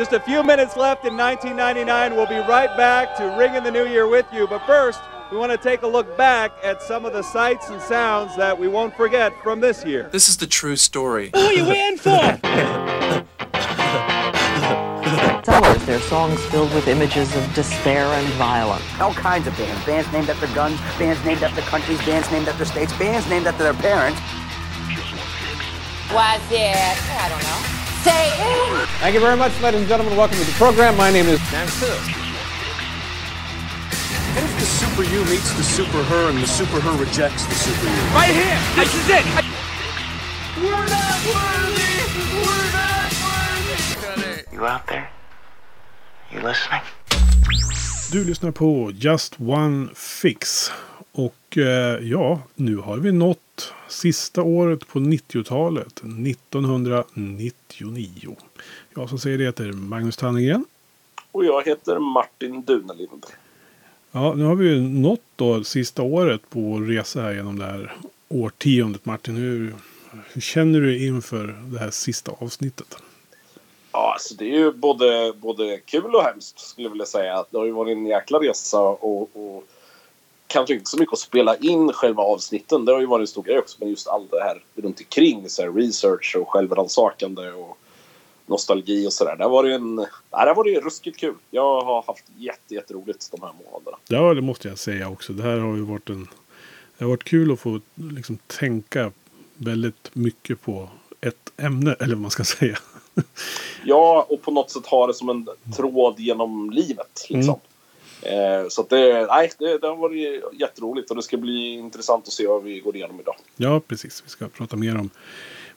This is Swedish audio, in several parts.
Just a few minutes left in 1999. We'll be right back to ring in the new year with you. But first, we want to take a look back at some of the sights and sounds that we won't forget from this year. This is the true story. Who are you in for? Sellers, their songs filled with images of despair and violence. All kinds of bands. Bands named after guns, bands named after countries, bands named after states, bands named after their parents. Was it, I don't know, Satan? Thank you very much, ladies and gentlemen. Welcome to the program. My name is Dan And if the super you meets the super her and the super her rejects the super you? Right here. This is it. We're not worthy. We're not worthy. You out there? You listening? Du lyssnar på Just One Fix. Och eh, ja, nu har vi nått sista året på 90-talet. 1999. Jag som säger det heter Magnus Tannegren. Och jag heter Martin Dunelind. Ja, nu har vi ju nått då sista året på vår resa här genom det här årtiondet. Martin, hur, hur känner du inför det här sista avsnittet? Ja, alltså det är ju både, både kul och hemskt skulle jag vilja säga. Det har ju varit en jäkla resa och, och kanske inte så mycket att spela in själva avsnitten. Det har ju varit en stor grej också. Men just allt det här runt omkring. Så här research och självrannsakande och nostalgi och sådär. Det har varit en... Nej, det har varit ruskigt kul. Jag har haft jätte, jätteroligt de här månaderna. Ja, det måste jag säga också. Det här har ju varit en... Det har varit kul att få liksom tänka väldigt mycket på ett ämne, eller vad man ska säga. Ja, och på något sätt ha det som en tråd genom livet. Liksom. Eh, så att det, nej, det, det har varit jätteroligt och det ska bli intressant att se vad vi går igenom idag. Ja, precis. Vi ska prata mer om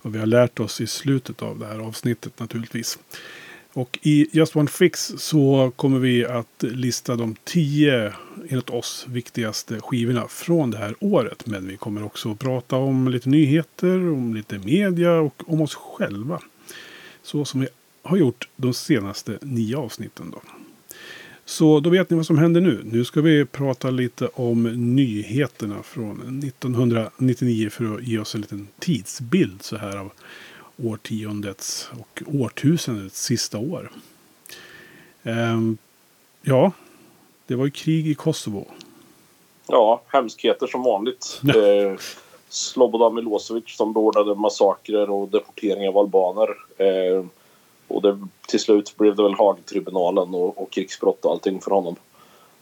vad vi har lärt oss i slutet av det här avsnittet naturligtvis. Och i Just One Fix så kommer vi att lista de tio, enligt oss, viktigaste skivorna från det här året. Men vi kommer också att prata om lite nyheter, om lite media och om oss själva. Så som vi har gjort de senaste nio avsnitten då. Så då vet ni vad som händer nu. Nu ska vi prata lite om nyheterna från 1999 för att ge oss en liten tidsbild så här av årtiondets och årtusendets sista år. Ehm, ja, det var ju krig i Kosovo. Ja, hemskheter som vanligt. Eh, Slobodan Milosevic som beordrade massakrer och deporteringar av albaner. Eh, och det, till slut blev det väl Haagtribunalen och, och krigsbrott och allting för honom.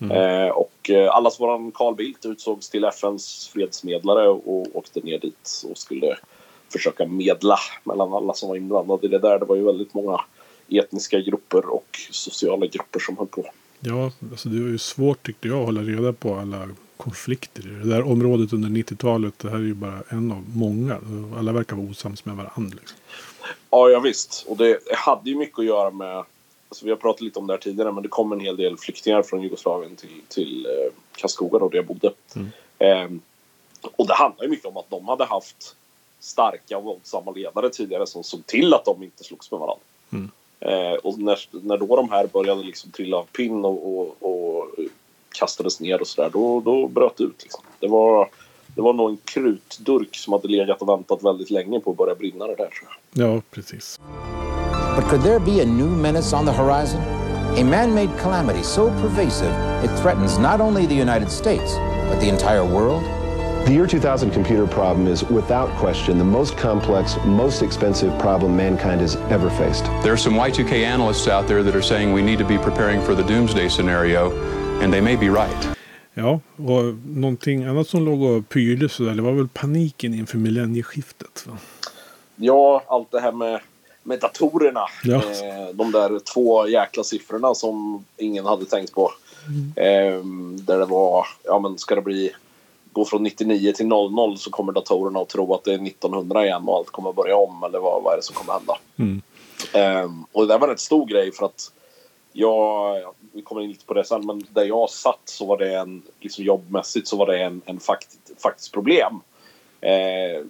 Eh, och eh, allas våran Carl Bildt utsågs till FNs fredsmedlare och åkte ner dit och skulle försöka medla mellan alla som var inblandade i det där. Det var ju väldigt många etniska grupper och sociala grupper som höll på. Ja, alltså det var ju svårt tyckte jag att hålla reda på alla konflikter i det där området under 90-talet. Det här är ju bara en av många. Alla verkar vara osams med varandra. Liksom. Ja, ja visst. Och det hade ju mycket att göra med... Alltså vi har pratat lite om det här tidigare, men det kom en hel del flyktingar från Jugoslavien till, till eh, Karlskoga där jag bodde. Eh, och det handlar ju mycket om att de hade haft starka och våldsamma ledare tidigare som såg till att de inte slogs med varandra. Eh, och när, när då de här började liksom trilla av pinn och, och, och kastades ner och sådär, då, då bröt det ut. Liksom. Det, var, det var nog en krutdurk som hade legat och väntat väldigt länge på att börja brinna det där tror jag. Ja, precis. But could there be a new menace on the horizon? A man made calamity so pervasive it threatens not only the United States, but the entire world? The year 2000 computer problem is without question the most complex, most expensive problem mankind has ever faced. There are some Y2K analysts out there that are saying we need to be preparing for the doomsday scenario, and they may be right. Ja, och någonting annat som låg och pyrde sådär, det var väl paniken inför millennieskiftet. Va? Ja, allt det här med, med datorerna. Ja. Eh, de där två jäkla siffrorna som ingen hade tänkt på. Eh, där det var, ja men ska det bli gå från 99 till 00 så kommer datorerna att tro att det är 1900 igen och allt kommer börja om eller vad, vad är det som kommer hända? Mm. Ehm, och det där var en rätt stor grej för att jag, vi kommer in lite på det sen, men där jag satt så var det en, liksom jobbmässigt så var det en, en fakt, faktiskt problem. Eh,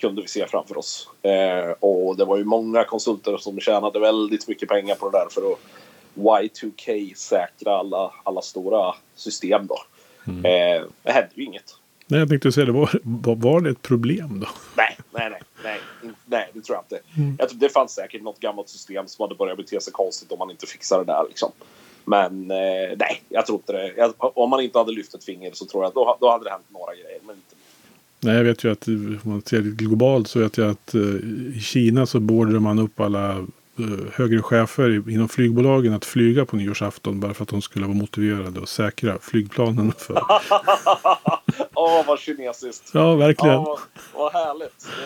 kunde vi se framför oss. Eh, och det var ju många konsulter som tjänade väldigt mycket pengar på det där för att Y2K-säkra alla, alla stora system då. Eh, det hände ju inget. Nej, jag tänkte säga, det var, var, det ett problem då? Nej, nej, nej. nej. nej, det tror jag inte. Jag tror det fanns säkert något gammalt system som hade börjat bete sig konstigt om man inte fixar det där. Liksom. Men eh, nej, jag tror inte det. Jag, om man inte hade lyft ett finger så tror jag att då, då hade det hänt några grejer. Men inte Nej, jag vet ju att om man ser det globalt så vet jag att eh, i Kina så beordrar man upp alla eh, högre chefer inom flygbolagen att flyga på nyårsafton bara för att de skulle vara motiverade och säkra flygplanen för. Åh, vad kinesiskt. Ja, verkligen. Ja, vad, vad härligt.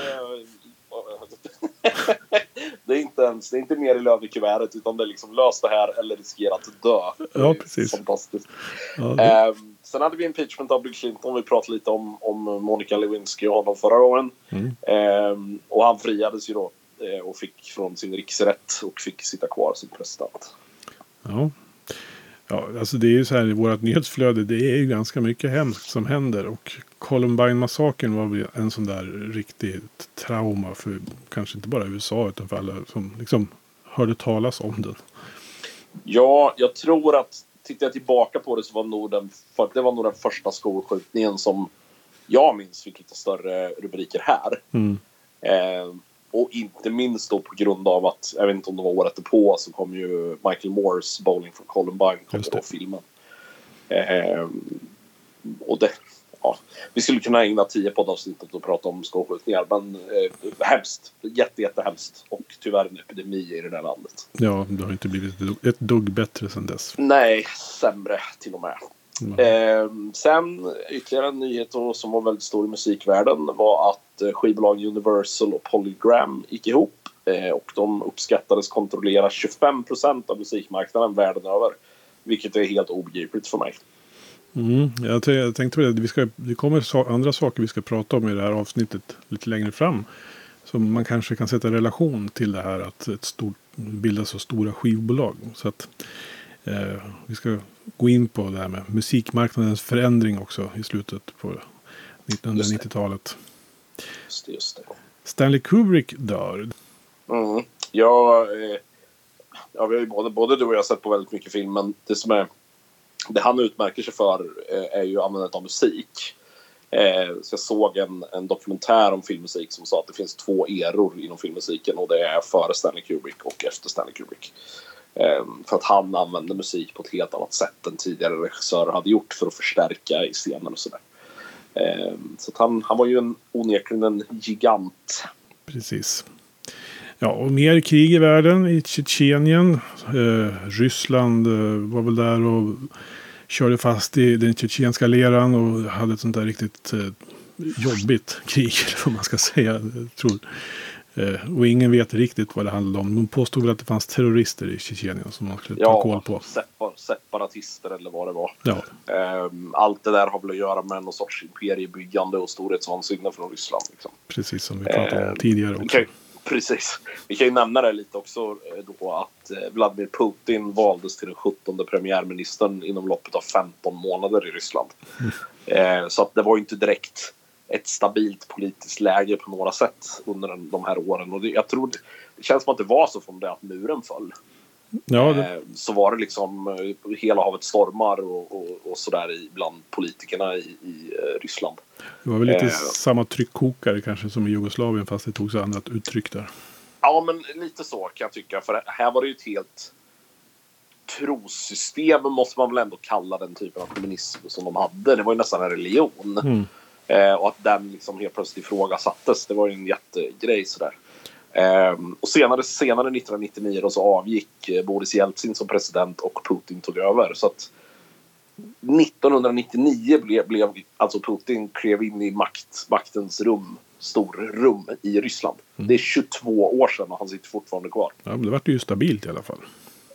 Det är, inte ens, det är inte mer i lönekuvertet utan det är liksom lös det här eller riskera att dö. Ja, precis. Fantastiskt. Ja, det, Ehm, sen hade vi impeachment av Bill Clinton. Vi pratade lite om, om Monica Lewinsky och honom förra gången. Mm. Ehm, och han friades ju då eh, och fick från sin riksrätt och fick sitta kvar som president. ja. Ja, alltså det är ju så här i vårt nyhetsflöde. Det är ju ganska mycket hemskt som händer. Och Columbine-massakern var väl en sån där riktigt trauma för kanske inte bara USA utan för alla som liksom hörde talas om den. Ja, jag tror att tittar jag tillbaka på det så var nog den, för, det var nog den första skolskjutningen som jag minns fick lite större rubriker här. Mm. Eh, och inte minst då på grund av att, jag vet inte om det var året på så kom ju Michael Moores Bowling for Columbine kom då filmen. Eh, och det, ja, vi skulle kunna ägna tio poddavsnitt åt att prata om skolskjutningar men eh, hemskt, jätte, jättehemskt och tyvärr en epidemi i det där landet. Ja, det har inte blivit ett dugg- bättre sedan dess. Nej, sämre till och med. Mm. Eh, sen ytterligare en nyhet då, som var väldigt stor i musikvärlden var att eh, skivbolagen Universal och Polygram gick ihop eh, och de uppskattades kontrollera 25 procent av musikmarknaden världen över. Vilket är helt obegripligt för mig. Mm, jag, tänkte på det. Vi ska, det kommer andra saker vi ska prata om i det här avsnittet lite längre fram. Som man kanske kan sätta relation till det här att ett stort, bildas så stora skivbolag. Så att eh, vi ska gå in på det här med musikmarknadens förändring också i slutet på 1990-talet. Just det, just det. Stanley Kubrick dör. Mm. Ja, eh, ja, vi har ju både, både du och jag sett på väldigt mycket film, men det som är det han utmärker sig för eh, är ju användandet av musik. Eh, så jag såg en, en dokumentär om filmmusik som sa att det finns två eror inom filmmusiken och det är före Stanley Kubrick och efter Stanley Kubrick. Eh, för att han använde musik på ett helt annat sätt än tidigare regissörer hade gjort för att förstärka i scenen och sådär. Så att han, han var ju en, onekligen en gigant. Precis. Ja, och mer krig i världen i Tjetjenien. Eh, Ryssland eh, var väl där och körde fast i den tjetjenska leran och hade ett sånt där riktigt eh, jobbigt krig, eller vad man ska säga. Jag tror. Eh, och ingen vet riktigt vad det handlade om. De påstod väl att det fanns terrorister i Tjetjenien som man skulle ta koll på. separ, separatister eller vad det var. Ja, Ehm, allt det där har väl att göra med någon sorts imperiebyggande och storhetsvansinne från Ryssland. Liksom. precis som vi pratade om Ehm, tidigare också. ju- precis. Vi kan ju nämna det lite också eh, då att eh, Vladimir Putin valdes till den 17 premiärministern inom loppet av 15 månader i Ryssland. Eh, så att det var ju inte direkt ett stabilt politiskt läge på några sätt under de här åren. Och jag tror det, det känns som att det var så från det att muren föll. Ja, det, Eh, så var det liksom eh, hela havet stormar och, och, och sådär i- bland politikerna i, i eh, Ryssland. det var väl lite eh, samma tryckkokare kanske som i Jugoslavien fast det tog sig annat uttryck där. Ja, men lite så kan jag tycka. För här var det ju ett helt trossystem, måste man väl ändå kalla den typen av kommunism som de hade. Det var ju nästan en religion. Mm. Eh, och att den liksom helt plötsligt ifrågasattes, det var ju en jättegrej sådär. Ehm, och senare, senare 1999 då så avgick eh, Boris Jeltsin som president och Putin tog över. Så att 1999 blev, blev alltså Putin klev in i makt, maktens rum, storrum i Ryssland. Det är 22 år sedan och han sitter fortfarande kvar. Ja, men det vart ju stabilt i alla fall.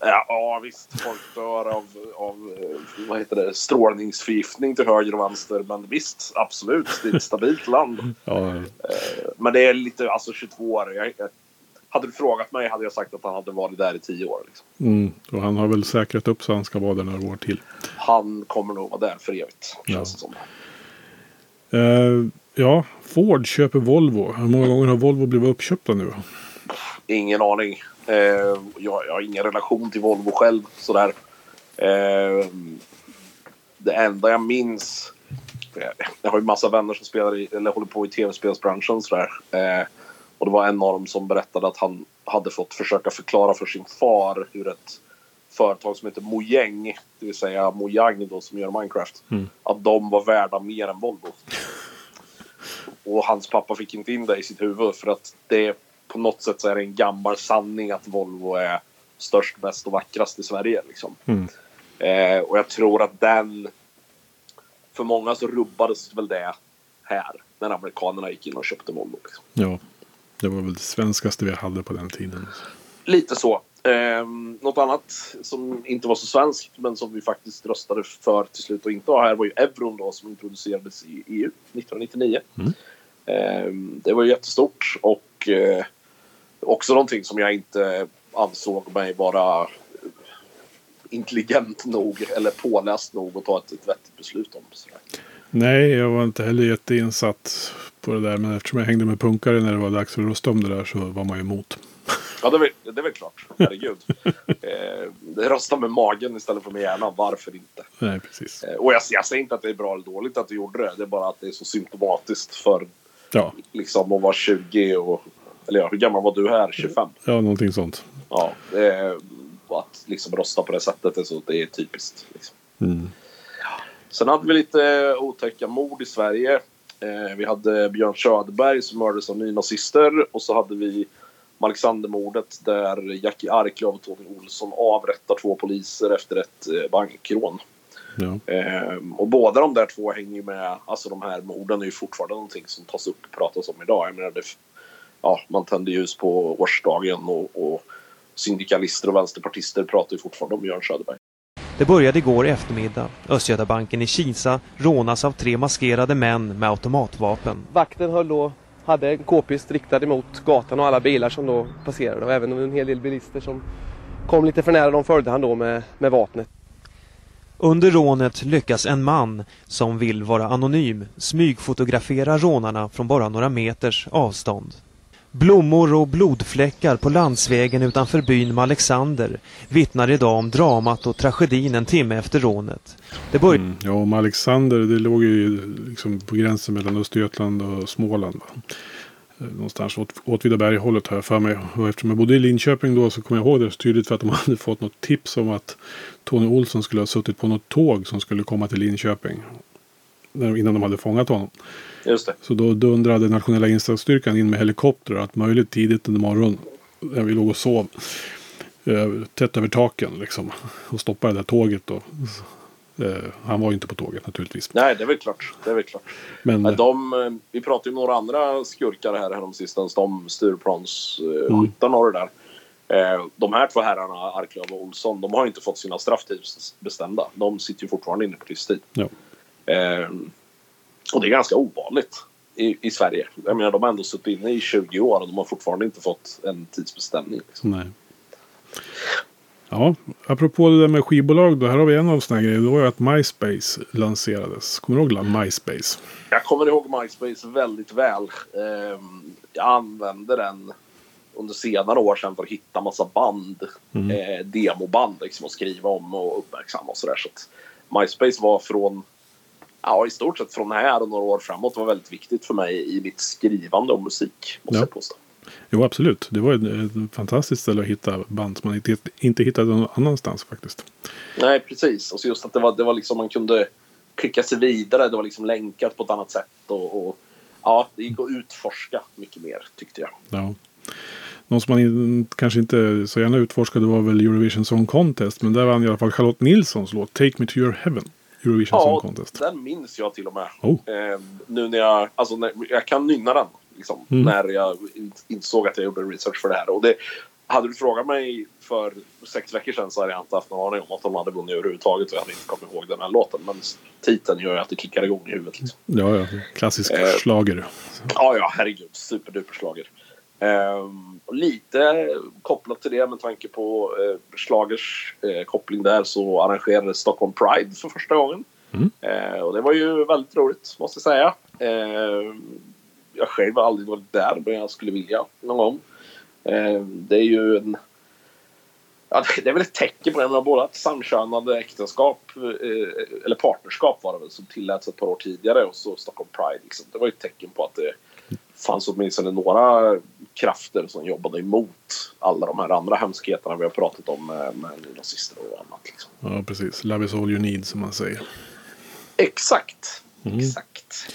Ja, visst, folk dör av, av eh, vad heter det, strålningsförgiftning till höger och vänster. Men visst, absolut, det är ett stabilt land. Ja, Men det är lite, alltså 22 år. Jag, hade du frågat mig hade jag sagt att han hade varit där i 10 år. Liksom. Mm, och han har väl säkrat upp så han ska vara där några år till. Han kommer nog vara där för evigt, Ja. känns det som. Eh, ja, Ford köper Volvo. Hur många gånger har Volvo blivit uppköpta nu? Ingen aning. Eh, jag, jag har ingen relation till Volvo själv. Sådär. Eh, det enda jag minns... Jag, jag har ju massa vänner som spelar i, eller håller på i tv-spelsbranschen. Sådär. Eh, Och det var en av dem som berättade att han hade fått försöka förklara för sin far hur ett företag som heter Mojang, det vill säga Mojang då som gör Minecraft, Mm. att de var värda mer än Volvo. Och hans pappa fick inte in det i sitt huvud för att det på något sätt så är det en gammal sanning att Volvo är störst, bäst och vackrast i Sverige. Liksom. Mm. Eh, och jag tror att den... För många så rubbades väl det här när amerikanerna gick in och köpte Volvo. Liksom. Ja, det var väl det svenskaste vi hade på den tiden. Lite så. Eh, något annat som inte var så svenskt men som vi faktiskt röstade för till slut och inte ha här var ju euron då som introducerades i EU 1999. Mm. Eh, det var ju jättestort och eh, också någonting som jag inte ansåg mig vara intelligent nog eller påläst nog att ta ett, ett vettigt beslut om. Sådär. Nej, jag var inte heller jätteinsatt på det där. Men eftersom jag hängde med punkare när det var dags att rösta om det där så var man ju emot. Ja, det är, väl, det är väl klart. Herregud. eh, rösta med magen istället för med hjärnan. Varför inte? Nej, precis. Eh, och jag, jag säger inte att det är bra eller dåligt att du gjorde det. Det är bara att det är så symptomatiskt för Ja, liksom att vara 20 och... Eller ja, hur gammal var du här? 25? ja någonting sånt. Ja. Det är, att liksom rösta på det sättet är, så, det är typiskt. Liksom. Mm. Sen hade vi lite otäcka mord i Sverige. Eh, vi hade Björn Söderberg som mördades av nynazister och så hade vi Alexandermordet där Jackie Arklöv och Tony Olsson avrättar två poliser efter ett eh, bankrån. Ja. Eh, och båda de där två hänger ju med, alltså de här morden är ju fortfarande någonting som tas upp och pratas om idag. Jag menar, det, ja, man tänder ljus på årsdagen och, och syndikalister och vänsterpartister pratar ju fortfarande om Björn Söderberg. Det började igår eftermiddag. Östgötabanken i Kisa rånas av tre maskerade män med automatvapen. Vakten höll då, hade en k-pist riktad emot gatan och alla bilar som då passerade och även en hel del bilister som kom lite för nära. De följde han då med, med vapnet. Under rånet lyckas en man, som vill vara anonym, smygfotografera rånarna från bara några meters avstånd. Blommor och blodfläckar på landsvägen utanför byn Alexander vittnar idag om dramat och tragedin en timme efter rånet. Det bör... Mm. Ja, om Alexander, det låg ju liksom på gränsen mellan Östergötland och Småland. Va? Eh, någonstans åt Åtvidaberg-hållet har jag för mig. Och eftersom jag bodde i Linköping då så kommer jag ihåg det så tydligt för att de hade fått något tips om att Tony Olsson skulle ha suttit på något tåg som skulle komma till Linköping. Innan de hade fångat honom. Just det. Så då dundrade nationella insatsstyrkan in med helikopter allt möjligt tidigt under morgonen. När vi låg och sov. eh, Tätt över taken liksom. Och stoppade det där tåget då. Eh, Han var ju inte på tåget naturligtvis. Nej, det är väl klart. Det är väl klart. Men Men de, eh, vi pratade ju om några andra skurkar här häromsistens. De Stureplansskyttarna och det där. De här två herrarna, Arklöv och Olsson, de har inte fått sina strafftidsbestämda. De sitter ju fortfarande inne på livstid. Ja. Eh, och det är ganska ovanligt i, i Sverige. Jag menar, de har ändå suttit inne i 20 år och de har fortfarande inte fått en tidsbestämning. Liksom. Nej. Ja, apropå det där med skivbolag då. Här har vi en av sådana grejer. Det var ju att MySpace lanserades. Kommer du ihåg MySpace? Jag kommer ihåg MySpace väldigt väl. Ehm, jag använde den under senare år sedan för att hitta massa band. Mm. Eh, demoband liksom och skriva om och uppmärksamma och sådär. Så att MySpace var från, ja i stort sett från här och några år framåt var väldigt viktigt för mig i mitt skrivande om musik. Måste Ja. jag påstå. Jo, absolut. Det var ett, ett fantastiskt ställe att hitta band som man inte, inte hittade någon annanstans faktiskt. Nej, precis. Och så just att det var, det var liksom man kunde klicka sig vidare. Det var liksom länkat på ett annat sätt. Och, och ja, det gick att utforska mycket mer tyckte jag. Ja. Någon som man in, kanske inte så gärna utforskade var väl Eurovision Song Contest. Men där vann i alla fall Charlotte Nilssons låt Take Me To Your Heaven. Eurovision Song Contest. den minns jag till och med. Oh. Eh, nu när jag, alltså när, jag kan nynna den. Liksom, Mm. När jag in, insåg att jag gjorde research för det här. Och det, hade du frågat mig för sex veckor sedan så hade jag inte haft någon aning om att de hade vunnit överhuvudtaget. Och jag hade inte kommit ihåg den här låten. Men titeln gör ju att det kickar igång i huvudet. Liksom. Ja, ja. Klassisk Eh. schlager. Ja, ja, herregud. Superduper slager. Ehm, och lite kopplat till det med tanke på eh, Schlagers eh, koppling där så arrangerades Stockholm Pride för första gången. Mm. Eh, och det var ju väldigt roligt måste jag säga. Ehm, jag själv har aldrig varit där men jag skulle vilja någon gång. Ehm, det är ju en Ja, det är väl ett tecken på det. Men båda ett samkönade äktenskap, eh, eller partnerskap var det väl, som tilläts ett par år tidigare och så Stockholm Pride. Liksom. Det var ju ett tecken på att det fanns åtminstone några krafter som jobbade emot alla de här andra hemskheterna vi har pratat om med, med nazister och annat. Liksom. Ja, precis. Love is all you need som man säger. Exakt. Mm. Exakt.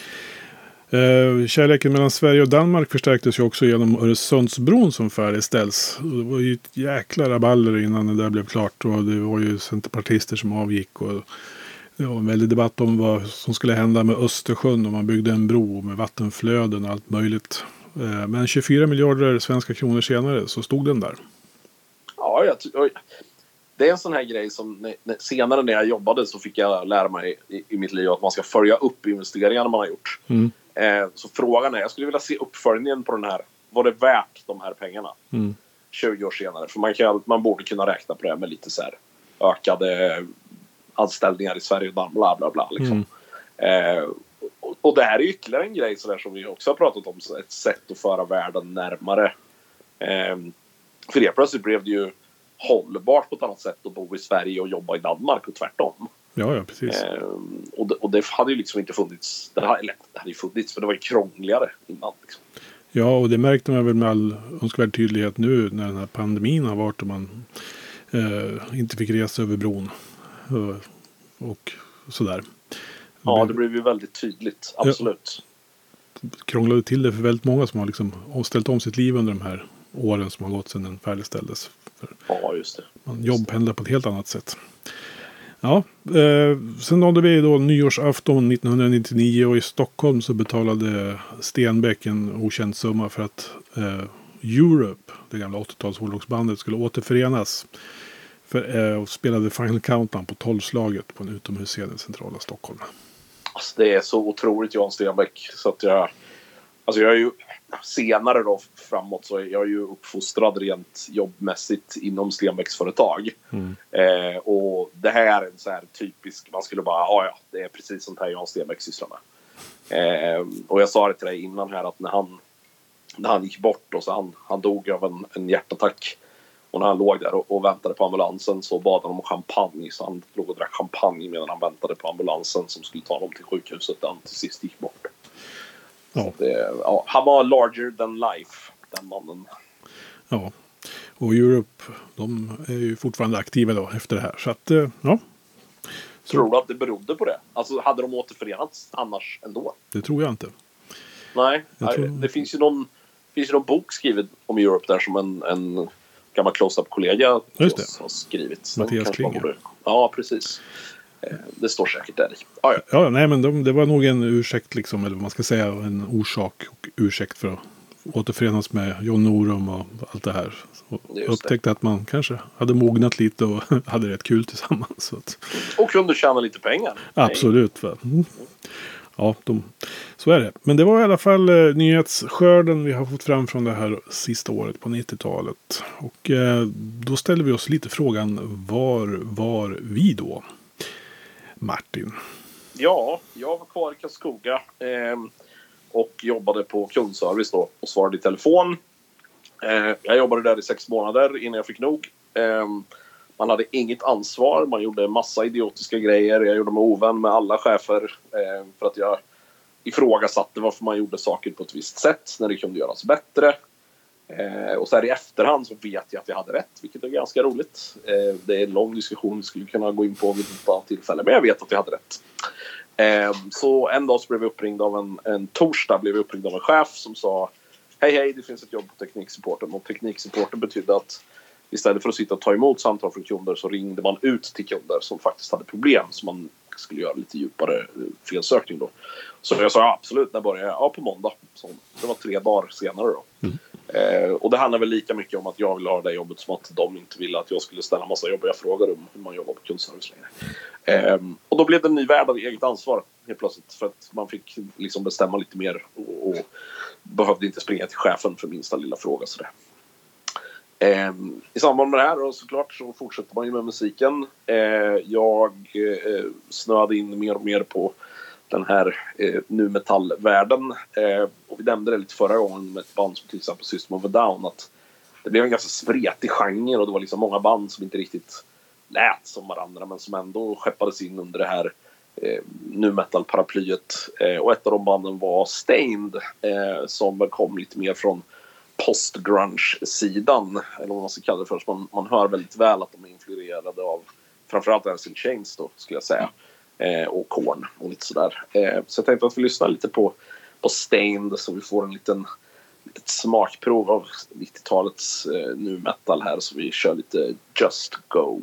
Eh, kärleken mellan Sverige och Danmark förstärktes ju också genom Öresundsbron som färdigställs. Det var ju ett jäkla rabalder innan det där blev klart. Och det var ju centerpartister som avgick. Och det var en väldig debatt om vad som skulle hända med Östersjön om man byggde en bro med vattenflöden och allt möjligt. Eh, men 24 miljarder svenska kronor senare så stod den där. Ja, jag, det är en sån här grej som senare när jag jobbade så fick jag lära mig i, i mitt liv att man ska följa upp investeringarna man har gjort. Mm. Eh, så frågan är, jag skulle vilja se uppföljningen på den här. Var det värt de här pengarna? Mm. 20 år senare. För man, kan, man borde kunna räkna på det med lite så här ökade anställningar i Sverige och bla bla bla. Liksom. Mm. Eh, och, och det här är ytterligare en grej så som vi också har pratat om. Ett sätt att föra världen närmare. Eh, för det plötsligt blev det ju hållbart på ett annat sätt att bo i Sverige och jobba i Danmark och tvärtom. Ja, ja, precis. Eh, och, det, och det hade ju liksom inte funnits. Det hade, eller, det hade ju funnits, men det var ju krångligare innan. Liksom. Ja, och det märkte man väl med all önskvärd tydlighet nu när den här pandemin har varit och man eh, inte fick resa över bron. Eh, och sådär. Ja, det blev ju väldigt tydligt. Absolut. Krånglade till det för väldigt många som har liksom ställt om sitt liv under de här åren som har gått sedan den färdigställdes. För Ja, just det. man jobbpendlar på ett helt annat sätt. Ja, eh, sen nådde vi då nyårsafton 1999 och i Stockholm så betalade Stenbeck en okänd summa för att eh, Europe, det gamla 80-tals hårdrocksbandet, skulle återförenas. För, eh, och spelade Final Countdown på tolvslaget på en utomhusscen i centrala Stockholm. Alltså, det är så otroligt Jan Stenbeck. Så att jag, alltså jag är ju senare då framåt så är jag ju uppfostrad rent jobbmässigt inom Stenbecks företag. Mm. Eh, och det här är en så här typisk, man skulle bara, ja ja, det är precis sånt här Jan Stenbeck sysslar med. Eh, och jag sa det till dig innan här att när han, när han gick bort och så han, han dog av en, en hjärtattack. Och när han låg där och, och väntade på ambulansen så bad han om champagne. Så han låg och drack champagne medan han väntade på ambulansen som skulle ta honom till sjukhuset där han till sist gick bort. Ja. Det, ja, han var larger than life, den mannen. Ja, och Europe, de är ju fortfarande aktiva då efter det här. Så att, eh, ja, Tror du att det berodde på det? Alltså hade de återförenats annars ändå? det tror jag inte. Nej, Jag tror- det finns ju någon, finns ju någon bok skriven om Europe där som en, en gammal close-up-kollega har skrivit. Mattias Klinger. borde- Ja, precis. Eh, Det står säkert där i. Ja, ja. Ja, nej men de, det var nog en ursäkt liksom, eller vad man ska säga, en orsak och ursäkt för att återförenas med John Norum och allt det här. Och Just det. upptäckte att man kanske hade mognat lite och hade rätt kul tillsammans. Och kunde tjäna lite pengar. absolut. Va? Mm. Ja, de, så är det. Men det var i alla fall eh, nyhetsskörden vi har fått fram från det här sista året på 90-talet. Och eh, då ställer vi oss lite frågan, var var vi då? Martin. Ja, jag var kvar i Karlskoga eh, och jobbade på kundservice då och svarade i telefon. Eh, jag jobbade där i sex månader innan jag fick nog. Eh, man hade inget ansvar, man gjorde massa idiotiska grejer. Jag gjorde mig ovän med alla chefer eh, för att jag ifrågasatte varför man gjorde saker på ett visst sätt när det kunde göras bättre. Eh, och så här i efterhand så vet jag att jag hade rätt, vilket är ganska roligt. Eh, det är en lång diskussion vi skulle kunna gå in på vid ett annat tillfälle, men jag vet att jag hade rätt. Eh, så en dag så blev vi uppringd av en, en torsdag blev vi uppringd av en chef som sa Hej hej, det finns ett jobb på tekniksupporten. Och tekniksupporten betydde att istället för att sitta och ta emot samtal från kunder så ringde man ut till kunder som faktiskt hade problem. Så man skulle göra lite djupare eh, felsökning då. Så jag sa ja, absolut, när börjar jag? Ja, på måndag. Så det var tre dagar senare då. Eh, och det handlar väl lika mycket om att jag vill ha det jobbet som att de inte ville att jag skulle ställa massa jobbiga frågor om hur man jobbar på kundservice längre. Eh, och då blev det en ny värld av eget ansvar helt plötsligt. För att man fick liksom bestämma lite mer och, och behövde inte springa till chefen för minsta lilla fråga. Sådär. Eh, I samband med det här då, såklart så fortsätter man ju med musiken. Eh, jag eh, snöade in mer och mer på den här eh, nu metallvärlden. Eh, och vi nämnde det lite förra gången med ett band som till exempel System of a Down. Att det blev en ganska spretig genre och det var liksom många band som inte riktigt lät som varandra men som ändå skeppades in under det här eh, nu metal-paraplyet. Eh, och ett av de banden var Stained eh, som kom lite mer från post-grunge-sidan. Eller vad man ska kalla det för. Man, man hör väldigt väl att de är influerade av framförallt Alice in Chains då, skulle jag säga. Eh, och Korn och lite sådär. Eh, så jag tänkte att vi lyssnar lite på, på Stained så vi får en liten litet smakprov av 90-talets eh, nu metal här. Så vi kör lite Just Go.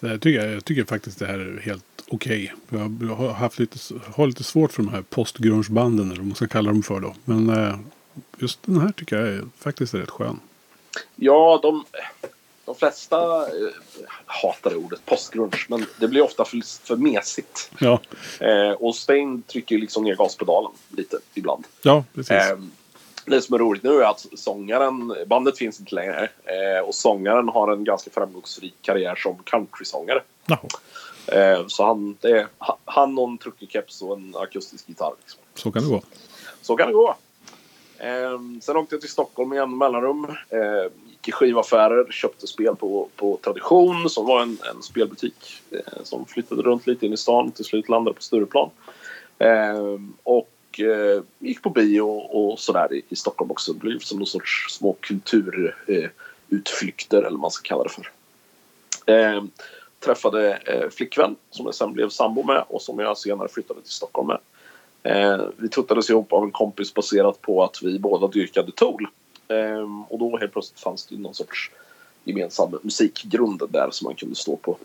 Så jag, tycker, jag tycker faktiskt det här är helt okej. Okay. Jag har haft lite, har lite svårt för de här postgrungebanden eller vad man ska kalla dem för då. Men eh, just den här tycker jag är, faktiskt är rätt skön. Ja, de, de flesta eh, hatar det ordet postgrunge, men det blir ofta för, för mesigt. Ja. Eh, och Stein trycker liksom ner gaspedalen lite ibland. Ja, precis. Eh, det som är roligt nu är att sångaren, bandet finns inte längre, eh, och sångaren har en ganska framgångsrik karriär som countrysångare. Eh, så han, det är, han och en truckig keps och en akustisk gitarr. Liksom. Så kan det gå. Så kan det gå. Eh, sen åkte jag till Stockholm igen mellanrum. Eh, gick i skivaffärer, köpte spel på, på Tradition som var en, en spelbutik eh, som flyttade runt lite in i stan. Till slut landade på Stureplan. Eh, och eh, gick på bio och sådär i, i Stockholm också. Det blev som någon sorts små kulturutflykter eh, eller vad man ska kalla det för. Eh, träffade eh, flickvän som jag sen blev sambo med och som jag senare flyttade till Stockholm med. Eh, vi tuttades ihop av en kompis baserat på att vi båda dyrkade Tool. Eh, och då helt plötsligt fanns det någon sorts gemensam musikgrund där som man kunde stå på.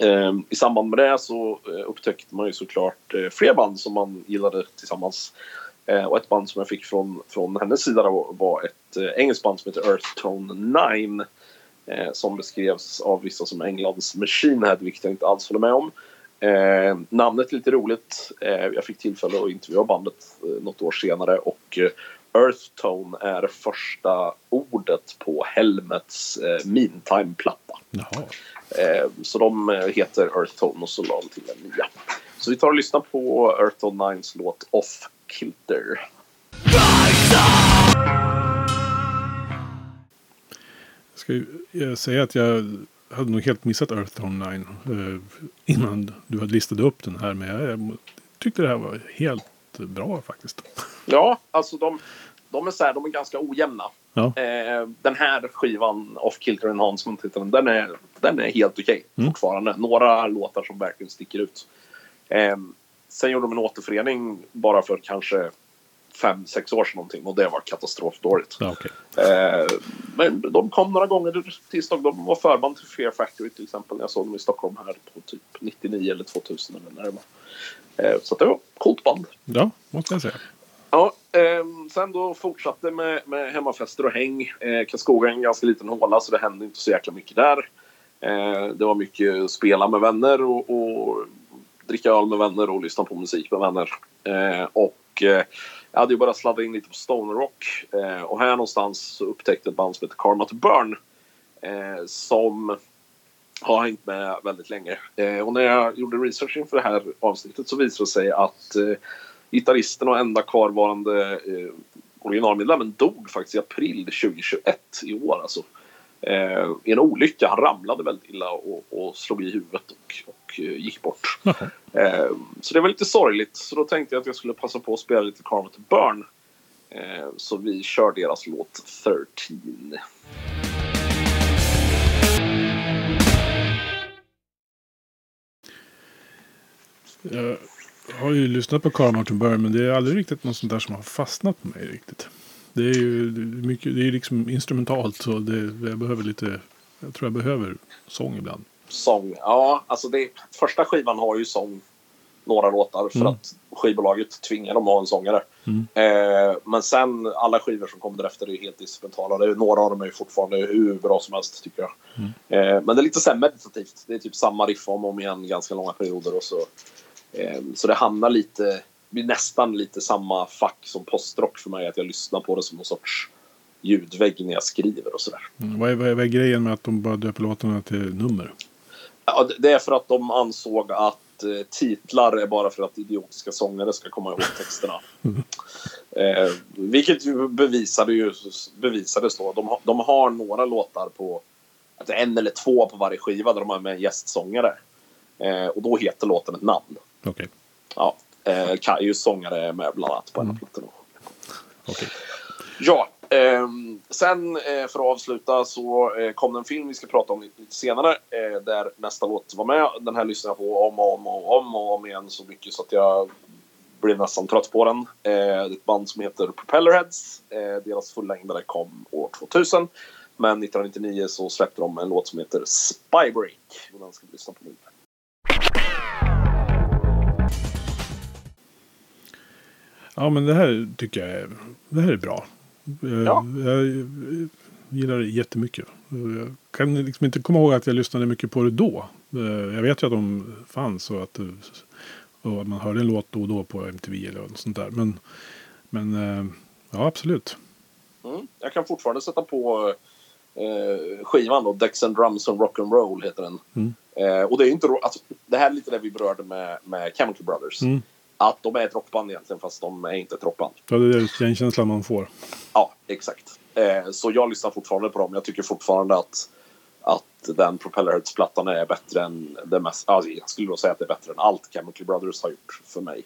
Ehm, I samband med det så eh, upptäckte man ju såklart eh, fler band som man gillade tillsammans. Eh, och ett band som jag fick från, från hennes sida var, ett engelskt band som heter Earth Tone 9. Som beskrevs av vissa som Englands Machine Head, vilket jag inte alls håller med om. Eh, namnet är lite roligt. Eh, jag fick tillfälle att intervjua bandet eh, något år senare och eh, Earth Tone är första ordet på Helmets eh, Meantime-platta. Eh, så de eh, heter Earth Tone och så la de till en nya. Så vi tar och lyssnar på Earth Tone 9s låt Off Kilter. Jag ska ju säga att jag hade nog helt missat Earthstone 9 eh, innan du hade listat upp den här. Men jag, jag tyckte det här var helt bra faktiskt. Ja, alltså de, de är så här, de är ganska ojämna. Ja. Eh, den här skivan, Off Kilter Enhancement, den, är, den är helt okej Mm. fortfarande. Några låtar som verkligen sticker ut. Eh, sen gjorde de en återförening bara för kanske fem, sex år sedan någonting och det var katastrofdåligt. Ja, okay. Eh, men de kom några gånger till Stockholm. De var förband till Fear Factory till exempel. Jag såg dem i Stockholm här på typ 99 eller 2000 eller när det var. Eh, så det var ett coolt band. Ja, måste jag säga. Ja, ehm, sen då fortsatte med, med hemmafester och häng. Eh, Karlskoga är en ganska liten håla så det hände inte så jäkla mycket där. Eh, det var mycket spela med vänner och, och dricka öl med vänner och lyssna på musik med vänner. Eh, och eh, jag hade ju bara sladdat in lite på stoner rock. Eh, och här någonstans så upptäckte jag ett band som heter Karma to Burn. Eh, som har hängt med väldigt länge. Eh, och när jag gjorde research inför det här avsnittet så visade det sig att eh, gitarristen och enda kvarvarande eh, originalmedlemmen dog faktiskt i april 2021 i år. Alltså. Eh, I en olycka. Han ramlade väldigt illa och, och slog i huvudet och, och eh, gick bort. Eh, så det var lite sorgligt. Så då tänkte jag att jag skulle passa på att spela lite to Burn. Eh, så vi kör deras låt 13. Jag har ju lyssnat på Carl Martin Burn men det är aldrig riktigt något sånt där som har fastnat på mig riktigt. Det är ju mycket, det är liksom instrumentalt så det, jag behöver lite, jag tror jag behöver sång ibland. Sång, ja alltså det, första skivan har ju sång några låtar för Mm. att skivbolaget tvingar dem att ha en sångare. Mm. Eh, men sen alla skivor som kommer därefter är helt instrumentala. Är, några av dem är fortfarande hur bra som helst tycker jag. Eh, men det är lite så här meditativt. Det är typ samma riff om och om igen ganska långa perioder och så. Eh, så det hamnar lite, blir nästan lite samma fack som postrock för mig. Att jag lyssnar på det som någon sorts ljudvägg när jag skriver och sådär. Mm. Vad, är, vad, är, vad är grejen med att de bara döper låtarna till nummer? Ja, det- är för att de ansåg att eh, titlar är bara för att idiotiska sångare ska komma ihåg texterna. Eh, vilket ju bevisade ju, bevisades då. De, har- de har några låtar på, en eller två på varje skiva där de har med en gästsångare. Eh, och då heter låten ett namn. Okej. Ja, eh, Kajus sångare är med bland annat på en av plattorna. Okej. Ja, eh, sen eh, för att avsluta så eh, kom det en film vi ska prata om lite, lite senare eh, där nästa låt var med. Den här lyssnade jag på om och om och om och om igen så mycket så att jag blev nästan trött på den. Eh, det är ett band som heter Propellerheads. Eh, deras fullängdare kom år 2000. Men 1999 så släppte de en låt som heter Spybreak. Och den ska vi lyssna på nu. Ja, men det här tycker jag är, det här är bra. Eh, Ja. Jag gillar det jättemycket. Eh, Jag kan liksom inte komma ihåg att jag lyssnade mycket på det då. Eh, Jag vet ju att de fanns och att, och att man hörde en låt då och då på MTV eller något sånt där. Men, men ja, absolut. Mm. Jag kan fortfarande sätta på eh, skivan då. Dex and Drums and Rock'n'Roll heter den. Mm. Eh, och det är inte alltså, Det här är lite det vi berörde med, med Chemical Brothers. Mm. Att de är ett rockband egentligen fast de är inte ett rockband. Ja, det är den känslan man får. Ja, exakt. Eh, så jag lyssnar fortfarande på dem. Jag tycker fortfarande att, att den Propellerheads-plattan är bättre än det mest... Alltså, jag skulle då säga att det är bättre än allt Chemical Brothers har gjort för mig.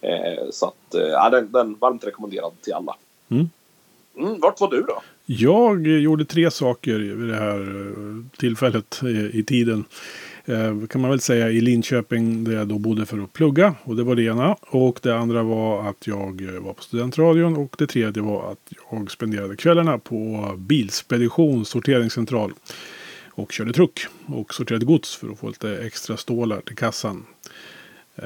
Eh, så att, eh, ja, den, den varmt rekommenderad till alla. Mm. Mm, vart var du då? Jag gjorde tre saker vid det här tillfället i, i tiden. Eh, kan man väl säga i Linköping där jag då bodde för att plugga. Och det var det ena. Och det andra var att jag eh, var på studentradion. Och det tredje var att jag spenderade kvällarna på Bilspedition sorteringscentral. Och körde truck och sorterade gods för att få lite extra stålar till kassan. Eh,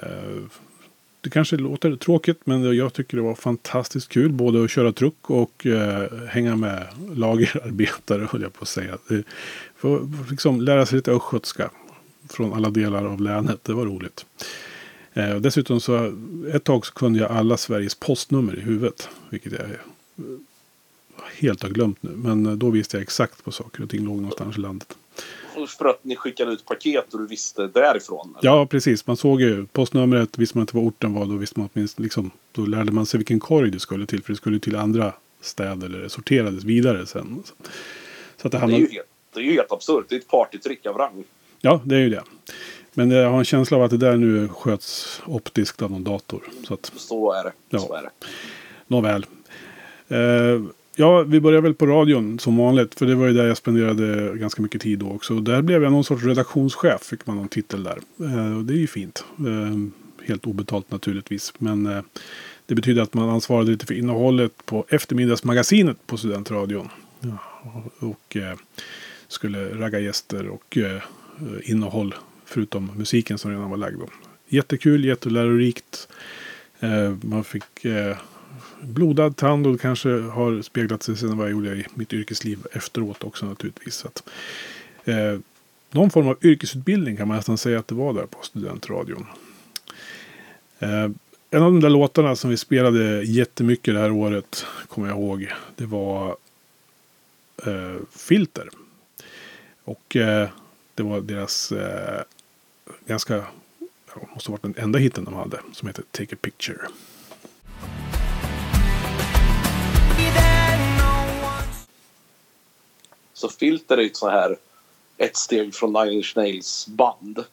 det kanske låter tråkigt men jag tycker det var fantastiskt kul. Både att köra truck och eh, hänga med lagerarbetare höll jag på att säga. Det, för, liksom lära sig lite östgötska från alla delar av länet. Det var roligt. Eh, dessutom så ett tag så kunde jag alla Sveriges postnummer i huvudet. Vilket jag eh, helt har glömt nu. Men eh, då visste jag exakt på saker och ting låg någonstans i landet. För att ni skickade ut paket och du visste därifrån? eller? Ja, precis. Man såg ju postnumret. Visste man inte vad orten var, då visste man åtminstone liksom, Då lärde man sig vilken korg det skulle till. För det skulle till andra städer eller sorterades vidare sen. Så att det Det är, hamnade... ju helt, det är ju helt absurt. Det är ett partytrick av rang. Ja, det är ju det. Men jag har en känsla av att det där nu sköts optiskt av någon dator. Så att, Så är det. Ja. Så är det. nåväl. Eh, ja, vi börjar väl på radion som vanligt. För det var ju där jag spenderade ganska mycket tid då också. Och där blev jag någon sorts redaktionschef. Fick man någon titel där. Eh, och det är ju fint. Eh, helt obetalt naturligtvis. Men eh, det betyder att man ansvarade lite för innehållet på eftermiddagsmagasinet på studentradion. Ja, och eh, skulle ragga gäster och eh, Eh, innehåll. Förutom musiken som redan var lagd. Då. Jättekul, jättelärorikt. Eh, man fick eh, blodad tand och det kanske har speglat sig sedan vad jag gjorde i mitt yrkesliv efteråt också naturligtvis. Så att, eh, någon form av yrkesutbildning kan man nästan säga att det var där på studentradion. Eh, en av de där låtarna som vi spelade jättemycket det här året, kommer jag ihåg, det var eh, Filter. Och eh, det var deras eh, ganska, ja, måste ha varit den enda hitten de hade, som heter Take a Picture. Så Filter är ju ett så här ett steg från Nine Inch Nails band.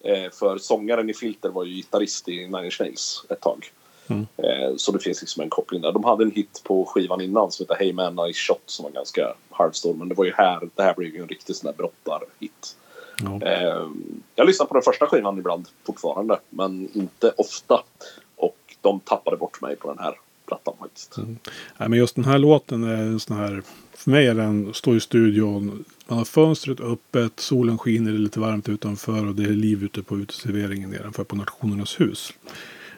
Eh, för sångaren i Filter var ju gitarrist i Nine Inch Nails ett tag. Mm. Eh, så det finns liksom en koppling där. De hade en hit på skivan innan som heter Hey Man Nice Shot som var ganska halvstor. Men det var ju här, det här blev ju en riktig sån där brottarhit. Ja. Eh, jag lyssnar på den första skivan ibland fortfarande, men inte ofta. Och de tappade bort mig på den här plattan faktiskt. Nej, men just den här låten är en sån här, för mig är den, står i studion, man har fönstret öppet, solen skiner, det är lite varmt utanför och det är liv ute på uteserveringen nedanför på Nationernas hus.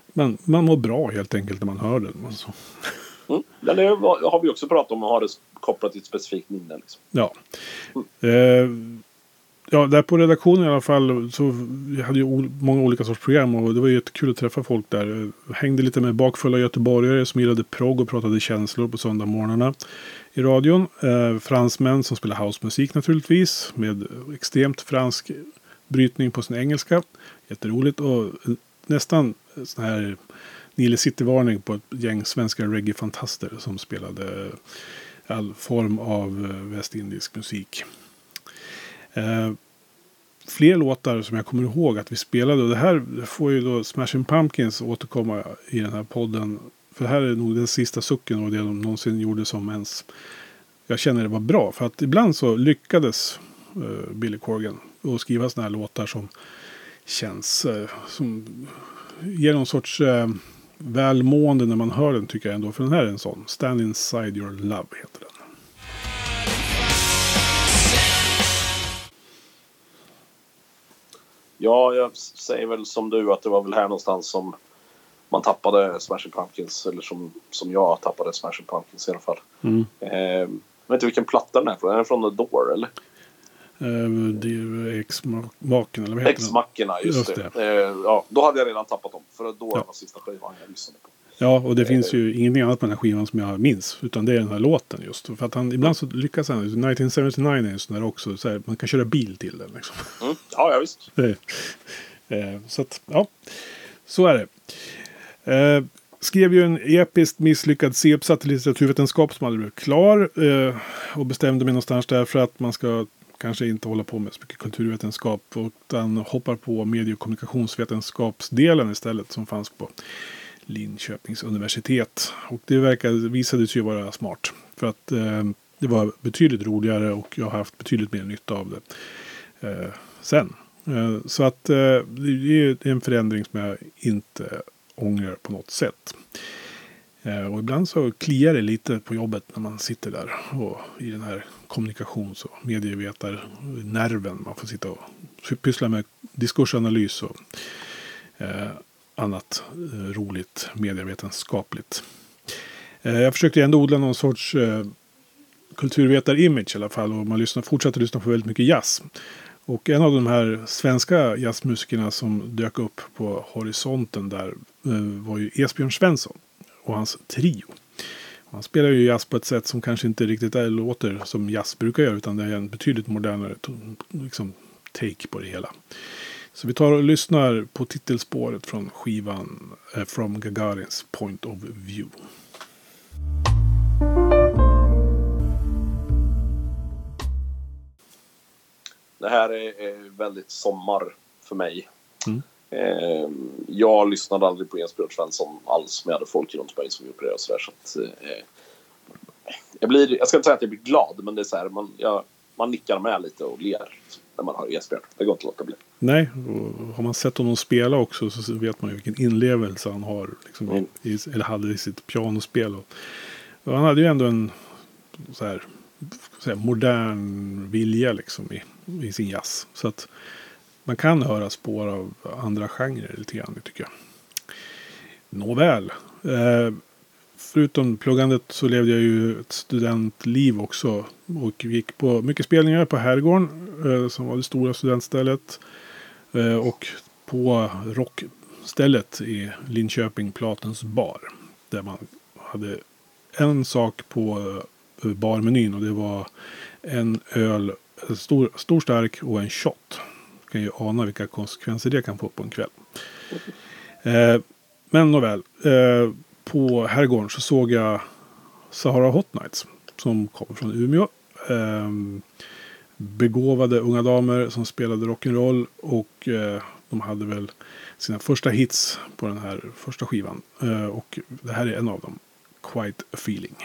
Men man mår bra helt enkelt när man hör den. Alltså. Mm. Men det har vi också pratat om att ha det kopplat till ett specifikt minne. Liksom. Ja. Eh, ja, där på redaktionen i alla fall så vi hade ju ol- många olika sorts program och det var ju jättekul att träffa folk där. Jag hängde lite med bakfulla göteborgare som gillade progg och pratade känslor på söndagsmorgnarna i radion. Eh, fransmän som spelar housemusik naturligtvis med extremt fransk brytning på sin engelska. Jätteroligt och nästan sån här Nile City-varning på ett gäng svenska reggae-fantaster som spelade all form av eh, västindisk musik. Eh, fler låtar som jag kommer ihåg att vi spelade. Och det här får ju då Smashing Pumpkins återkomma i den här podden. För det här är nog den sista sucken och det de någonsin gjorde som ens jag känner det var bra. För att ibland så lyckades eh, Billy Corgan att skriva sådana här låtar som känns eh, som ger någon sorts eh, välmående när man hör den tycker jag ändå. För den här är en sån. Stand inside your love heter den. Ja, jag säger väl som du att det var väl här någonstans som man tappade Smashing Pumpkins. Eller som, som jag tappade Smashing Pumpkins i alla fall. Mm. Eh, jag vet inte vilken platta den är från. Är den från The Door eller? Uh, det är ju X-maken eller vad heter X-mackorna, just, just, det. det. Uh, ja, då hade jag redan tappat dem. För då ja. var sista skivan jag lyssnade på. Ja, och det uh, finns ju ingenting annat på den här skivan som jag minns. Utan det är den här låten just. För att han, ibland så lyckas han. 1979 är en sån där också. Så här, man kan köra bil till den liksom. Mm. Ja, ja visst. Det, så att, ja. Så är det. skrev ju en episkt misslyckad C-uppsats i litteraturvetenskap som aldrig blev klar. och bestämde mig någonstans där för att man ska kanske inte hålla på med så mycket kulturvetenskap utan hoppar på medie och kommunikationsvetenskapsdelen istället som fanns på Linköpings universitet. Och det verkade, visade sig ju vara smart. För att eh, det var betydligt roligare och jag har haft betydligt mer nytta av det eh, sen. Eh, så att eh, det är en förändring som jag inte ångrar på något sätt. Eh, och ibland så kliar det lite på jobbet när man sitter där och i den här kommunikations och medievetarnerven. Man får sitta och pyssla med diskursanalys och eh, annat eh, roligt medievetenskapligt. Eh, jag försökte ändå odla någon sorts eh, kulturvetar-image i alla fall och man lyssnar, fortsatte lyssna på väldigt mycket jazz. Och en av de här svenska jazzmusikerna som dök upp på horisonten där eh, var ju Esbjörn Svensson och hans trio. Han spelar ju jazz på ett sätt som kanske inte riktigt är, låter som jazz brukar göra. Utan det är en betydligt modernare liksom, take på det hela. Så vi tar och lyssnar på titelspåret från skivan eh, From Gagarins Point of View. Det här är väldigt sommar för mig. Mm. Eh, jag lyssnade aldrig på Ensbjörn Svensson alls, men jag hade folk runt mig som gjorde det och sådär. Så att, eh, jag, blir, jag ska inte säga att jag blir glad, men det är så här, man, jag, man nickar med lite och ler när man hör Esbjörn. Det går inte att låta bli. Nej, och har man sett honom spela också så vet man ju vilken inlevelse han har. Liksom, mm. i, eller hade i sitt pianospel. Och, och han hade ju ändå en så här, här, modern vilja liksom i, i sin jazz. Så att man kan höra spår av andra genrer lite grann tycker jag. Nåväl. Eh, förutom pluggandet så levde jag ju ett studentliv också. Och gick på mycket spelningar på Herrgården eh, som var det stora studentstället. Eh, och på rockstället i Linköping, Platens bar. Där man hade en sak på eh, barmenyn och det var en öl, en stor, stor stark och en shot kan ju ana vilka konsekvenser det kan få på en kväll. Eh, men nåväl. Eh, på herrgården så såg jag Sahara Hot Nights. Som kommer från Umeå. Eh, begåvade unga damer som spelade rock'n'roll. Och eh, de hade väl sina första hits på den här första skivan. Eh, och det här är en av dem. Quite a feeling.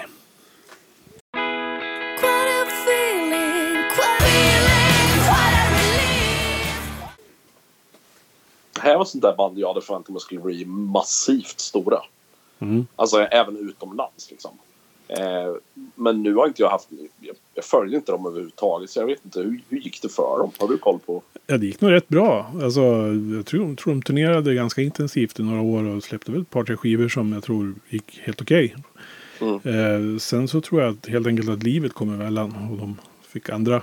här var sånt där band jag hade förväntat mig skulle bli massivt stora. Mm. Alltså även utomlands liksom. Eh, men nu har inte jag haft, jag, jag följde inte dem överhuvudtaget så jag vet inte, hur, hur gick det för dem? Har du koll på? Ja det gick nog rätt bra. Alltså jag tror, tror de turnerade ganska intensivt i några år och släppte väl ett par tre skivor som jag tror gick helt okej. Okay. Mm. Eh, sen så tror jag att helt enkelt att livet kom emellan och de fick andra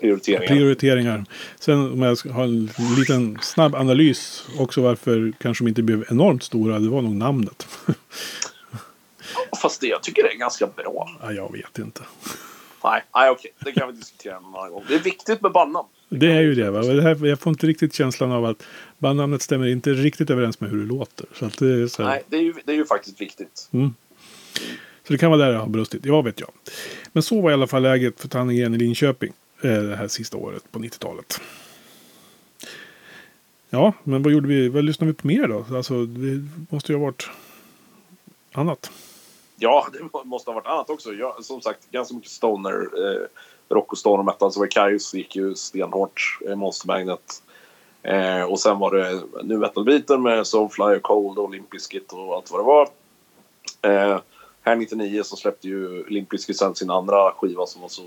prioriteringar. prioriteringar. Sen om jag ska ha en liten snabb analys också varför kanske de inte blev enormt stora. Det var nog namnet. Fast det, jag tycker det är ganska bra. Ja, jag vet inte. Nej, nej okej. Det kan vi diskutera någon annan gång. Det är viktigt med bandnamn. Det är ju det. Va? Det här, jag får inte riktigt känslan av att bandnamnet stämmer inte riktigt överens med hur det låter. Så det är så här, Nej, det är, ju, det är ju faktiskt viktigt. Mm. Så det kan vara där det har brustit. Ja, vet jag. Men så var i alla fall läget för Tannegren i Linköping Eh, det här sista året på 90-talet. Ja, men vad gjorde vi? Vad lyssnade vi på mer då? Alltså, det måste ju ha varit annat. Ja, det måste ha varit annat också. Jag, som sagt, ganska mycket stoner. Eh, rock och stoner metal. Så var Kaius gick ju stenhårt. Eh, Monster Magnet. Eh, och sen var det nu metal-biten med Soulfly och Cold och Limp Bizkit och allt vad det var. Eh, här 99 så släppte ju Limp Bizkit sen sin andra skiva som var så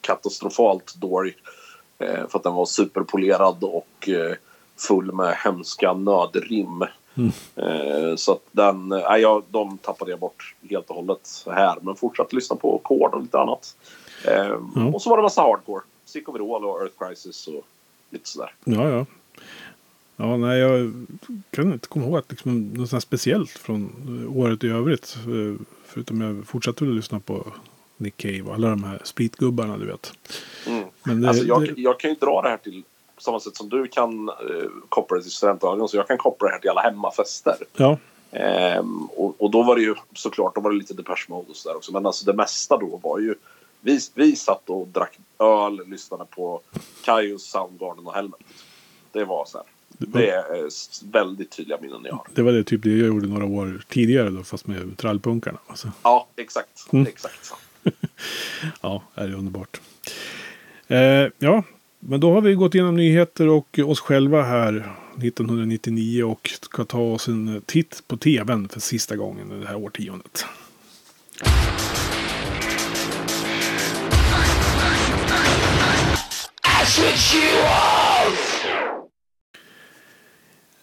katastrofalt dålig. Eh, för att den var superpolerad och eh, full med hemska nödrim. Mm. Eh, så att den, jag, de tappade jag bort helt och hållet här. Men fortsatte lyssna på Kord och lite annat. Mm. Och så var det massa hardcore. Sick Overall och Earth Crisis och lite sådär. Ja, ja. Ja, nej, jag kan inte komma ihåg att liksom, något speciellt från året i övrigt. Förutom jag fortsatte väl lyssna på Nick Cave och alla de här spritgubbarna, du vet. Mm. Men det, alltså, jag, det, jag kan ju dra det här till på samma sätt som du kan eh, koppla det till studentradion. Så jag kan koppla det här till alla hemmafester. ja, Ehm, och, och då var det ju såklart, då var det lite Depeche Mode och sådär också. Men alltså det mesta då var ju, vi, vi satt och drack öl, lyssnade på Kaius, Soundgarden och Helmet. Det var så här. Det är eh, väldigt tydliga minnen jag har. det var det typ det jag gjorde några år tidigare då, fast med trallpunkarna. Alltså, Ja, exakt. Mm. exakt. ja, det är underbart. Eh, ja, men då har vi gått igenom nyheter och oss själva här 1999 och ska ta oss en titt på tvn för sista gången det här årtiondet.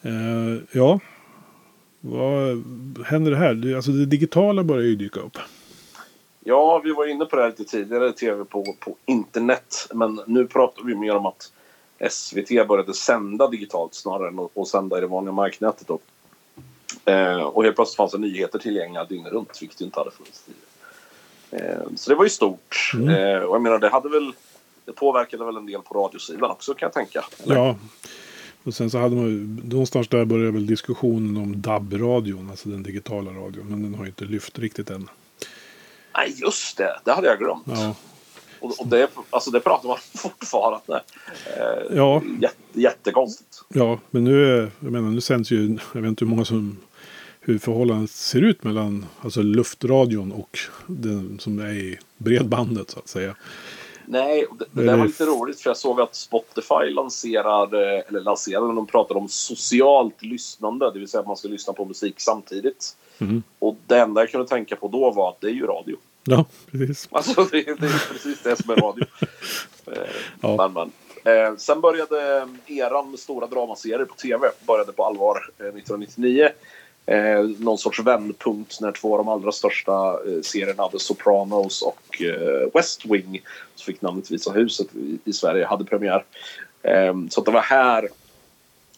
Uh, ja, vad händer det här? Alltså det digitala börjar ju dyka upp. Ja, vi var inne på det här lite tidigare, tv på, på internet. Men nu pratar vi mer om att SVT började sända digitalt snarare än att sända i det vanliga marknätet. Då. Eh, och helt plötsligt fanns det nyheter tillgängliga dygnet runt, vilket inte hade funnits tidigare. Eh, så det var ju stort. Mm. Eh, och jag menar, det hade väl... Det påverkade väl en del på radiosidan också kan jag tänka. Eller? Ja. Och sen så hade man någonstans där började väl diskussionen om DAB-radion, alltså den digitala radion. Men den har ju inte lyft riktigt än. Nej, just det! Det hade jag glömt. Ja, Och, och det, alltså, det pratar man fortfarande. Eh, Ja. Jätte, jättekonstigt. ja men nu, jag menar, nu sänds ju, jag vet inte hur många som, hur förhållandet ser ut mellan alltså luftradion och den som är i bredbandet så att säga. Nej, det, det där var lite roligt för jag såg att Spotify lanserade, eller lanserade, de pratade om socialt lyssnande, det vill säga att man ska lyssna på musik samtidigt. Mm. Och det enda jag kunde tänka på då var att det är ju radio. Ja, precis. Alltså det, det är precis det som är radio. Eh, Ja. Men, men. Eh, sen började eran med stora dramaserier på tv, började på allvar eh, 1999. Eh, någon sorts vändpunkt när två av de allra största eh, serierna, The Sopranos och eh, West Wing, som fick namnet Visa huset i, i Sverige, hade premiär. Eh, så att det var här,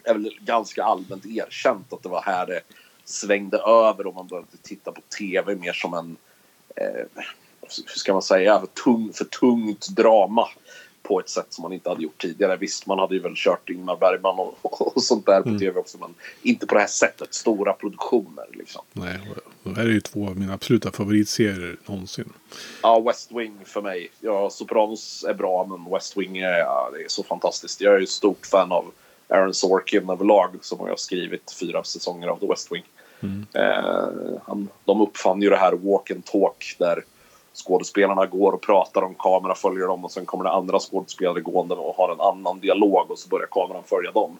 är väl ganska allmänt erkänt att det var här det svängde över och man började titta på tv mer som en eh, ska man säga, för, tung, för tungt drama på ett sätt som man inte hade gjort tidigare. Visst, man hade ju väl kört Ingmar Bergman och, och sånt där på tv också, men inte på det här sättet. Stora produktioner liksom. Nej, det här är ju två av mina absoluta favoritserier någonsin. Ja, West Wing för mig. Ja, Sopranos är bra, men West Wing är, ja, det är så fantastiskt. Jag är ju stort fan av Aaron Sorkin överlag, som har skrivit fyra säsonger av The West Wing. Eh, han, de uppfann ju det här walk and talk där skådespelarna går och pratar om kamera följer dem och sen kommer det andra skådespelare gående och har en annan dialog och så börjar kameran följa dem.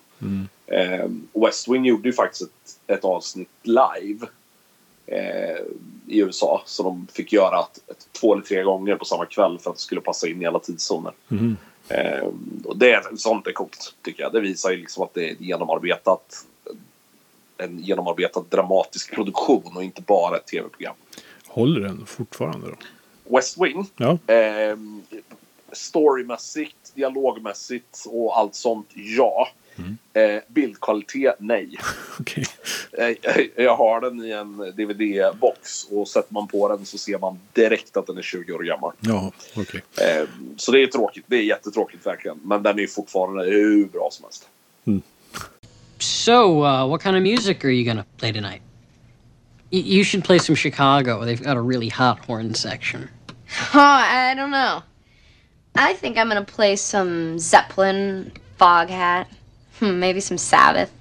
Eh, West Wing gjorde ju faktiskt ett, ett avsnitt live eh, i USA så de fick göra ett, ett, två eller tre gånger på samma kväll för att det skulle passa in i alla tidszoner. Mhm. Eh, och det, sånt är coolt tycker jag. Det visar ju liksom att det är genomarbetat en genomarbetad dramatisk produktion och inte bara ett tv-program. Håller den fortfarande då? West Wing, Ja. eh, storymässigt, dialogmässigt och allt sånt, ja. Eh, bildkvalitet, nej. Okej. Jag, jag, jag har den i en DVD-box och sätter man på den så ser man direkt att den är 20 år gammal. Ja, okej. Eh, så det är tråkigt. Det är jättetråkigt verkligen. Men den är fortfarande hur bra som helst. So, uh, what kind of music are you gonna play tonight? Y- you should play some Chicago. They've got a really hot horn section. Oh, I don't know. I think I'm gonna play some Zeppelin, Foghat, hmm, maybe some Sabbath.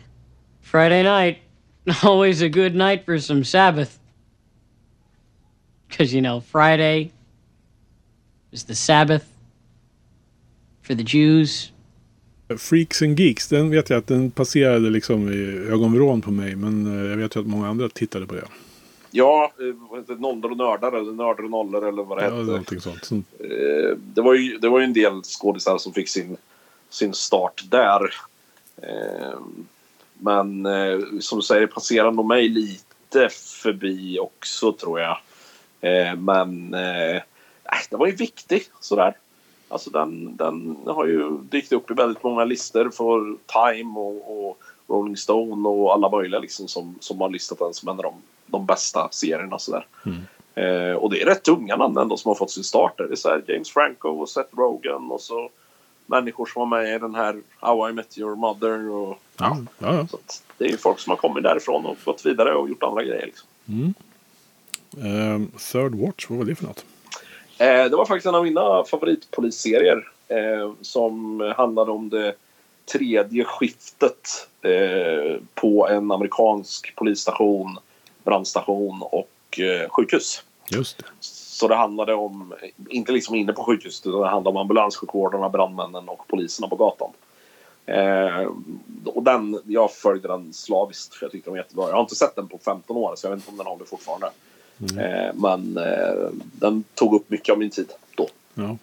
Friday night, always a good night for some Sabbath. Because, you know, Friday is the Sabbath for the Jews. Freaks and Geeks, den vet jag att den passerade liksom i ögonvrån på mig. Men eh, jag vet ju att många andra tittade på det. Ja, eh, det? Nollor och nördar eller nördar och nollor eller vad det Ja, hette. någonting sånt. Så, Eh, det, var ju, det var ju en del skådisar som fick sin, sin start där. Men som du säger, passerade nog mig lite förbi också tror jag. Men den var ju viktig sådär. Alltså den, den har ju dykt upp i väldigt många listor för Time och, och Rolling Stone och alla möjliga liksom som, som har listat den som en av de, de bästa serierna sådär. Eh, och det är rätt tunga namn ändå som har fått sin start där. Det är så James Franco och Seth Rogen och så människor som var med i den här How I Met Your Mother. Och, ja, ja, ja. så det är ju folk som har kommit därifrån och gått vidare och gjort andra grejer. Liksom. Mm. Ehm, Third Watch, vad var det för något? Eh, det var faktiskt en av mina favoritpolisserier eh, som handlade om det tredje skiftet eh, på en amerikansk polisstation, brandstation och sjukhus. Just det. Så det handlade om, inte liksom inne på sjukhuset, utan det handlade om ambulanssjukvårdarna, brandmännen och poliserna på gatan. Eh, och den, jag följde den slaviskt för jag tyckte den var jättebra. Jag har inte sett den på 15 år så jag vet inte om den håller fortfarande. Eh, men eh, den tog upp mycket av min tid då. Ja.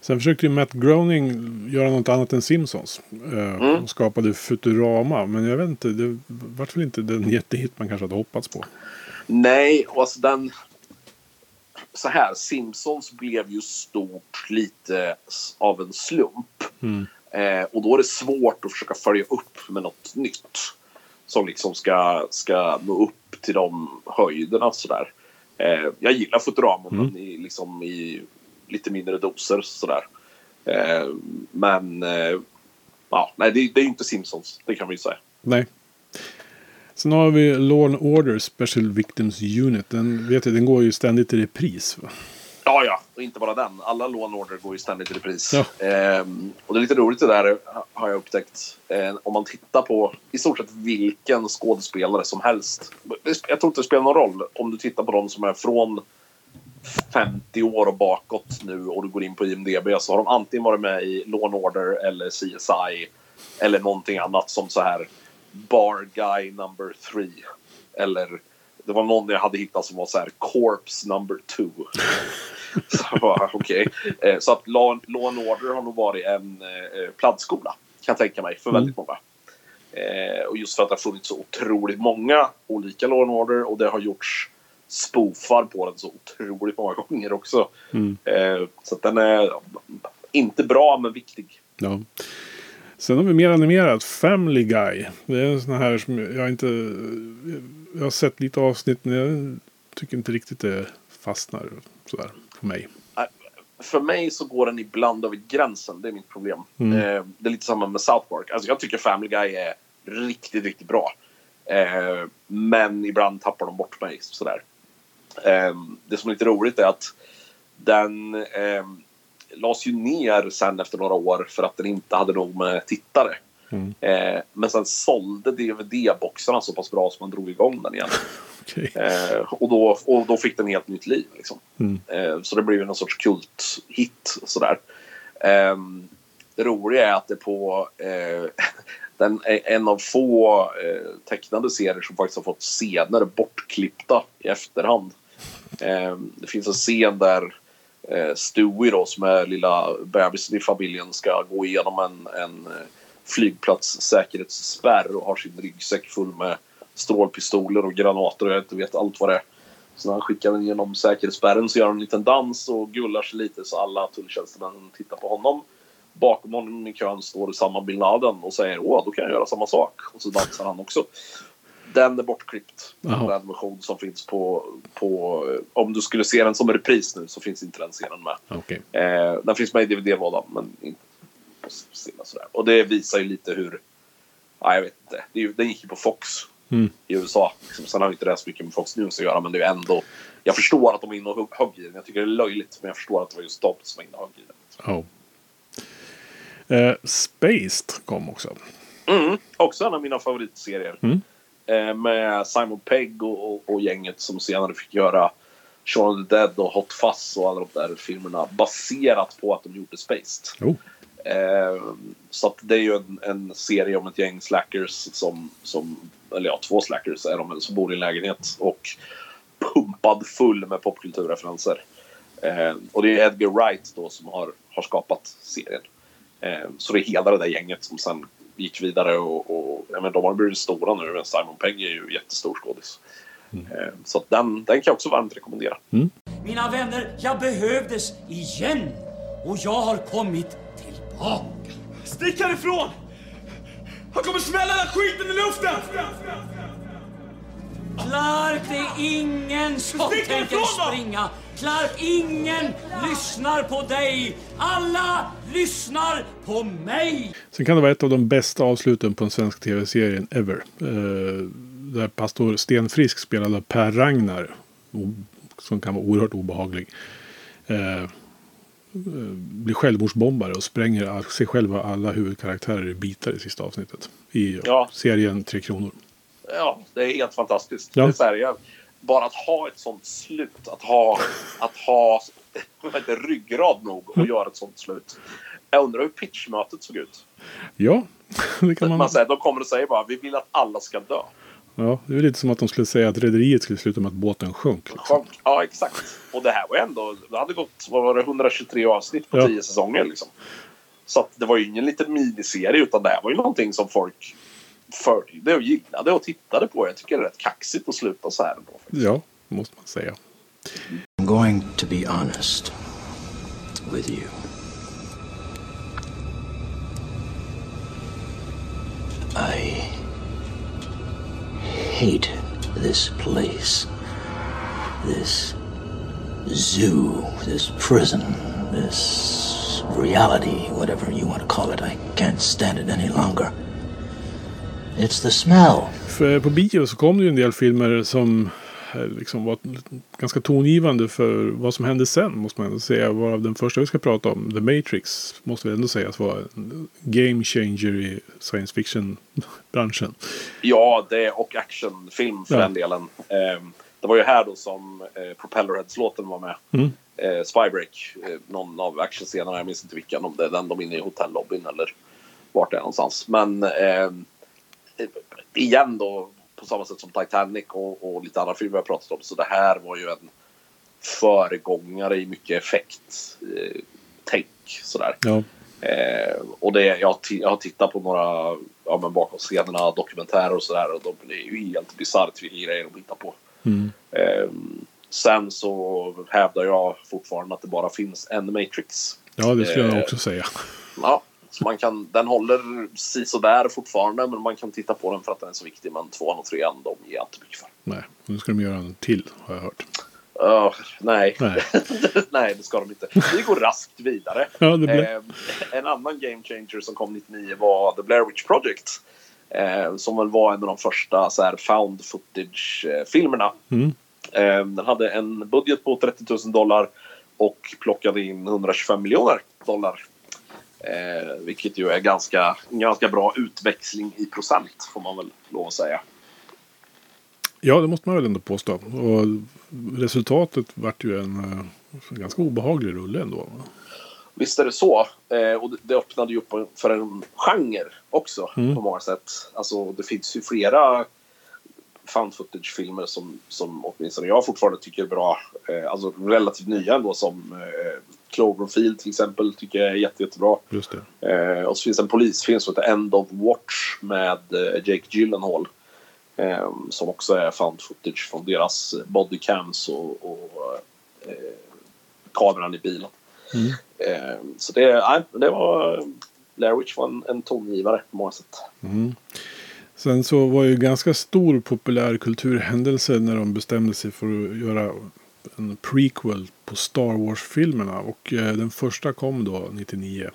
Sen försökte ju Matt Groening göra något annat än Simpsons. Eh, Mm. Och skapade Futurama. Men jag vet inte, det vart väl inte den jättehit man kanske hade hoppats på. Nej, och alltså den... Så här, Simpsons blev ju stort lite av en slump. Mm. Eh, och då är det svårt att försöka följa upp med något nytt. Som liksom ska, ska nå upp till de höjderna sådär. Eh, jag gillar Futurama Mm. men i, liksom i lite mindre doser sådär. Eh, men eh, ja, nej, det, det är ju inte Simpsons, det kan vi ju säga. Nej. Sen har vi Law and Order Special Victims Unit. Den, vet jag, den går ju ständigt i repris. Va? Ja, ja, och inte bara den. Alla Law Order går ju ständigt i repris. Ja. Ehm, och det är lite roligt det där har jag upptäckt. Ehm, om man tittar på i stort sett vilken skådespelare som helst. Jag tror inte det spelar någon roll om du tittar på de som är från 50 år och bakåt nu och du går in på IMDB så har de antingen varit med i Law Order eller CSI eller någonting annat som så här Bar Guy number three. Eller det var någon jag hade hittat som var så här Corpse number two. så okej. Eh, Så att Law, Law and Order har nog varit en eh, plantskola kan jag tänka mig för Mm. väldigt många. Eh, och just för att det har funnits så otroligt många olika Law and Order och det har gjorts spoofar på den så otroligt många gånger också. Mm. Eh, så att den är inte bra men viktig. Ja. Sen har vi mer animerat. Family Guy. Det är en sån här som jag inte... Jag har sett lite avsnitt men jag tycker inte riktigt det fastnar sådär på mig. För mig så går den ibland över gränsen. Det är mitt problem. Mm. Eh, det är lite samma med South Park. Alltså jag tycker Family Guy är riktigt, riktigt bra. Eh, men ibland tappar de bort mig. Sådär. Eh, det som är lite roligt är att den eh, lades ju ner sen efter några år för att den inte hade nog med tittare. Mm. Eh, men sen sålde DVD-boxarna så pass bra som man drog igång den igen. Okej. Eh, och, då, och då fick den helt nytt liv. Liksom. Mm. Eh, så det blev någon sorts kulthit. Sådär. Eh, det roliga är att det på eh, den en av få eh, tecknade serier som faktiskt har fått scener bortklippta i efterhand. Eh, det finns en scen där eh, Stewie då, som är lilla bebisen i familjen ska gå igenom en, en eh, flygplats säkerhetsspärr och har sin ryggsäck full med strålpistoler och granater och jag inte vet allt vad det är. Så när han skickar den genom säkerhetsspärren så gör han en liten dans och gullar sig lite så alla tulltjänstemän tittar på honom. Bakom honom i kön står Usama bin Laden och säger åh, då kan jag göra samma sak. Och så dansar han också. Den är bortklippt. Jaha. Den animation som finns på, på... Om du skulle se den som en repris nu så finns inte den scenen med. Okej. Eh, den finns med i DVD-lådan men inte på sidan sådär. Och det visar ju lite hur... Ja, jag vet inte. Det den gick ju på Fox Mm. i USA. Liksom, sen har inte det så mycket med Fox News att göra men det är ju ändå... Jag förstår att de är inne och högg i den. Jag tycker det är löjligt men jag förstår att det var just de som var inne och högg i den. Ja. Eh, Spaced kom också. Mm, också en av mina favoritserier. Mm. Eh, med Simon Pegg och, och, och gänget som senare fick göra Shaun of the Dead och Hot Fuzz och alla de där filmerna baserat på att de gjorde Spaced. Oh. Eh, så att det är ju en, en serie om ett gäng slackers som, som eller ja, två slackers är de som bor i en lägenhet och pumpad full med popkulturreferenser. Eh, och det är Edgar Wright då som har, har skapat serien. Eh, så det är hela det där gänget som sen gick vidare och, och ja, men de har blivit stora nu. Men Simon Pegg är ju jättestor skådis. Eh, så att den, den kan jag också varmt rekommendera. Mina vänner, jag behövdes igen. Och jag har kommit tillbaka. Stick härifrån! Han kommer smälla den skiten i luften! Clark, det är ingen som Stick tänker springa. Clark, ingen lyssnar på dig. Alla lyssnar på mig. Sen kan det vara ett av de bästa avsluten på en svensk tv-serien ever. Eh, där pastor Sten Frisk spelade Per Ragnar. Som kan vara oerhört obehaglig. Eh, eh, blir självmordsbombare och spränger sig själv och alla huvudkaraktärer i bitar i sista avsnittet. I Ja. serien Tre Kronor. Ja, det är helt fantastiskt. Ja. Det är jag, bara att ha ett sånt slut, att ha, att ha det, ryggrad nog Mm. och göra ett sånt slut. Jag undrar hur pitchmötet såg ut. Ja, det kan Man... man. säger, de kommer och säger bara vi vill att alla ska dö. Ja, det är lite som att de skulle säga att rederiet skulle sluta med att båten sjönk. Sjönk. Ja, exakt. Och det här var ändå, det hade gått, vad var det, 123 avsnitt på Ja. 10 säsonger liksom. Så att det var ju ingen liten miniserie utan det här var ju någonting som folk följde och gillade och tittade på. Jag tycker det är rätt kaxigt att sluta så här ändå. Ja, måste man säga. I'm going to be honest with you. I hate this place. This zoo, this prison, this reality, whatever you want to call it. I can't stand it any longer. It's the smell. För på bio så kom det ju en del filmer som liksom var ganska tongivande för vad som hände sen måste man säga. Varav den första vi ska prata om, The Matrix, måste vi ändå säga att var en game changer i science fiction-branschen. Ja, det och actionfilm för Ja. den delen. Ehm, det var ju här då som eh, Propellerheads-låten var med. Mm. Eh, Spybreak, eh, någon av actionscenerna, jag minns inte vilken, om det är den de är inne i hotellobbyn eller vart det är någonstans. Men eh, igen då, på samma sätt som Titanic och, och lite andra filmer vi har pratat om, så det här var ju en föregångare i mycket effekt. Eh, tänk sådär. Ja. Eh, och det, jag, jag har tittat på några ja, men bakom scenerna dokumentärer och sådär och de, det är ju helt bisarrt vilka grejer de hittar på. Mm. Eh, sen så hävdar jag fortfarande att det bara finns en Matrix. Ja, det skulle jag Eh, också säga. Ja, så man kan, den håller sådär fortfarande men man kan titta på den för att den är så viktig. Men tvåan och trean, de ger jag inte mycket för. Nej, nu ska de göra en till har jag hört. Uh, nej. Nej. nej, det ska de inte. Vi går raskt vidare. Ja, Eh, en annan game changer som kom 99 var The Blair Witch Project. Eh, som väl var en av de första så här, found footage-filmerna. Mm. Eh, den hade en budget på 30 000 dollar och plockade in 125 miljoner dollar. Eh, vilket ju är ganska, en ganska bra utväxling i procent får man väl lov att säga. Ja, det måste man väl ändå påstå. Och resultatet vart ju en eh, ganska obehaglig rulle ändå. Visst är det så. Eh, och det, det öppnade ju upp för en genre också Mm. på många sätt. Alltså det finns ju flera found footage-filmer som, som åtminstone jag fortfarande tycker är bra. Eh, alltså relativt nya ändå som eh, Cloverfield till exempel tycker jag är jätte, jättebra. Just det. Eh, och så finns en polisfilm som heter End of Watch med eh, Jake Gyllenhaal. Eh, som också är found footage från deras bodycams och, och eh, kameran i bilen. Mm. Så det, nej, det var... Blair Witch var en, en tongivare på många sätt. Mm. Sen så var det ju ganska stor populärkulturhändelse när de bestämde sig för att göra en prequel på Star Wars-filmerna. Och eh, den första kom då 99.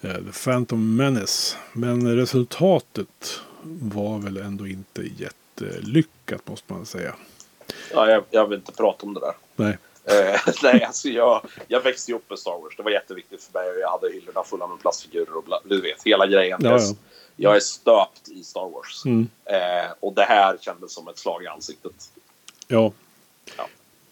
Eh, The Phantom Menace. Men resultatet var väl ändå inte jättelyckat måste man säga. Ja, jag, jag vill inte prata om det där. Nej. Eh, nej, alltså jag, jag växte ju upp med Star Wars. Det var jätteviktigt för mig. Jag hade hyllorna fulla med plastfigurer och bla, du vet, hela grejen. Ja, ja. Jag är stöpt i Star Wars. Mm. Eh, och det här kändes som ett slag i ansiktet. Ja.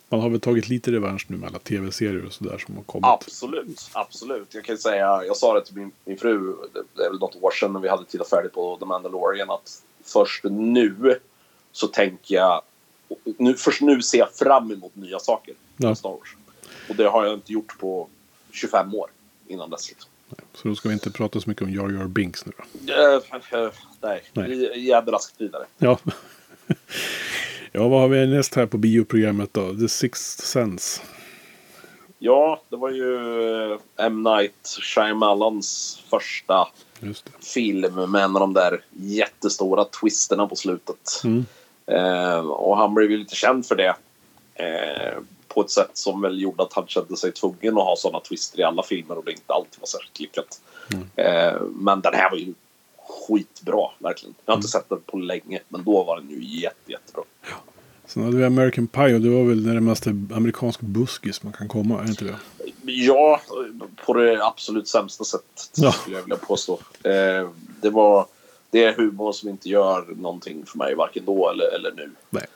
Man har väl tagit lite revansch nu med alla tv-serier och sådär som har kommit. Absolut, absolut. Jag kan ju säga, jag sa det till min, min fru, det, är väl något år sedan när vi hade tittat färdigt på The Mandalorian, att först nu så tänker jag, nu, först nu ser jag fram emot nya saker Ja. Star Wars. Och det har jag inte gjort på 25 år innan dess. Liksom. Så då ska vi inte prata så mycket om Jar Jar Binks nu då. Eh, nej, Nej. vi raskt vidare. Ja. ja, vad har vi näst här på bioprogrammet då? The Sixth Sense. Ja, det var ju eh, M. Night Shyamalans första film med en av de där jättestora twisterna på slutet. Mm. Eh, och han blev ju lite känd för det. Eh, på ett sätt som väl gjorde att han kände sig tvungen att ha sådana twister i alla filmer och det inte alltid var särskilt lyckat. Eh, men den här var ju skitbra, verkligen. Jag har inte sett den på länge, men då var den ju jätte, jättebra. Sen hade vi American Pie och det var väl det närmaste amerikansk buskis man kan komma, är inte det? Ja, på det absolut sämsta sättet Ja. skulle jag vilja påstå. Eh, det, var, det är humor som inte gör någonting för mig, varken då eller, eller nu. Nej.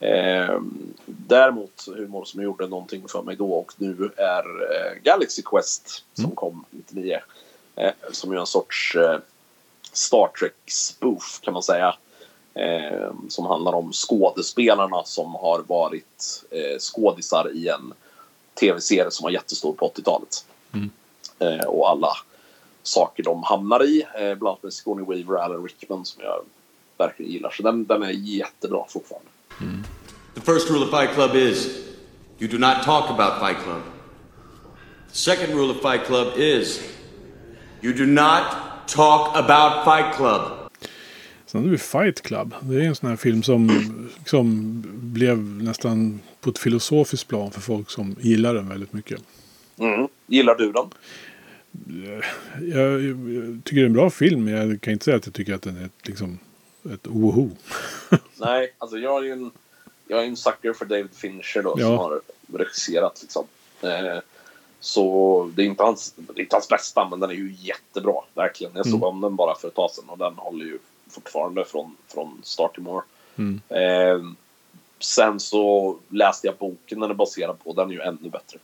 Eh, däremot humor som gjorde någonting för mig då och nu är eh, Galaxy Quest som kom 99. Eh, som är en sorts eh, Star Trek-spoof kan man säga. Eh, som handlar om skådespelarna som har varit eh, skådisar i en tv-serie som var jättestor på 80-talet. Eh, och alla saker de hamnar i. Bland annat med Sigourney Weaver och Alan Rickman som jag verkligen gillar. Så den, den är jättebra fortfarande. The first rule of Fight Club is you do not talk about Fight Club. The second rule of Fight Club is you do not talk about Fight Club. Sen hade vi Fight Club. Det är en sån här film som, som blev nästan på ett filosofiskt plan för folk som gillar den väldigt mycket. Mm. Gillar du den? Jag, jag tycker det är en bra film, men jag kan inte säga att jag tycker att den är liksom, ett oho. Nej, alltså jag är ju en, jag är en sucker för David Fincher då, Ja. som har regisserat liksom. Eh, så det är, inte hans, det är inte hans bästa, men den är ju jättebra. Verkligen. Jag såg Mm. om den bara för ett tag sedan och den håller ju fortfarande från, från start till mål. Mm. Eh, sen så läste jag boken den är baserad på. Den är ju ännu bättre.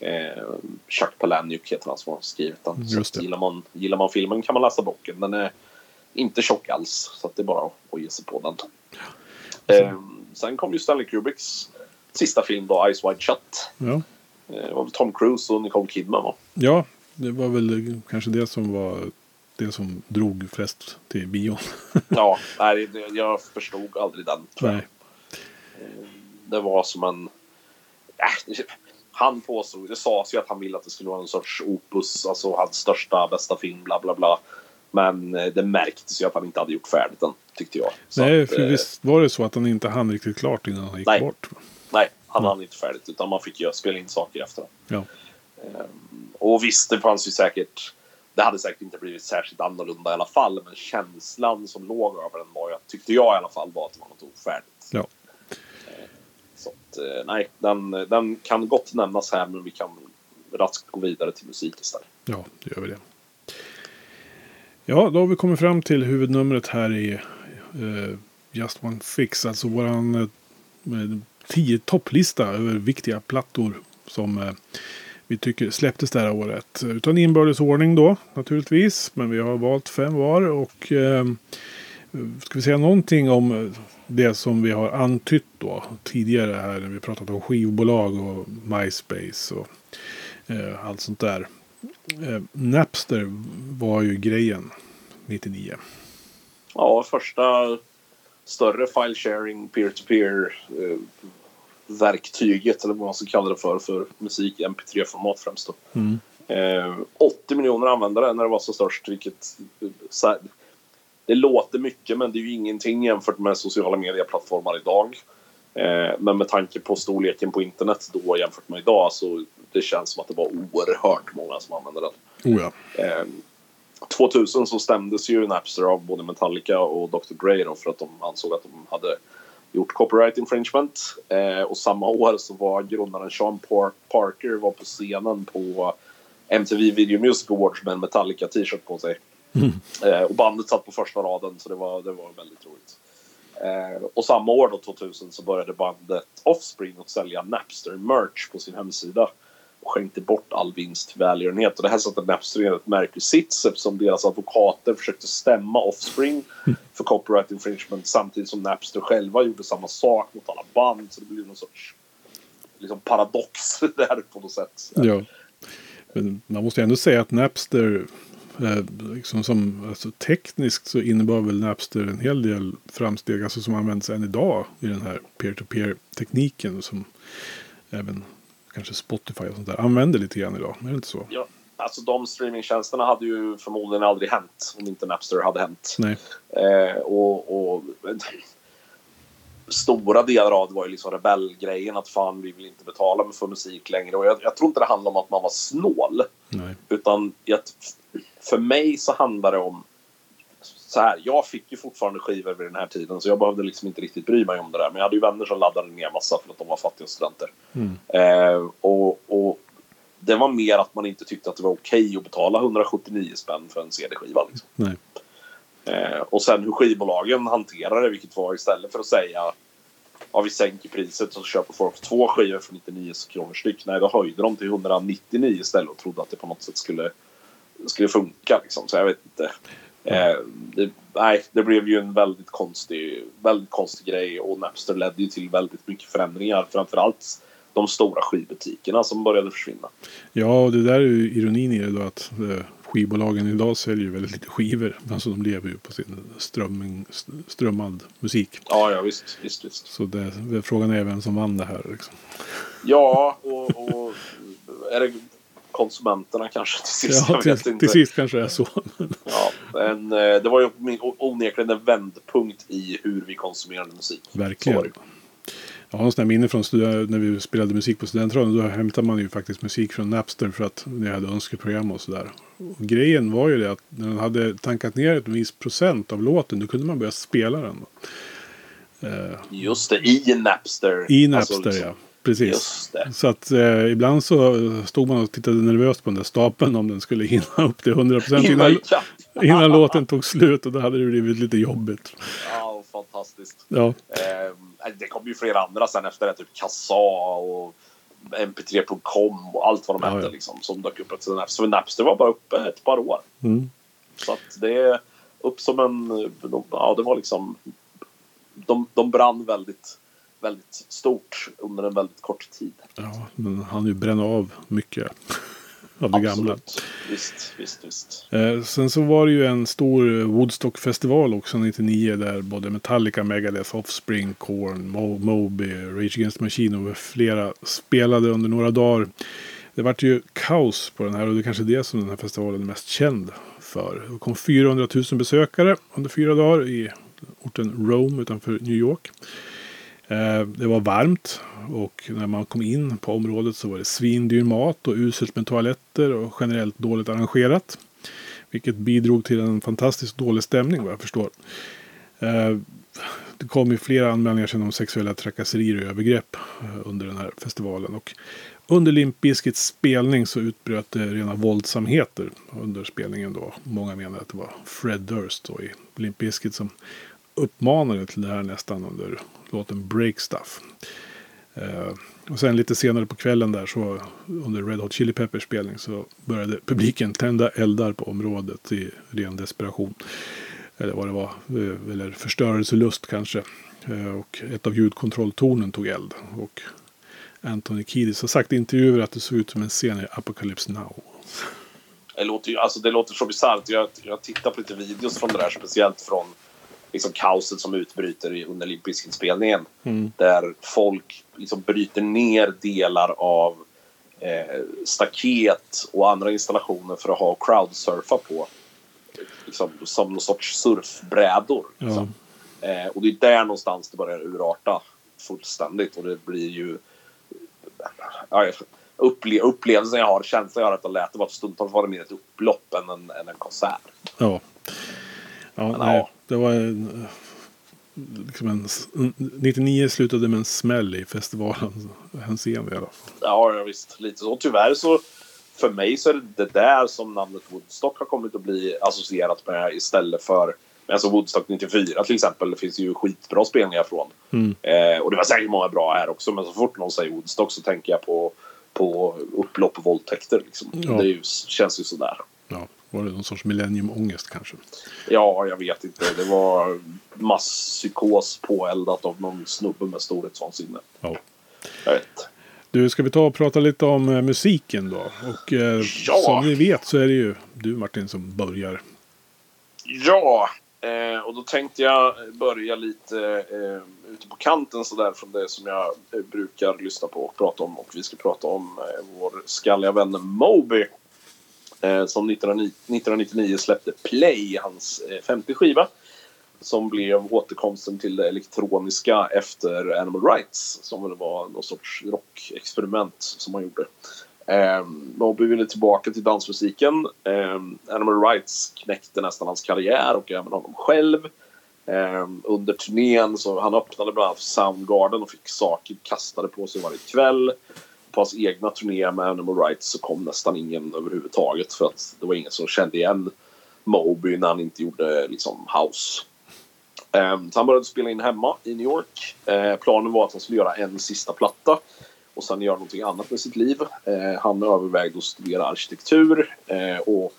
Eh, Chuck Palahniuk heter han som har skrivit den. Gillar, man, gillar man filmen kan man läsa boken. Den är inte tjock alls. Så att det är bara att ge sig på den. Eh, sen kom ju Stanley Kubricks sista film då, Eyes Wide Shut. Ja. Eh, det var väl Tom Cruise och Nicole Kidman va? ja, det var väl kanske det som var det som drog flest till bion. Ja, nej, jag förstod aldrig den. Tror jag. Nej. Det var som en... Äh, han påstod, det sades ju att han ville att det skulle vara en sorts opus, alltså hans största, bästa film, bla bla bla. Men eh, det märktes ju att han inte hade gjort färdigt den, tyckte jag. Så Nej, att, för eh, visst var det så att han inte hann riktigt klart innan han gick Nej. bort? Nej, han hann inte färdigt, utan man fick ju spela in saker efter. Ja. Och visst, det fanns ju säkert... Det hade säkert inte blivit särskilt annorlunda i alla fall, men känslan som låg över den var ju, tyckte jag i alla fall, var att det var något ofärdigt. Ja. Så att, eh, nej, den, den kan gott nämnas här, men vi kan raskt gå vidare till musik istället. Ja, då gör vi det. Ja, då har vi kommit fram till huvudnumret här i eh, Just One Fix. Alltså våran eh, tio topplista över viktiga plattor som eh, vi tycker släpptes det här året. Utan inbördes ordning då naturligtvis. Men vi har valt fem var och eh, ska vi säga någonting om det som vi har antytt då tidigare här när vi pratat om skivbolag och MySpace och eh, allt sånt där. Eh, Napster var ju grejen 99. Ja, första större file sharing peer-to-peer eh, verktyget, eller vad man ska kalla det för, för musik i mp3-format främst då. Mm. Eh, 80 miljoner användare när det var så störst, vilket eh, så här, det låter mycket men det är ju ingenting jämfört med sociala medieplattformar idag. Eh, men med tanke på storleken på internet då jämfört med idag så det känns som att det var oerhört många som använde den. Oh ja. Eh, 2000 så stämdes ju Napster av både Metallica och Dr. Dre då för att de ansåg att de hade gjort copyright infringement. Eh, och samma år så var grundaren Sean Par- Parker var på scenen på MTV Video Music Awards med en Metallica t-shirt på sig. Eh, och bandet satt på första raden så det var, det var väldigt roligt. Eh, och samma år då 2000 så började bandet Offspring att sälja Napster-merch på sin hemsida. Och skänkte bort all vinst till välgörenhet. Och det här satte Napster i ett märklig sits eftersom deras advokater försökte stämma Offspring för copyright infringement samtidigt som Napster själva gjorde samma sak mot alla band. Så det blev någon sorts liksom, paradox där på något sätt. Ja. Men man måste ändå säga att Napster, eh, liksom som, alltså, tekniskt så innebar väl Napster en hel del framsteg, alltså som används än idag i den här peer-to-peer-tekniken som även kanske Spotify och sånt där använder lite grann idag. Är det inte så? Ja, alltså de streamingtjänsterna hade ju förmodligen aldrig hänt om inte Napster hade hänt. Nej. Eh, och, och stora delar av det var ju liksom rebellgrejen att fan vi vill inte betala för musik längre. Och jag, jag tror inte det handlar om att man var snål. Nej. Utan jag, för mig så handlar det om så här, jag fick ju fortfarande skivor vid den här tiden så jag behövde liksom inte riktigt bry mig om det där. Men jag hade ju vänner som laddade ner massa för att de var fattiga studenter. Mm. Eh, och, och det var mer att man inte tyckte att det var okej att betala 179 spänn för en CD-skiva. Liksom. Eh, och sen hur skivbolagen hanterar det, vilket var istället för att säga ja, vi sänker priset och så köper folk två skivor för 99 kronor styck. Nej, då höjde de till 199 istället och trodde att det på något sätt skulle, skulle funka. Liksom. Så jag vet inte. Eh, det, nej, det blev ju en väldigt konstig, väldigt konstig grej och Napster ledde ju till väldigt mycket förändringar. Framförallt de stora skivbutikerna som började försvinna. Ja, och det där är ju ironin i det då att eh, skivbolagen idag säljer ju väldigt lite skivor. Alltså de lever ju på sin strömming, st- strömmad musik. Ja, ja visst. visst, visst. Så det, frågan är vem som vann det här. Liksom. Ja, och, och är det konsumenterna kanske till sist? Ja, jag till, till sist kanske det är så. Ja, men eh, det var ju onekligen en vändpunkt i hur vi konsumerade musik. Verkligen. Jag har här minne från när vi spelade musik på studentradion. Då hämtade man ju faktiskt musik från Napster för att ni hade önskeprogram och sådär. Och grejen var ju det att när den hade tankat ner ett viss procent av låten då kunde man börja spela den. Eh, Just det, i Napster. I Napster Alltså, liksom- ja. Precis. Så att eh, ibland så stod man och tittade nervöst på den där stapeln om den skulle hinna upp till 100 procent innan, Innan- låten tog slut. Och då hade det blivit lite jobbigt. Ja, fantastiskt. Ja. Eh, det kom ju flera andra sen efter det. Typ Kassa och mp3.com och allt vad de Ja, hette ja. liksom. Som dök upp efter Napster. Så Napster var bara uppe ett par år. Mm. Så att det är upp som en... Ja, det var liksom... De, de brann väldigt, väldigt stort under en väldigt kort tid. Ja, men han ju bränna av mycket av det gamla. Visst, visst, visst. Eh, sen så var det ju en stor Woodstock-festival också 99 där både Metallica, Megadeth, Offspring, Korn, Mo- Moby, Rage Against the Machine och flera spelade under några dagar. Det vart ju kaos på den här och det är kanske det som den här festivalen är mest känd för. Det kom 400 000 besökare under fyra dagar i orten Rome utanför New York. Eh, det var varmt och när man kom in på området så var det svindyr mat och uselt med toaletter och generellt dåligt arrangerat. Vilket bidrog till en fantastiskt dålig stämning vad jag förstår. Eh, det kom ju flera anmälningar sen om sexuella trakasserier och övergrepp eh, under den här festivalen. Och under Limp Bizkits spelning så utbröt det rena våldsamheter under spelningen då. Många menar att det var Fred Durst då i Limp Bizkit som uppmanade till det här nästan under låten Break Stuff. Eh, och sen lite senare på kvällen där så under Red Hot Chili Peppers spelning så började publiken tända eldar på området i ren desperation. Eller vad det var. Eh, eller förstörelselust kanske. Eh, och ett av ljudkontrolltornen tog eld. Och Anthony Kiedis har sagt i intervjuer att det såg ut som en scen i Apocalypse Now. Det låter, ju, alltså det låter så bisarrt. Jag, jag tittar på lite videos från det där, speciellt från liksom kaoset som utbryter under Limp Bizkit-spelningen. Mm. Där folk liksom bryter ner delar av eh, staket och andra installationer för att ha crowdsurfa på. liksom, som någon sorts surfbrädor. Liksom. Eh, och det är där någonstans det börjar urarta fullständigt och det blir ju... Ja, upple upplevelsen jag har, känslan jag har att det lät det var stundtals var det mer ett upplopp än en, än en konsert. Ja. Ja, nej, det var en, liksom en, 99 slutade med en smäll i festivalen hänseende i alla fall. Ja, ja, visst. Lite så. Tyvärr så för mig så är det det där som namnet Woodstock har kommit att bli associerat med istället för Alltså Woodstock 94 till exempel. Det finns ju skitbra spelningar från. Mm. Eh, och det var säkert många bra här också. Men så fort någon säger Woodstock så tänker jag på, på upplopp och våldtäkter. Liksom. Ja. Det ju, känns ju sådär. Var det någon sorts millenniumångest kanske? Ja, jag vet inte. Det var masspsykos påeldat av någon snubbe med storhetsvansinne. Ja. Jag vet. Du, ska vi ta och prata lite om eh, musiken då? Och eh, Ja. som ni vet så är det ju du Martin som börjar. Ja, eh, och då tänkte jag börja lite eh, ute på kanten sådär från det som jag eh, brukar lyssna på och prata om. Och vi ska prata om eh, vår skalliga vän Moby. Eh, som 1999 släppte Play, hans eh, femte skiva. Som blev återkomsten till det elektroniska efter Animal Rights. Som väl var någon sorts rockexperiment som han gjorde. Ehm, um, Moby ville tillbaka till dansmusiken. Ehm, Animal Rights knäckte nästan hans karriär och även honom själv. Ehm, under turnén så han öppnade bland annat för Soundgarden och fick saker kastade på sig varje kväll. På hans egna turné med Animal Rights så kom nästan ingen överhuvudtaget för att det var ingen som kände igen Moby när han inte gjorde liksom house. Ehm, så han började spela in hemma i New York. Ehm, planen var att han skulle göra en sista platta och sen göra någonting annat med sitt liv. Ehm, han övervägde att studera arkitektur och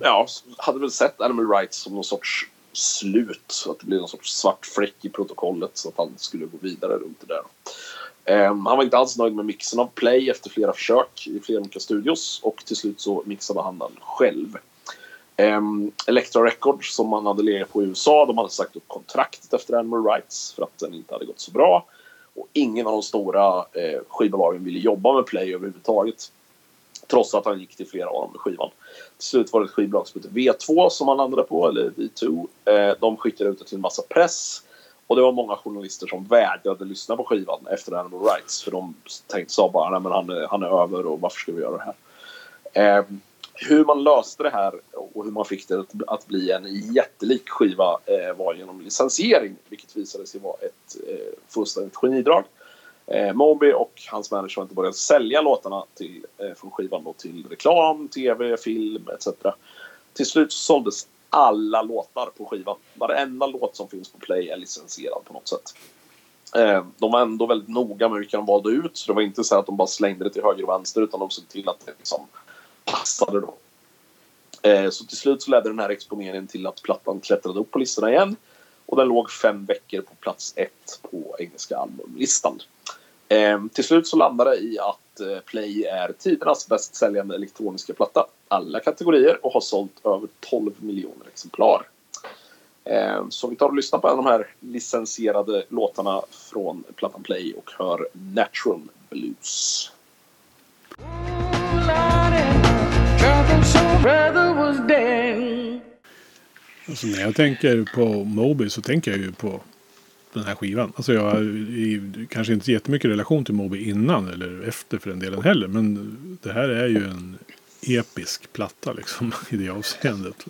ja, hade väl sett Animal Rights som någon sorts slut. Så att det blev någon sorts svart fläck i protokollet så att han skulle gå vidare runt det där. Um, han var inte alls nöjd med mixen av Play efter flera försök i flera olika studios och till slut så mixade han den själv. Um, Elektra Records som han hade legat på i USA, de hade sagt upp kontraktet efter Animal Rights för att den inte hade gått så bra. Och ingen av de stora eh, skivbolagen ville jobba med Play överhuvudtaget. Trots att han gick till flera av dem med skivan. Till slut var det ett skivbolag som hette V2 som han landade på, eller V2. Eh, de skickade ut det till en massa press. Och det var många journalister som vägrade lyssna på skivan efter Animal Rights. För de tänkte, sa bara, nej men han är, han är över och varför ska vi göra det här? Eh, hur man löste det här och hur man fick det att, att bli en jättelik skiva eh, var genom licensiering. Vilket visade sig vara ett eh, fullständigt genidrag. Eh, Moby och hans management började sälja låtarna till, eh, från skivan då till reklam, tv, film etc. Till slut såldes alla låtar på skivan. Varenda låt som finns på Play är licensierad på något sätt. Eh, de var ändå väldigt noga med vilka de valde ut. Så det var inte så att de bara slängde det till höger och vänster utan de såg till att det liksom passade då. Eh, så till slut så ledde den här exponeringen till att plattan klättrade upp på listorna igen. Och den låg fem veckor på plats ett på engelska albumlistan. Eh, till slut så landade det i att Eh, Play är tidernas bäst säljande elektroniska platta. Alla kategorier och har sålt över 12 miljoner exemplar. Eh, så vi tar och lyssnar på en av de här licensierade låtarna från plattan Play och hör Natural Blues. Alltså när jag tänker på Moby så tänker jag ju på den här skivan. Alltså jag har kanske inte jättemycket relation till Moby innan eller efter för den delen heller. Men det här är ju en episk platta liksom i det avseendet.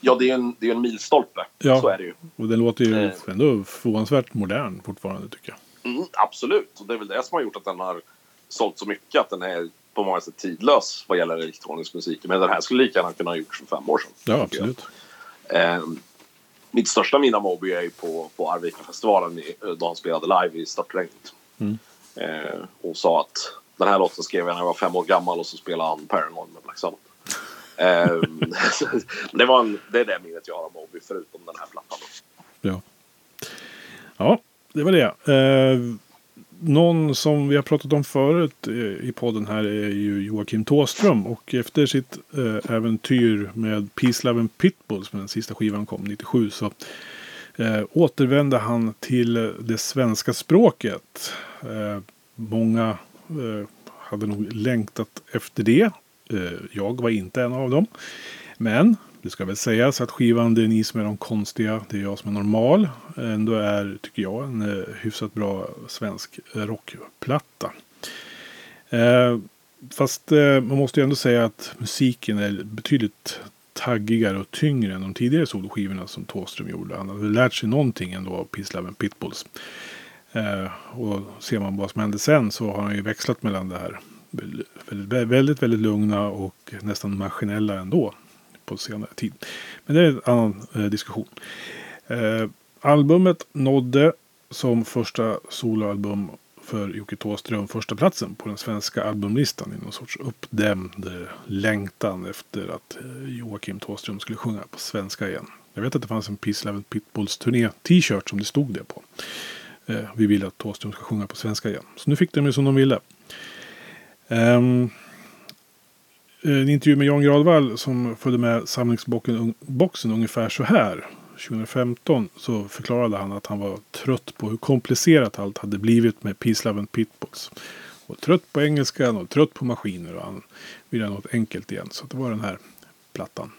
Ja, det är en, det är en milstolpe. Ja. Så är det ju. Och den låter ju Eh. ändå förvånansvärt modern fortfarande tycker jag. Mm, absolut. Och det är väl det som har gjort att den har sålt så mycket. Att den är på många sätt tidlös vad gäller elektronisk musik. Men den här skulle lika gärna kunna ha gjorts för fem år sedan. Ja, absolut. Eh, mitt största minne av Moby är ju på, på Arvika-festivalen i- då han spelade live i Störtregnet. Mm. Eh, och sa att den här låten skrev jag när jag var fem år gammal och så spelade han Paranoid med Black Sabbath. Eh, det, var en, det är det minnet jag har av Moby förutom den här plattan. Ja. ja, det var det. Eh, någon som vi har pratat om förut i podden här är ju Joakim Tåström. Och efter sitt eh, äventyr med Peace, Love and Pitbulls, när den sista skivan kom 97, så eh, återvände han till det svenska språket. Eh, många eh, hade nog längtat efter det. Eh, jag var inte en av dem. Men det ska väl sägas att skivan Det är ni som är de konstiga, det är jag som är normal. Ändå är, tycker jag, en eh, hyfsat bra svensk rockplatta. Eh, fast eh, man måste ju ändå säga att musiken är betydligt taggigare och tyngre än de tidigare soloskivorna som Thåström gjorde. Han hade lärt sig någonting ändå av Peace Love and Pitbulls. Eh, och ser man vad som hände sen så har han ju växlat mellan det här väldigt, väldigt, väldigt lugna och nästan maskinella ändå på senare tid. Men det är en annan eh, diskussion. Eh, albumet nådde som första soloalbum för Jocke Thåström första platsen på den svenska albumlistan i någon sorts uppdämd eh, längtan efter att eh, Joakim Thåström skulle sjunga på svenska igen. Jag vet att det fanns en Peace Level Pitbulls turné t-shirt som det stod det på. Eh, vi vill att Thåström ska sjunga på svenska igen. Så nu fick de ju som de ville. Um, Eh, en intervju med Jan Gradvall som följde med samlingsboxen ungefär så här. 2015 så förklarade han att han var trött på hur komplicerat allt hade blivit med Peace Love and Pitbox. Och trött på engelskan och trött på maskiner och han ville ha något enkelt igen. Så det var den här plattan.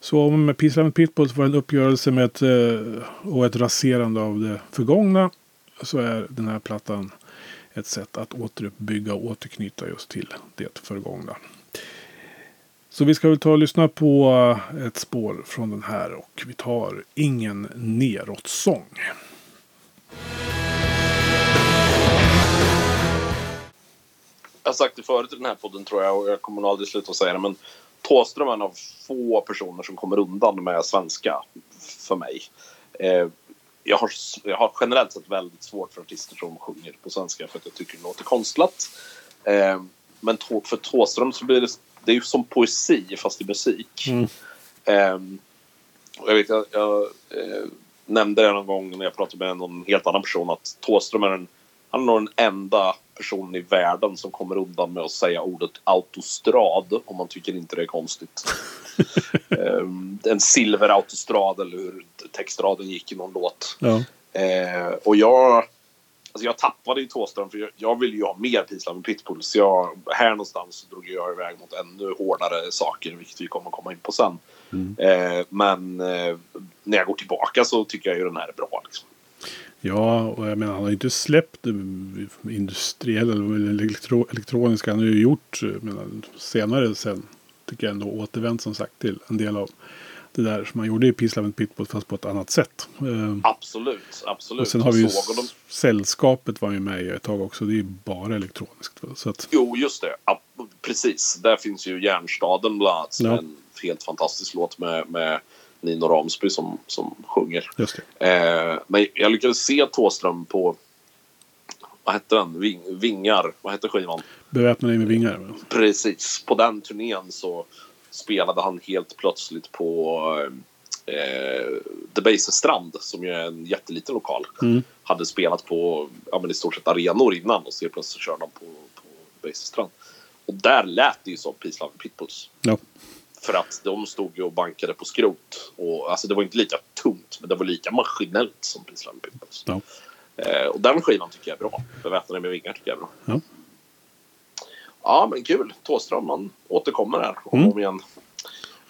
Så om Peace Love and Pitbulls var en uppgörelse med ett, eh, och ett raserande av det förgångna så är den här plattan ett sätt att återuppbygga och återknyta just till det förgångna. Så vi ska väl ta och lyssna på eh, ett spår från den här och vi tar Ingen neråt-sång. Jag har sagt det förut i den här podden tror jag och jag kommer nog aldrig sluta säga det men Thåström är en av få personer som kommer undan med svenska för mig. Eh, jag, har, jag har generellt sett väldigt svårt för artister som sjunger på svenska för att jag tycker det låter konstlat. Eh, men för Thåström så blir det det är ju som poesi fast i musik. Mm. Um, jag vet, jag, jag eh, nämnde det någon gång när jag pratade med någon helt annan person att Thåström är en, han är nog den enda personen i världen som kommer undan med att säga ordet autostrad om man tycker inte det är konstigt. um, en silverautostrad eller hur textraden gick i någon låt. Ja. Uh, och jag Alltså jag tappade i Thåström för jag, jag ville ju ha mer Pisland med Pitbull. Så jag, här någonstans drog jag iväg mot ännu hårdare saker, vilket vi kommer komma in på sen. Mm. Eh, men eh, när jag går tillbaka så tycker jag ju den här är bra. Liksom. Ja, och jag menar han har ju inte släppt industriella eller elektro, elektroniska. Han har ju gjort menar, senare sen. Tycker jag ändå återvänt som sagt till en del av det där som man gjorde i Peace Love Pitbull fast på ett annat sätt. Eh, absolut, absolut. Och sen har vi ju de... Sällskapet var ju med i ett tag också. Det är ju bara elektroniskt. Så att... Jo, just det. Ja, precis. Där finns ju Järnstaden bland annat. Ja. en helt fantastisk låt med, med Nino Ramsby som, som sjunger. Just det. Eh, men jag lyckades se Tåström på vad hette den? Ving, vingar. Vad hette skivan? Beväpna dig med vingar. Precis. På den turnén så spelade han helt plötsligt på eh, The Base Strand som ju är en jätteliten lokal. Mm. Hade spelat på ja, men i stort sett arenor innan och så plötsligt körde han på, på Base Strand. Och där lät det ju som Peace Love Pitbulls. Ja. För att de stod ju och bankade på skrot. Och, alltså det var inte lika tungt men det var lika maskinellt som Peace Love Pitbulls. Ja. Eh, och den skivan tycker jag är bra. Beväpnade med vingar tycker jag är bra. Ja. Ja, men kul. Tåström, han återkommer här om mm. igen.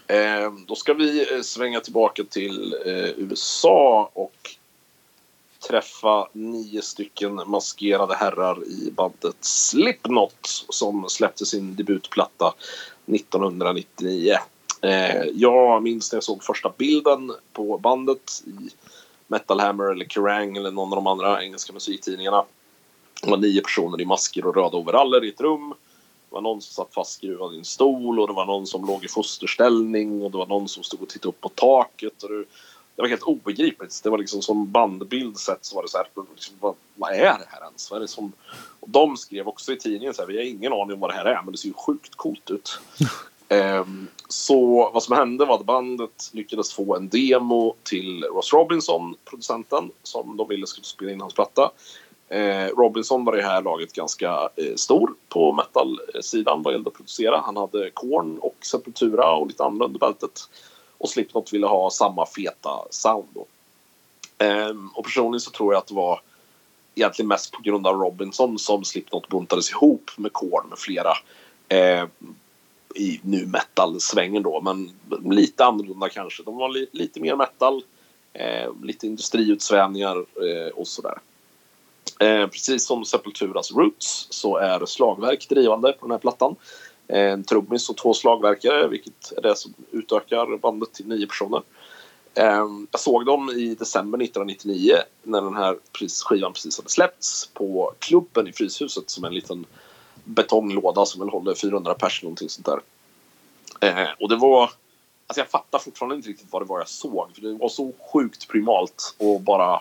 Eh, då ska vi eh, svänga tillbaka till eh, USA och träffa nio stycken maskerade herrar i bandet Slipknot som släppte sin debutplatta 1999. Eh, jag minns när jag såg första bilden på bandet i Metal Hammer eller Kerrang eller någon av de andra engelska musiktidningarna. Det var nio personer i masker och röda overaller i ett rum var någon som satt fastskruvad i en stol och det var någon som låg i fosterställning och det var någon som stod och tittade upp på taket. Och det, det var helt obegripligt. Det var liksom som bandbild sett så var det så här, liksom, vad, vad, är det här ens? Vad är det som... Och de skrev också i tidningen så här, vi har ingen aning om vad det här är men det ser ju sjukt coolt ut. um, så vad som hände var att bandet lyckades få en demo till Ross Robinson, producenten, som de ville skulle spela in hans platta. Eh, Robinson var i det här laget ganska eh, stor på metal-sidan vad gällde att producera. Han hade Korn och Sepultura och lite andra under bältet. Och Slipknot ville ha samma feta sound då. Eh, och personligen så tror jag att det var egentligen mest på grund av Robinson som Slipknot buntades ihop med Korn med flera. Eh, i nu metal-svängen då, men lite annorlunda kanske. De var li, lite mer metal, eh, lite industriutsvävningar eh, och sådär. Eh, precis som Sepulturas Roots så är slagverk drivande på den här plattan. Eh, en trummis och två slagverkare, vilket är det som utökar bandet till nio personer. Eh, jag såg dem i december 1999 när den här skivan precis hade släppts på klubben i Fryshuset som en liten betonglåda som väl håller 400 pers någonting sånt där. Eh, och det var... Alltså jag fattar fortfarande inte riktigt vad det var jag såg. För det var så sjukt primalt och bara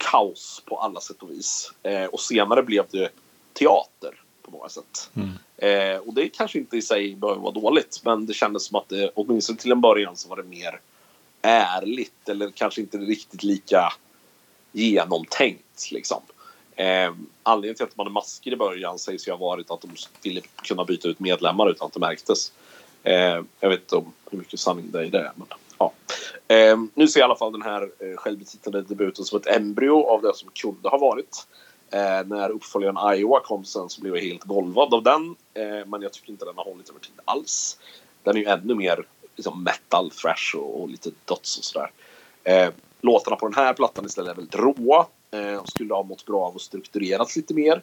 kaos på alla sätt och vis. Eh, och senare blev det teater på många sätt. Mm. Eh, och det kanske inte i sig behöver vara dåligt. Men det kändes som att det åtminstone till en början så var det mer ärligt. Eller kanske inte riktigt lika genomtänkt liksom. Eh, anledningen till att de hade masker i början sägs ju ha varit att de ville kunna byta ut medlemmar utan att det märktes. Eh, jag vet inte om hur mycket sanning det är i det. Men, ja. eh, nu ser jag i alla fall den här eh, självbetitlade debuten som ett embryo av det som kunde ha varit. Eh, när uppföljaren Iowa kom sen så blev jag helt golvad av den. Eh, men jag tycker inte den har hållit över tid alls. Den är ju ännu mer liksom, metal, thrash och, och lite dots och sådär. Eh, låtarna på den här plattan istället är väldigt råa. Eh, skulle ha mått bra av att strukturerats lite mer.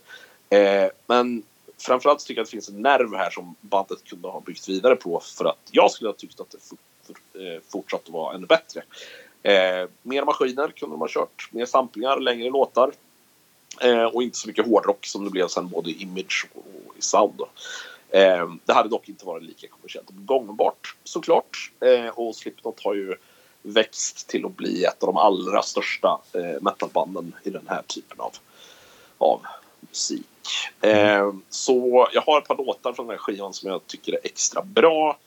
Eh, men framförallt tycker jag att det finns en nerv här som bandet kunde ha byggt vidare på för att jag skulle ha tyckt att det fortsatt att vara ännu bättre. Eh, mer maskiner kunde de ha kört, mer samplingar, längre låtar. Eh, och inte så mycket hårdrock som det blev sen både i image och i sound. Eh, det hade dock inte varit lika kommersiellt gångbart såklart. Eh, och Slipknot har ju växt till att bli ett av de allra största eh, metalbanden i den här typen av, av musik. Eh, så jag har ett par låtar från den här skivan som jag tycker är extra bra.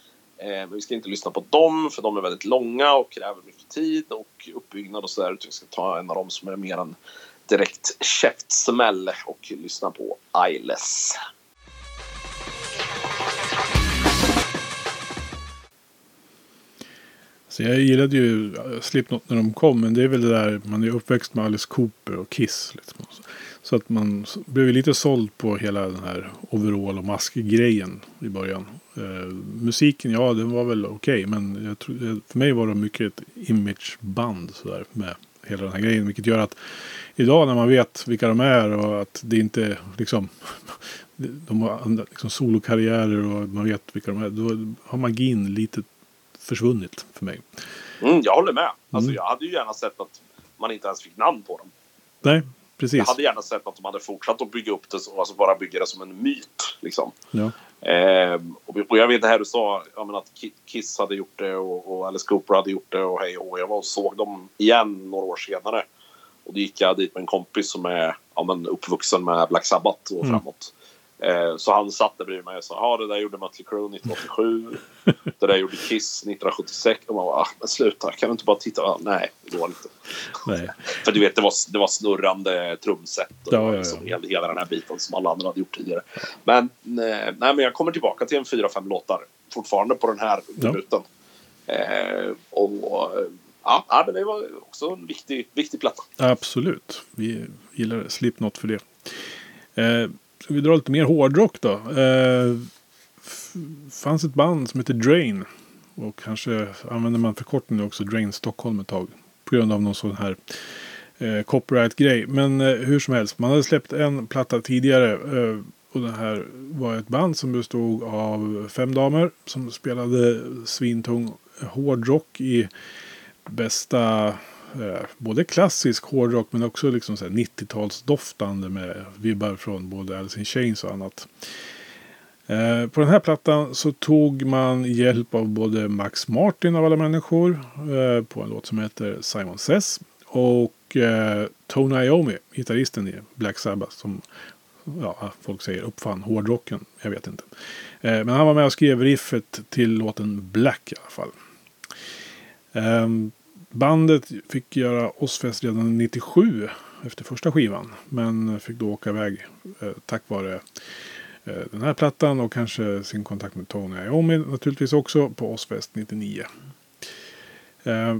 Eh, men vi ska inte lyssna på dem för de är väldigt långa och kräver mycket tid och uppbyggnad och sådär. Vi ska ta en av dem som är mer en direkt käftsmäll och lyssna på Eyeless. Så jag gillade ju Slipknot när de kom. Men det är väl det där, man är uppväxt med Alice Cooper och Kiss. Liksom. Så att man blev lite såld på hela den här overall och mask-grejen i början. Eh, musiken, ja den var väl okej. Okay, men jag tror, för mig var det mycket ett imageband sådär med hela den här grejen. Vilket gör att idag när man vet vilka de är och att det inte liksom de har liksom solokarriärer och man vet vilka de är. Då har magin lite försvunnit för mig. Mm, jag håller med. Alltså, mm. Jag hade ju gärna sett att man inte ens fick namn på dem. Nej, precis. Jag hade gärna sett att de hade fortsatt att bygga upp det, alltså bara bygga det som en myt. Liksom. Ja. Eh, och, och, jag vet det här du sa, menar, att Kiss hade gjort det och, och Alice Cooper hade gjort det och hej och Jag var och såg dem igen några år senare. Och då gick jag dit med en kompis som är ja, men uppvuxen med Black Sabbath och mm. framåt. Eh, så han satt där bredvid mig och sa ja det där gjorde Mötley Crüe 1987. det där gjorde Kiss 1976. Och man bara, ah, men sluta, kan du inte bara titta? Ah, nej, det går inte. Nej. För du vet, det var, det var snurrande trumset och ja, ja, ja. Liksom hela, hela den här biten som alla andra hade gjort tidigare. Men, nej, nej, men jag kommer tillbaka till en fyra, fem låtar fortfarande på den här debuten. Eh, och ja, det var också en viktig, viktig platta. Absolut, vi gillar Slipknot för det. Eh, Ska vi dra lite mer hårdrock då? Eh, fanns ett band som heter Drain. Och kanske använder man förkortningen också Drain Stockholm ett tag. På grund av någon sån här eh, copyright-grej. Men eh, hur som helst, man hade släppt en platta tidigare. Eh, och det här var ett band som bestod av fem damer som spelade svintung hårdrock i bästa Eh, både klassisk hårdrock men också liksom 90-talsdoftande med vibbar från både Alice in Chains och annat. Eh, på den här plattan så tog man hjälp av både Max Martin av alla människor eh, på en låt som heter Simon Says och Tony Iommi, gitarristen i Black Sabbath som ja, folk säger uppfann hårdrocken. Jag vet inte. Men han var med och skrev riffet till låten Black i alla fall. Ehm, Bandet fick göra Ozzfest redan 97 efter första skivan. Men fick då åka iväg eh, tack vare eh, den här plattan och kanske sin kontakt med Tony Iommi naturligtvis också på Ozzfest 99. Eh,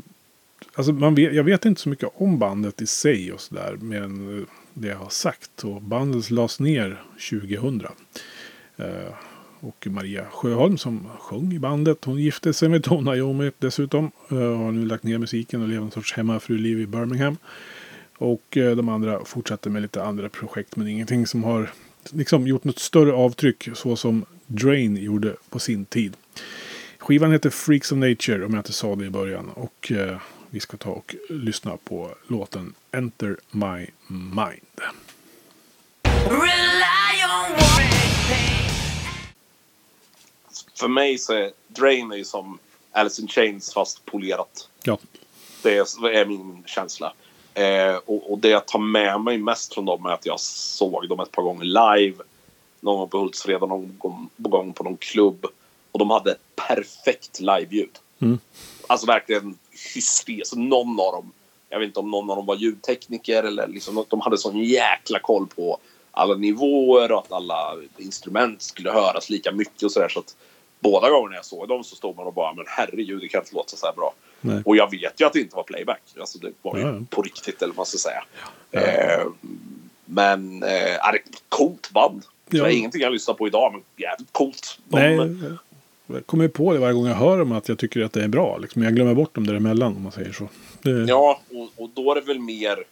alltså man vet, jag vet inte så mycket om bandet i sig och sådär. mer än eh, det jag har sagt. Och bandet lades ner 2000. Och Maria Sjöholm som sjöng i bandet. Hon gifte sig med Tony Iommi dessutom. Eh, och har nu lagt ner musiken och lever en sorts hemmafruliv i Birmingham. Och eh, de andra fortsatte med lite andra projekt men ingenting som har liksom gjort något större avtryck så som Drain gjorde på sin tid. Skivan heter Freaks of Nature om jag inte sa det i början. Och eh, vi ska ta och lyssna på låten Enter My Mind. För mig så är Drain är som Alice in Chains fast polerat. Ja. Det är, är min känsla. Eh, och, och det jag tar med mig mest från dem är att jag såg dem ett par gånger live. Någon gång på Hultsfred, någon gång, på gång på någon klubb. Och de hade perfekt liveljud. Mm. Alltså verkligen hysteriskt. Någon av dem, jag vet inte om någon av dem var ljudtekniker eller liksom, de hade sån jäkla koll på alla nivåer och att alla instrument skulle höras lika mycket och sådär. Så att båda gångerna jag såg dem så stod man och bara men herregud det kan inte låta så här bra. Nej. Och jag vet ju att det inte var playback. Alltså det var ju Ja, ja. på riktigt eller vad man ska säga. Eh, men eh, är det coolt band. Det är Ja. ingenting jag lyssnar på idag men jävligt coolt. Nej, jag kommer på det varje gång jag hör dem att jag tycker att det är bra. Liksom. Jag glömmer bort dem däremellan om man säger så. Det, Ja, och, och då är det väl mer...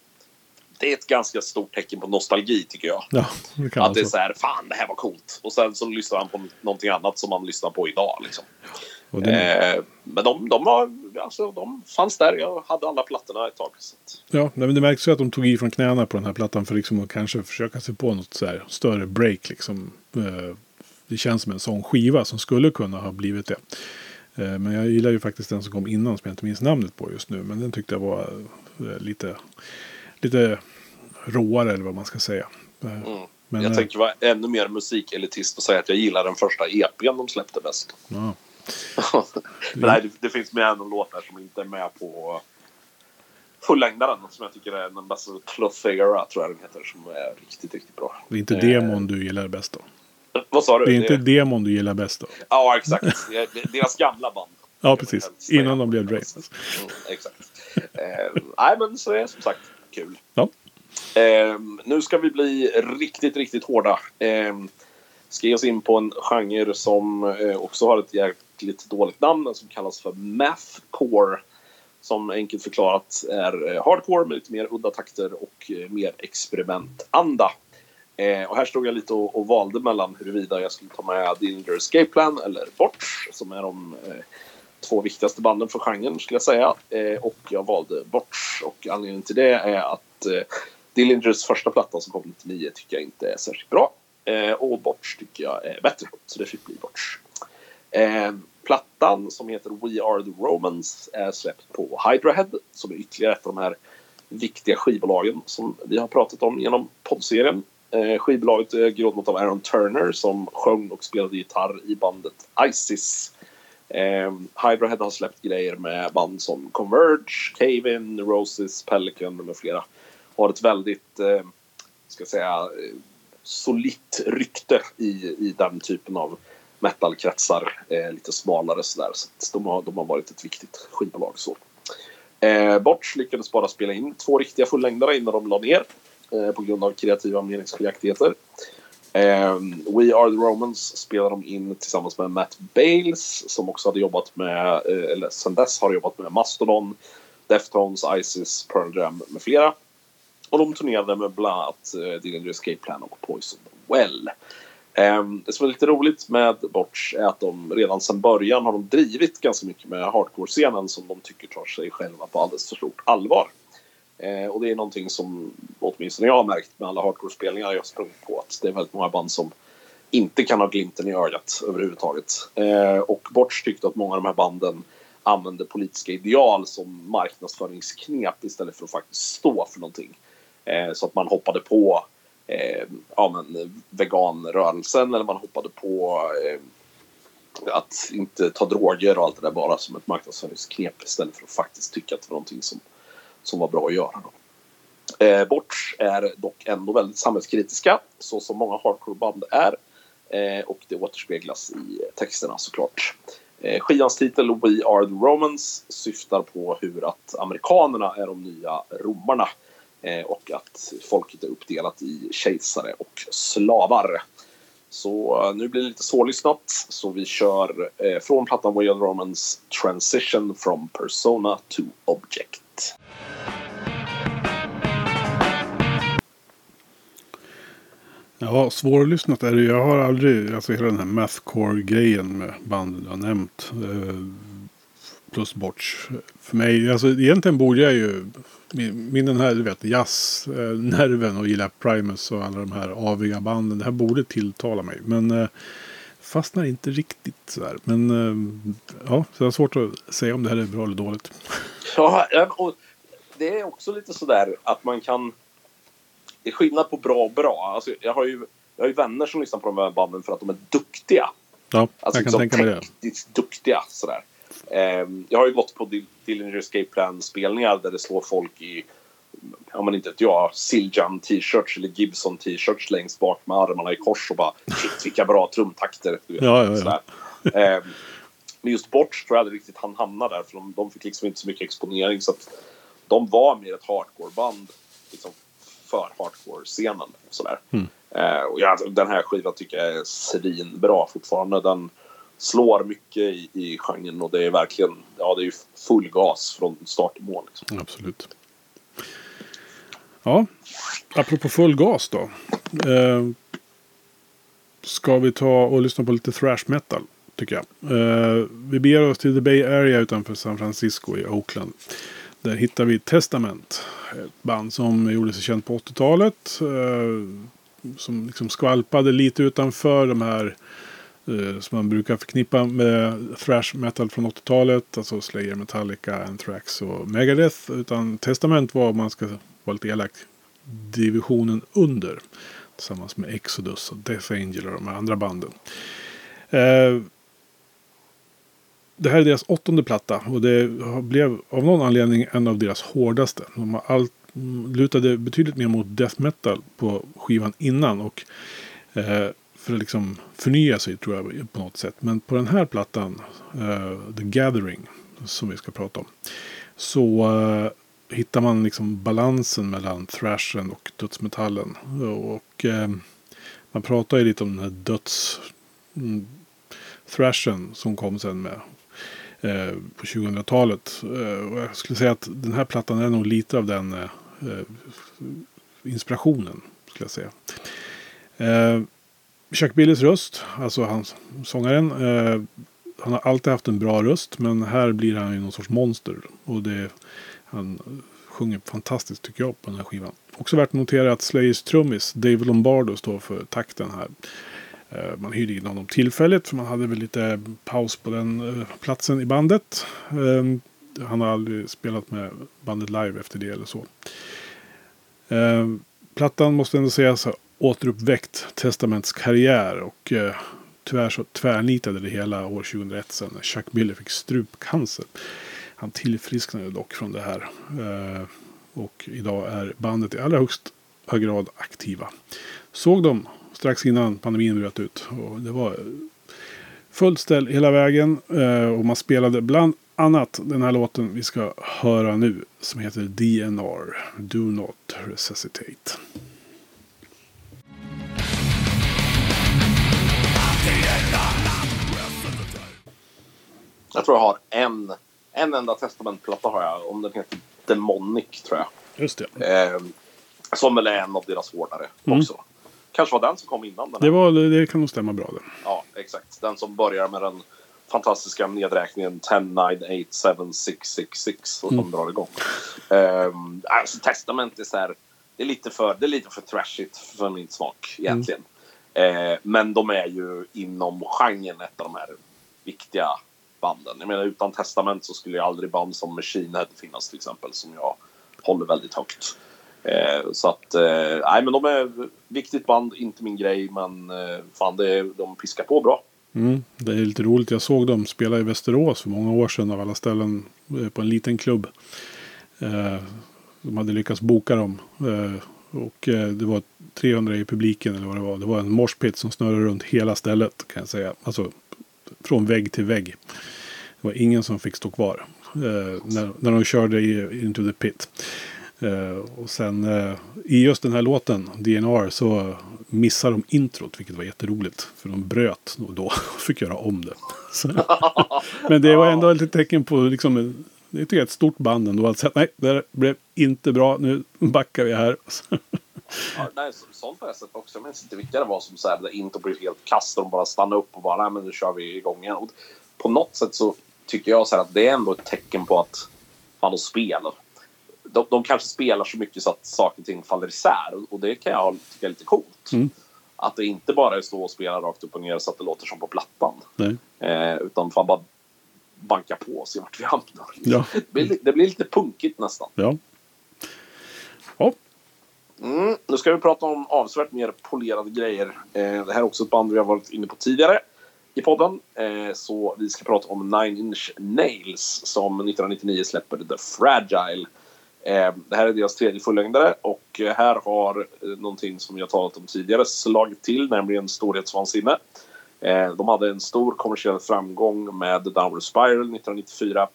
Det är ett ganska stort tecken på nostalgi tycker jag. ja, det kan Att det är så. här, fan det här var coolt. Och sen så lyssnar han på någonting annat som man lyssnar på idag. Liksom. Det, Eh, men de, de, var, alltså, de fanns där. Jag hade alla plattorna ett tag. Att, ja, men det märks ju att de tog i från knäna på den här plattan för liksom att kanske försöka sig på något så här större break. Liksom. Eh, Det känns som en sån skiva som skulle kunna ha blivit det. Eh, Men jag gillar ju faktiskt den som kom innan som jag inte minns namnet på just nu. Men den tyckte jag var eh, lite, lite råare eller vad man ska säga. Eh, mm. Men, jag eh, tänker vara ännu mer musikelitist och säga att jag gillar den första EPn de släppte bäst. Ja. Men nej, det, det finns med någon låt där som inte är med på fullängdaren som jag tycker är den bästa. Clothera tror jag den heter som är riktigt, riktigt bra. Det är inte Eh, demon du gillar bäst då? Vad sa du? Det är inte demon du gillar bäst då? Ja, exakt. Det Deras gamla band. Ja, precis. Innan de blev Drain. Mm, exakt. Eh, nej, men så är det som sagt kul. Ja. Eh, nu ska vi bli riktigt, riktigt hårda. Eh, ska ge oss in på en genre som eh, också har ett jäkligt dåligt namn som kallas för mathcore. Som enkelt förklarat är eh, hardcore med lite mer udda takter och eh, mer experimentanda. Eh, och här stod jag lite och, och valde mellan huruvida jag skulle ta med Dillinger Escape Plan eller Bort som är de eh, två viktigaste banden för genren skulle jag säga. Eh, och jag valde Bort och anledningen till det är att eh, Dillingers första platta som kom 99 tycker jag inte är särskilt bra. Eh, och Botch tycker jag är bättre. Så det fick bli Botch. Eh, plattan som heter We Are The Romans är släppt på Hydrahead som är ytterligare ett av de här viktiga skivbolagen som vi har pratat om genom poddserien. Eh, skivbolaget är grundat av Aaron Turner som sjöng och spelade gitarr i bandet Isis. Eh, Hybrahead har släppt grejer med band som Converge, Cave-In, Roses, Pelican med flera. Har ett väldigt, eh, ska jag säga, solitt rykte i, i den typen av metalkretsar. Eh, lite smalare sådär. Så de, har, de har varit ett viktigt skivbolag. Så. Eh, Botch lyckades bara spela in två riktiga fullängdare innan de la ner. Eh, på grund av kreativa meningsskiljaktigheter. Eh, We Are The Romans spelade de in tillsammans med Matt Bales som också hade jobbat med, eh, eller sen dess har jobbat med Mastodon, Deftones, Isis, Pearl Jam med flera. Och de turnerade med bland annat eh, Dillinger Escape Plan och Poison Well. Ehm, det som är lite roligt med Botch är att de redan sedan början har de drivit ganska mycket med hardcore-scenen som de tycker tar sig själva på alldeles för stort allvar. Eh, och det är någonting som åtminstone jag har märkt med alla hardcore-spelningar jag sprungit på att det är väldigt många band som inte kan ha glimten i ögat överhuvudtaget. Eh, och Botch tyckte att många av de här banden använde politiska ideal som marknadsföringsknep istället för att faktiskt stå för någonting. Eh, så att man hoppade på eh, ja, men, veganrörelsen eller man hoppade på eh, att inte ta droger och allt det där bara som ett marknadsföringsknep istället för att faktiskt tycka att det var någonting som, som var bra att göra. Då. Eh, Bort är dock ändå väldigt samhällskritiska så som många hardcore-band är eh, och det återspeglas i texterna såklart. Eh, skivans titel We Are The Romans syftar på hur att amerikanerna är de nya romarna eh, och att folket är uppdelat i kejsare och slavar. Så eh, nu blir det lite svårlyssnat. Så vi kör eh, från plattan We are the Romans Transition from Persona to Object. Ja, svårlyssnat är det ju. Jag har aldrig, alltså hela den här mathcore-grejen med bandet du har nämnt. Eh, plus Botch. För mig, alltså egentligen borde jag ju, min, min den här, du vet, jazz-nerven och gilla Primus och alla de här aviga banden. Det här borde tilltala mig. Men eh, fastnar inte riktigt sådär. Men eh, ja, så jag har svårt att säga om det här är bra eller dåligt. Ja, och det är också lite sådär att man kan... Det är skillnad på bra och bra. Alltså, jag, har ju, jag har ju vänner som lyssnar på de här banden för att de är duktiga. Ja, Alltså jag kan liksom tänka mig det. tekniskt duktiga sådär. Ehm, jag har ju gått på Dil- Dillinger Escape Plan-spelningar där det slår folk i, ja men inte vet jag, Siljan t-shirts eller Gibson t-shirts längst bak med armarna i kors och bara shit vilka bra trumtakter. Du vet, Ja, ja, ja. Ehm, men just Borch tror jag aldrig riktigt han hamnade där för de, de fick liksom inte så mycket exponering så att de var mer ett hardcore-band liksom, för hardcore-scenen. Sådär. Mm. Eh, och jag, den här skivan tycker jag är svinbra fortfarande. Den slår mycket i, i genren och det är verkligen ja, det är full gas från start till mål. Liksom. Absolut. Ja, apropå full gas då. Eh, ska vi ta och lyssna på lite thrash metal, tycker jag. Eh, vi beger oss till The Bay Area utanför San Francisco i Oakland. Där hittar vi Testament. Ett band som gjorde sig känt på 80-talet. Eh, som liksom skvalpade lite utanför de här eh, som man brukar förknippa med thrash metal från 80-talet. Alltså Slayer, Metallica, Anthrax och Megadeth. Utan Testament var, man ska vara lite elak, divisionen under. Tillsammans med Exodus och Death Angel och de här andra banden. Eh, det här är deras åttonde platta och det blev av någon anledning en av deras hårdaste. De har allt, lutade betydligt mer mot death metal på skivan innan. och eh, För att liksom förnya sig tror jag på något sätt. Men på den här plattan, eh, The Gathering, som vi ska prata om. Så eh, hittar man liksom balansen mellan thrashen och dödsmetallen. Och eh, man pratar ju lite om den här döds... Mm, thrashen som kom sen med eh, på 2000-talet. Eh, och jag skulle säga att den här plattan är nog lite av den eh, eh inspirationen. Skulle jag säga. Eh, Chuck Billys röst, alltså hans sångaren. Eh, han har alltid haft en bra röst men här blir han ju någon sorts monster. Och det, han sjunger fantastiskt tycker jag på den här skivan. Också värt att notera att Slayers trummis Dave Lombardo står för takten här. Eh, man hyrde in honom tillfälligt för man hade väl lite paus på den eh, platsen i bandet. Eh, han har aldrig spelat med bandet live efter det eller så. Plattan måste ändå sägas ha återuppväckt Testaments karriär och tyvärr så tvärnitade det hela år 2001 sen när Chuck Miller fick strupcancer. Han tillfrisknade dock från det här. Eh, och idag är bandet i allra högsta grad aktiva. Såg dem strax innan pandemin bröt ut. Och det var fullt ställ hela vägen. Eh, och man spelade bland annat den här låten vi ska höra nu. Som heter DNR. Do Not Resuscitate. Jag tror jag har en, en enda testamentplatta har jag. Om den heter Demonic tror jag. Just det. Eh, som väl är en av deras hårdare Mm. också. Kanske var den som kom innan den Det, här. var, det kan nog stämma bra det. Ja, exakt. Den som börjar med den fantastiska nedräkningen 10, 9, 8, 7, 6, 6, 6 och som Mm. drar igång. Um, alltså Testament är så här, det är lite för, det är lite för trashigt för min smak egentligen. Eh, men de är ju inom genren ett av de här viktiga banden. Jag menar utan Testament så skulle ju aldrig band som Machine Head finnas till exempel som jag håller väldigt högt. Eh, så att, eh, nej men de är viktigt band, inte min grej men eh, fan det, de piskar på bra. Mm, det är lite roligt. Jag såg dem spela i Västerås för många år sedan av alla ställen eh, på en liten klubb. Eh, de hade lyckats boka dem. Eh, och eh, det var 300 i publiken eller vad det var. Det var en morspit som snurrade runt hela stället kan jag säga. Alltså från vägg till vägg. Det var ingen som fick stå kvar. Eh, när, när de körde i, into the pit. Eh, och sen eh, i just den här låten, DNR, så missar de introt, vilket var jätteroligt. För de bröt nog då och fick göra om det. Så, men det var ändå ett tecken på, liksom, det tycker jag är ett stort band ändå. Att säga, nej, det blev inte bra, nu backar vi här. Ja, nej, så- sånt har jag sett också. Jag minns inte vilka det var som så här, där inte blev helt kast de bara stannade upp och bara nej men nu kör vi igång igen. Och på något sätt så tycker jag så här att det är ändå ett tecken på att fan de spelar. De, de kanske spelar så mycket så att saker och ting faller isär och, det kan jag tycka är lite coolt. Mm. Att det inte bara är stå och spela rakt upp och ner så att det låter som på plattan. Eh, utan fan bara banka på och se vart vi hamnar. Ja. Det, blir, li- det blir lite punkigt nästan. Ja. Mm, nu ska vi prata om avsevärt mer polerade grejer. Eh, det här är också ett band vi har varit inne på tidigare i podden. Eh, så vi ska prata om Nine Inch Nails som 1999 släpper The Fragile. Eh, det här är deras tredje fullängdare och här har eh, någonting som vi har talat om tidigare slagit till, nämligen storhetsvansinne. Eh, de hade en stor kommersiell framgång med The Downward Spiral 1994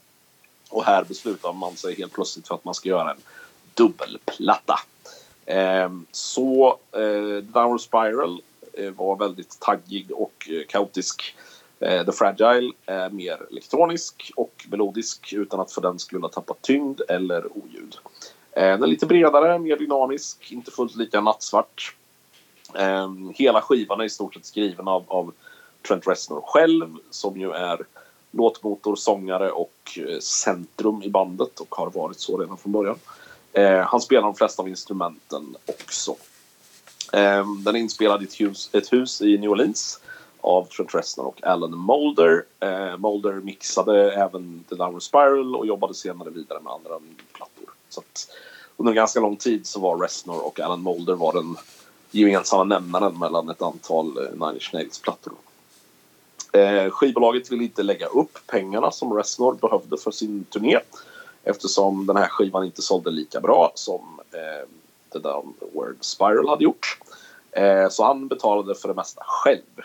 och här beslutar man sig helt plötsligt för att man ska göra en dubbelplatta. Ehm, så eh, Downward Spiral eh, var väldigt taggig och eh, kaotisk. The Fragile är mer elektronisk och melodisk utan att för den skulle ha tappat tyngd eller oljud. Ehm, den är lite bredare, mer dynamisk, inte fullt lika nattsvart. Ehm, hela skivan är i stort sett skriven av, av Trent Reznor själv som ju är låtmotor, sångare och centrum i bandet och har varit så redan från början. Eh, han spelar de flesta av instrumenten också. Eh, den är inspelad i ett hus, ett hus i New Orleans av Trent Reznor och Alan Molder. Eh, Molder mixade även The Downward Spiral och jobbade senare vidare med andra plattor. Så att under en ganska lång tid så var Reznor och Alan Molder var den gemensamma nämnaren mellan ett antal eh, Nine Inch Nails-plattor. Eh, skivbolaget ville inte lägga upp pengarna som Reznor behövde för sin turné eftersom den här skivan inte sålde lika bra som eh, The Downward Spiral hade gjort. Eh, så han betalade för det mesta själv.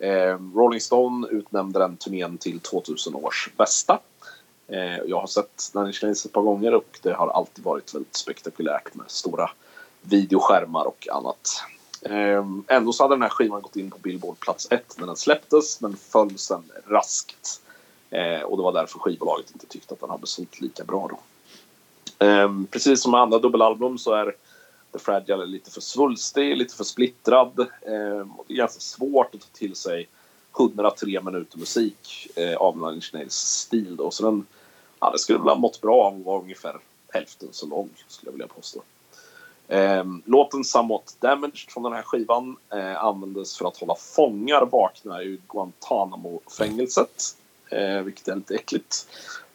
Eh, Rolling Stone utnämnde den turnén till 2000 års bästa. Eh, jag har sett den i Nails ett par gånger och det har alltid varit väldigt spektakulärt med stora videoskärmar och annat. Eh, ändå så hade den här skivan gått in på Billboard plats 1 när den släpptes men föll sen raskt. Eh, och det var därför skivbolaget inte tyckte att den hade sålt lika bra då. Eh, precis som med andra dubbelalbum så är The Fragile lite för svulstig, lite för splittrad. Eh, och det är ganska svårt att ta till sig 103 minuter musik eh, av Nine Inch Nails stil då. Så den, ja, det skulle väl ha mått bra av att vara ungefär hälften så lång skulle jag vilja påstå. Eh, låten Somewhat Damaged från den här skivan eh, användes för att hålla fångar vakna i Guantanamo-fängelset. Eh, vilket är lite äckligt.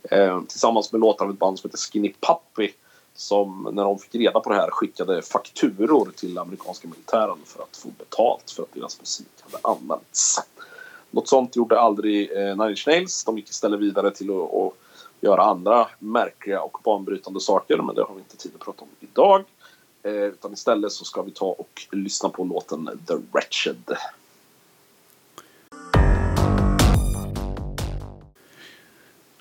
Eh, tillsammans med låtar av ett band som heter Skinny Puppy som när de fick reda på det här skickade fakturor till amerikanska militären för att få betalt för att deras musik hade använts. Något sånt gjorde aldrig eh, Nine Inch Nails. De gick istället vidare till att, att göra andra märkliga och banbrytande saker men det har vi inte tid att prata om idag. Eh, utan istället så ska vi ta och lyssna på låten The Wretched.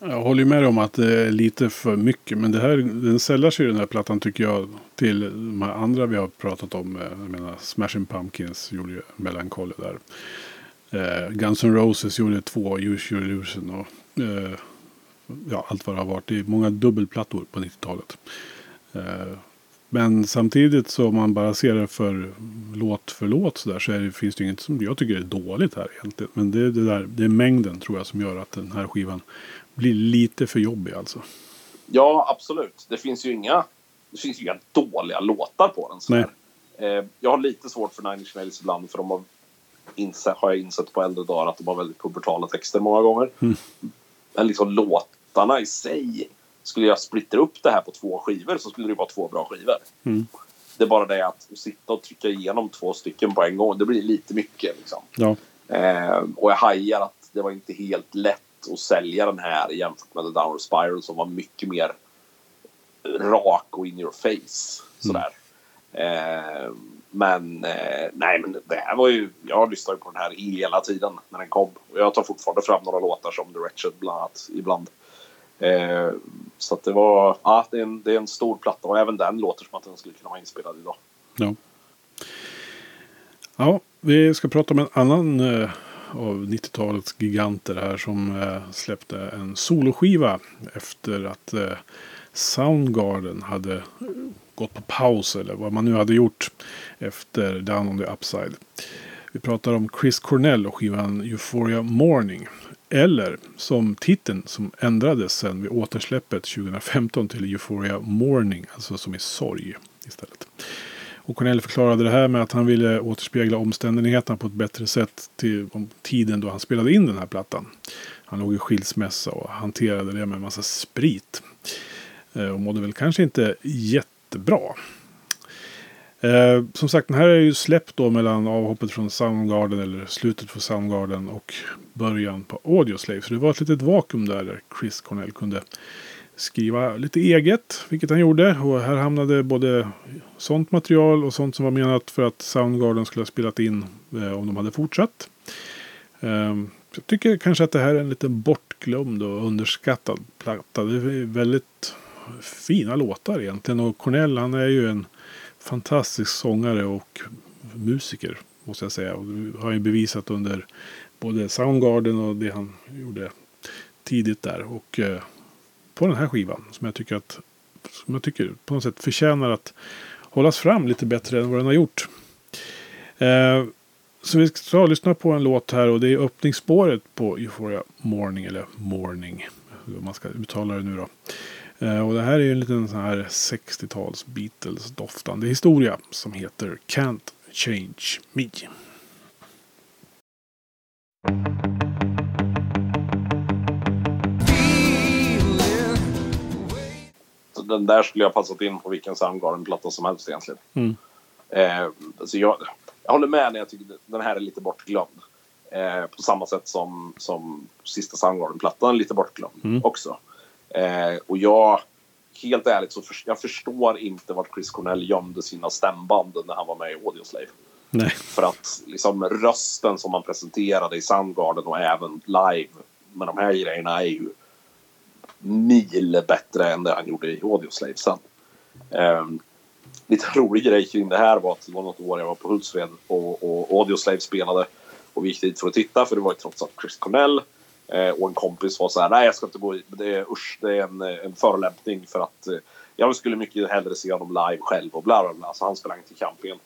Jag håller med dig om att det är lite för mycket. Men det här, den sällar sig den här plattan tycker jag till de här andra vi har pratat om. Eh, jag menar Smashing Pumpkins gjorde ju Melancholy där. Eh, Guns N' Roses gjorde två, Use Your Illusion och eh, ja, allt vad det har varit. Det är många dubbelplattor på 90-talet. Eh, men samtidigt så om man bara ser det för låt för låt så där så är det, finns det inget som jag tycker är dåligt här egentligen. Men det det, där, det är mängden tror jag som gör att den här skivan blir lite för jobbig alltså. Ja, absolut. Det finns ju inga, det finns inga dåliga låtar på den. Så. Eh, jag har lite svårt för Nine Inch Nails ibland för de har, insett, har jag insett på äldre dagar att de har väldigt pubertala texter många gånger. Mm. Men liksom låtarna i sig, skulle jag splittra upp det här på två skivor så skulle det vara två bra skivor. Mm. Det är bara det att sitta och trycka igenom två stycken på en gång, det blir lite mycket. Liksom. Ja. Eh, och jag hajar att det var inte helt lätt att sälja den här jämfört med The Downward Spiral som var mycket mer rak och in your face. Sådär. Eh, men eh, nej, men det här var ju... Jag lyssnade på den här hela tiden när den kom. Och jag tar fortfarande fram några låtar som The Wretched bland annat ibland. Eh, Så att det var, ja det är, en, det är en stor platta och även den låter som att den skulle kunna vara inspelad idag. Ja. Ja, vi ska prata om en annan eh, av 90-talets giganter här som eh, släppte en soloskiva efter att eh, Soundgarden hade gått på paus eller vad man nu hade gjort efter Down on the Upside. Vi pratar om Chris Cornell och skivan Euphoria Morning. Eller som titeln som ändrades sen vid återsläppet 2015 till Euphoria Morning, alltså som i sorg istället. Och Cornell förklarade det här med att han ville återspegla omständigheterna på ett bättre sätt till tiden då han spelade in den här plattan. Han låg i skilsmässa och hanterade det med en massa sprit. Eh, och mådde väl kanske inte jättebra. Eh, som sagt, den här är ju släppt då mellan avhoppet från Soundgarden eller slutet på Soundgarden och början på Audioslave. Så det var ett litet vakuum där, där Chris Cornell kunde skriva lite eget, vilket han gjorde. Och här hamnade både sånt material och sånt som var menat för att Soundgarden skulle ha spelat in eh, om de hade fortsatt. Eh, jag tycker kanske att det här är en lite bortglömd och underskattad platta. Det är väldigt fina låtar egentligen. Och Cornell han är ju en fantastisk sångare och musiker. Måste jag säga. Och det har ju bevisat under både Soundgarden och det han gjorde tidigt där. Och eh, på den här skivan som jag tycker att som jag tycker på något sätt förtjänar att hållas fram lite bättre än vad den har gjort. Eh, så vi ska lyssna på en låt här och det är öppningsspåret på Euphoria Morning eller Morning. Hur man ska uttala det nu då. Eh, och det här är ju en liten sån här 60-tals Beatles-doftande historia som heter Can't Change Me. Den där skulle jag passat in på vilken Soundgarden-platta som helst egentligen. Mm. Eh, alltså jag, jag håller med när jag tycker den här är lite bortglömd. Eh, på samma sätt som, som sista Soundgarden-plattan är lite bortglömd Mm. också. Eh, och jag, helt ärligt, så för, jag förstår inte vart Chris Cornell gömde sina stämband när han var med i Audioslave. Nej. För att liksom rösten som man presenterade i Soundgarden och även live med de här grejerna är ju mil bättre än det han gjorde i Audioslave sen. Ehm, um, lite rolig grej kring det här var att det var något år jag var på Hultsfred och, och Audioslave spelade och vi gick dit för att titta för det var ju trots allt Chris Cornell eh, och en kompis var så här nej jag ska inte gå i, det är, usch, det är en, en förolämpning för att eh, jag skulle mycket hellre se honom live själv och bla bla bla så han sprang till campingen.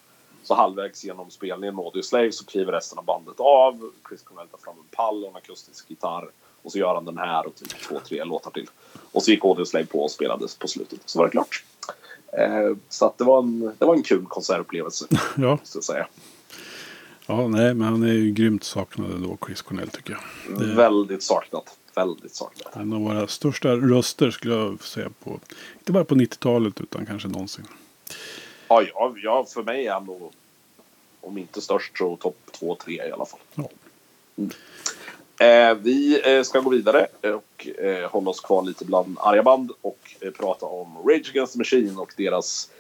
Så halvvägs genom spelningen med Audioslave så kliver resten av bandet av. Chris Cornell tar fram en pall och en akustisk gitarr. Och så gör han den här och typ två, tre låtar till. Och så gick Audioslave på och spelades på slutet. Så var det klart. Eh, så att det var en, det var en kul konsertupplevelse. Ja. Måste jag säga. Ja, nej, men han är ju grymt saknad ändå, Chris Cornell tycker jag. Det Väldigt saknat. Väldigt saknat. en av våra största röster skulle jag säga på, inte bara på 90-talet utan kanske någonsin. Ja, ja, ja, för mig är han nog, om inte störst så topp två, tre i alla fall. Ja. Mm. Eh, vi eh, ska gå vidare och eh, hålla oss kvar lite bland arga band och eh, prata om Rage Against the Machine och deras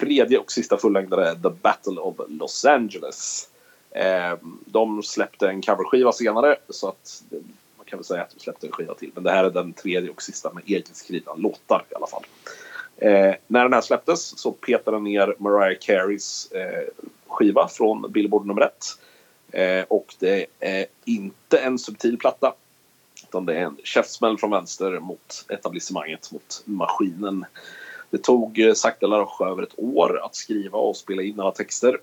tredje och sista fullängdare The Battle of Los Angeles. Eh, de släppte en coverskiva senare så att eh, man kan väl säga att de släppte en skiva till. Men det här är den tredje och sista med egenskrivna låtar i alla fall. Eh, när den här släpptes så petade den ner Mariah Careys eh, skiva från Billboard nummer ett. Eh, och det är inte en subtil platta. Utan det är en käftsmäll från vänster mot etablissemanget, mot maskinen. Det tog eh, sakta Laroche över ett år att skriva och spela in alla texter.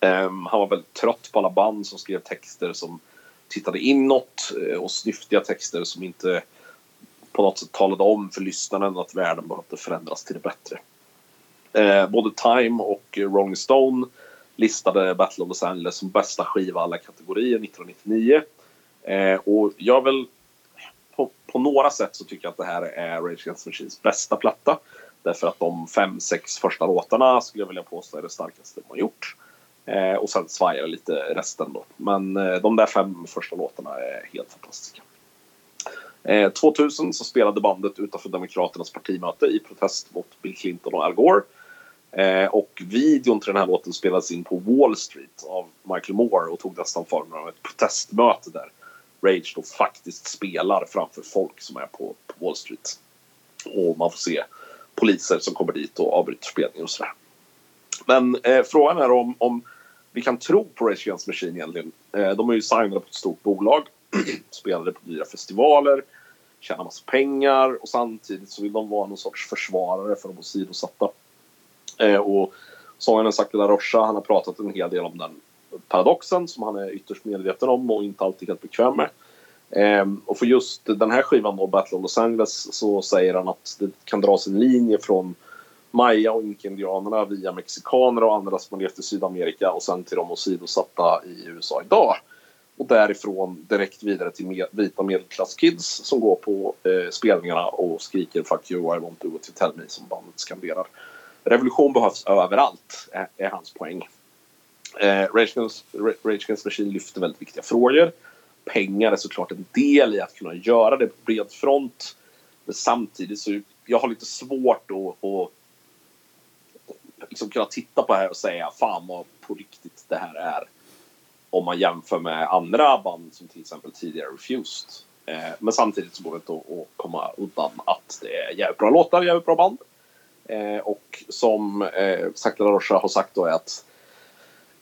Eh, han var väldigt trött på alla band som skrev texter som tittade inåt eh, och snyftiga texter som inte på något sätt talade om för lyssnaren att världen behövde förändras till det bättre. Eh, både Time och Rolling Stone listade Battle of Los Angeles som bästa skiva alla kategorier 1999. Eh, och jag väl på, på några sätt så tycker jag att det här är Rage Against the Machines bästa platta. Därför att de fem, sex första låtarna skulle jag vilja påstå är det starkaste de har gjort. Eh, och sen svajar lite resten då. Men eh, de där fem första låtarna är helt fantastiska. Eh, 2000 så spelade bandet utanför Demokraternas partimöte i protest mot Bill Clinton och Al Gore. Eh, och videon till den här låten spelades in på Wall Street av Michael Moore och tog nästan formen av ett protestmöte där Rage då faktiskt spelar framför folk som är på, på Wall Street. Och man får se poliser som kommer dit och avbryter spelningen och sådär. Men eh, frågan är om, om vi kan tro på Rage Against Machine egentligen. Eh, de är ju signade på ett stort bolag, spelade på dyra festivaler, tjänar massa pengar och samtidigt så vill de vara någon sorts försvarare för de åsidosatta. Eh, och sångaren Zac de la Rocha, han har pratat en hel del om den paradoxen som han är ytterst medveten om och inte alltid helt bekväm med. Ehm, och för just den här skivan då, Battle of Los Angeles, så säger han att det kan dras en linje från Maya och Inka-indianerna via mexikaner och andra som har levt i Sydamerika och sen till de åsidosatta i USA idag. Och därifrån direkt vidare till med, vita medelklasskids som går på eh, spelningarna och skriker 'Fuck you, I want to to tell me' som bandet skanderar. Revolution behövs överallt, är, är hans poäng. Eh, Rage Against Machine lyfter väldigt viktiga frågor. Pengar är såklart en del i att kunna göra det på bred front. Men samtidigt så jag har lite svårt att, att liksom kunna titta på det här och säga fan vad på riktigt det här är. Om man jämför med andra band som till exempel tidigare Refused. Eh, men samtidigt så går det inte att, att komma undan att det är jävligt bra låtar, jävligt bra band. Eh, och som eh, Sakla Rocha har sagt då är att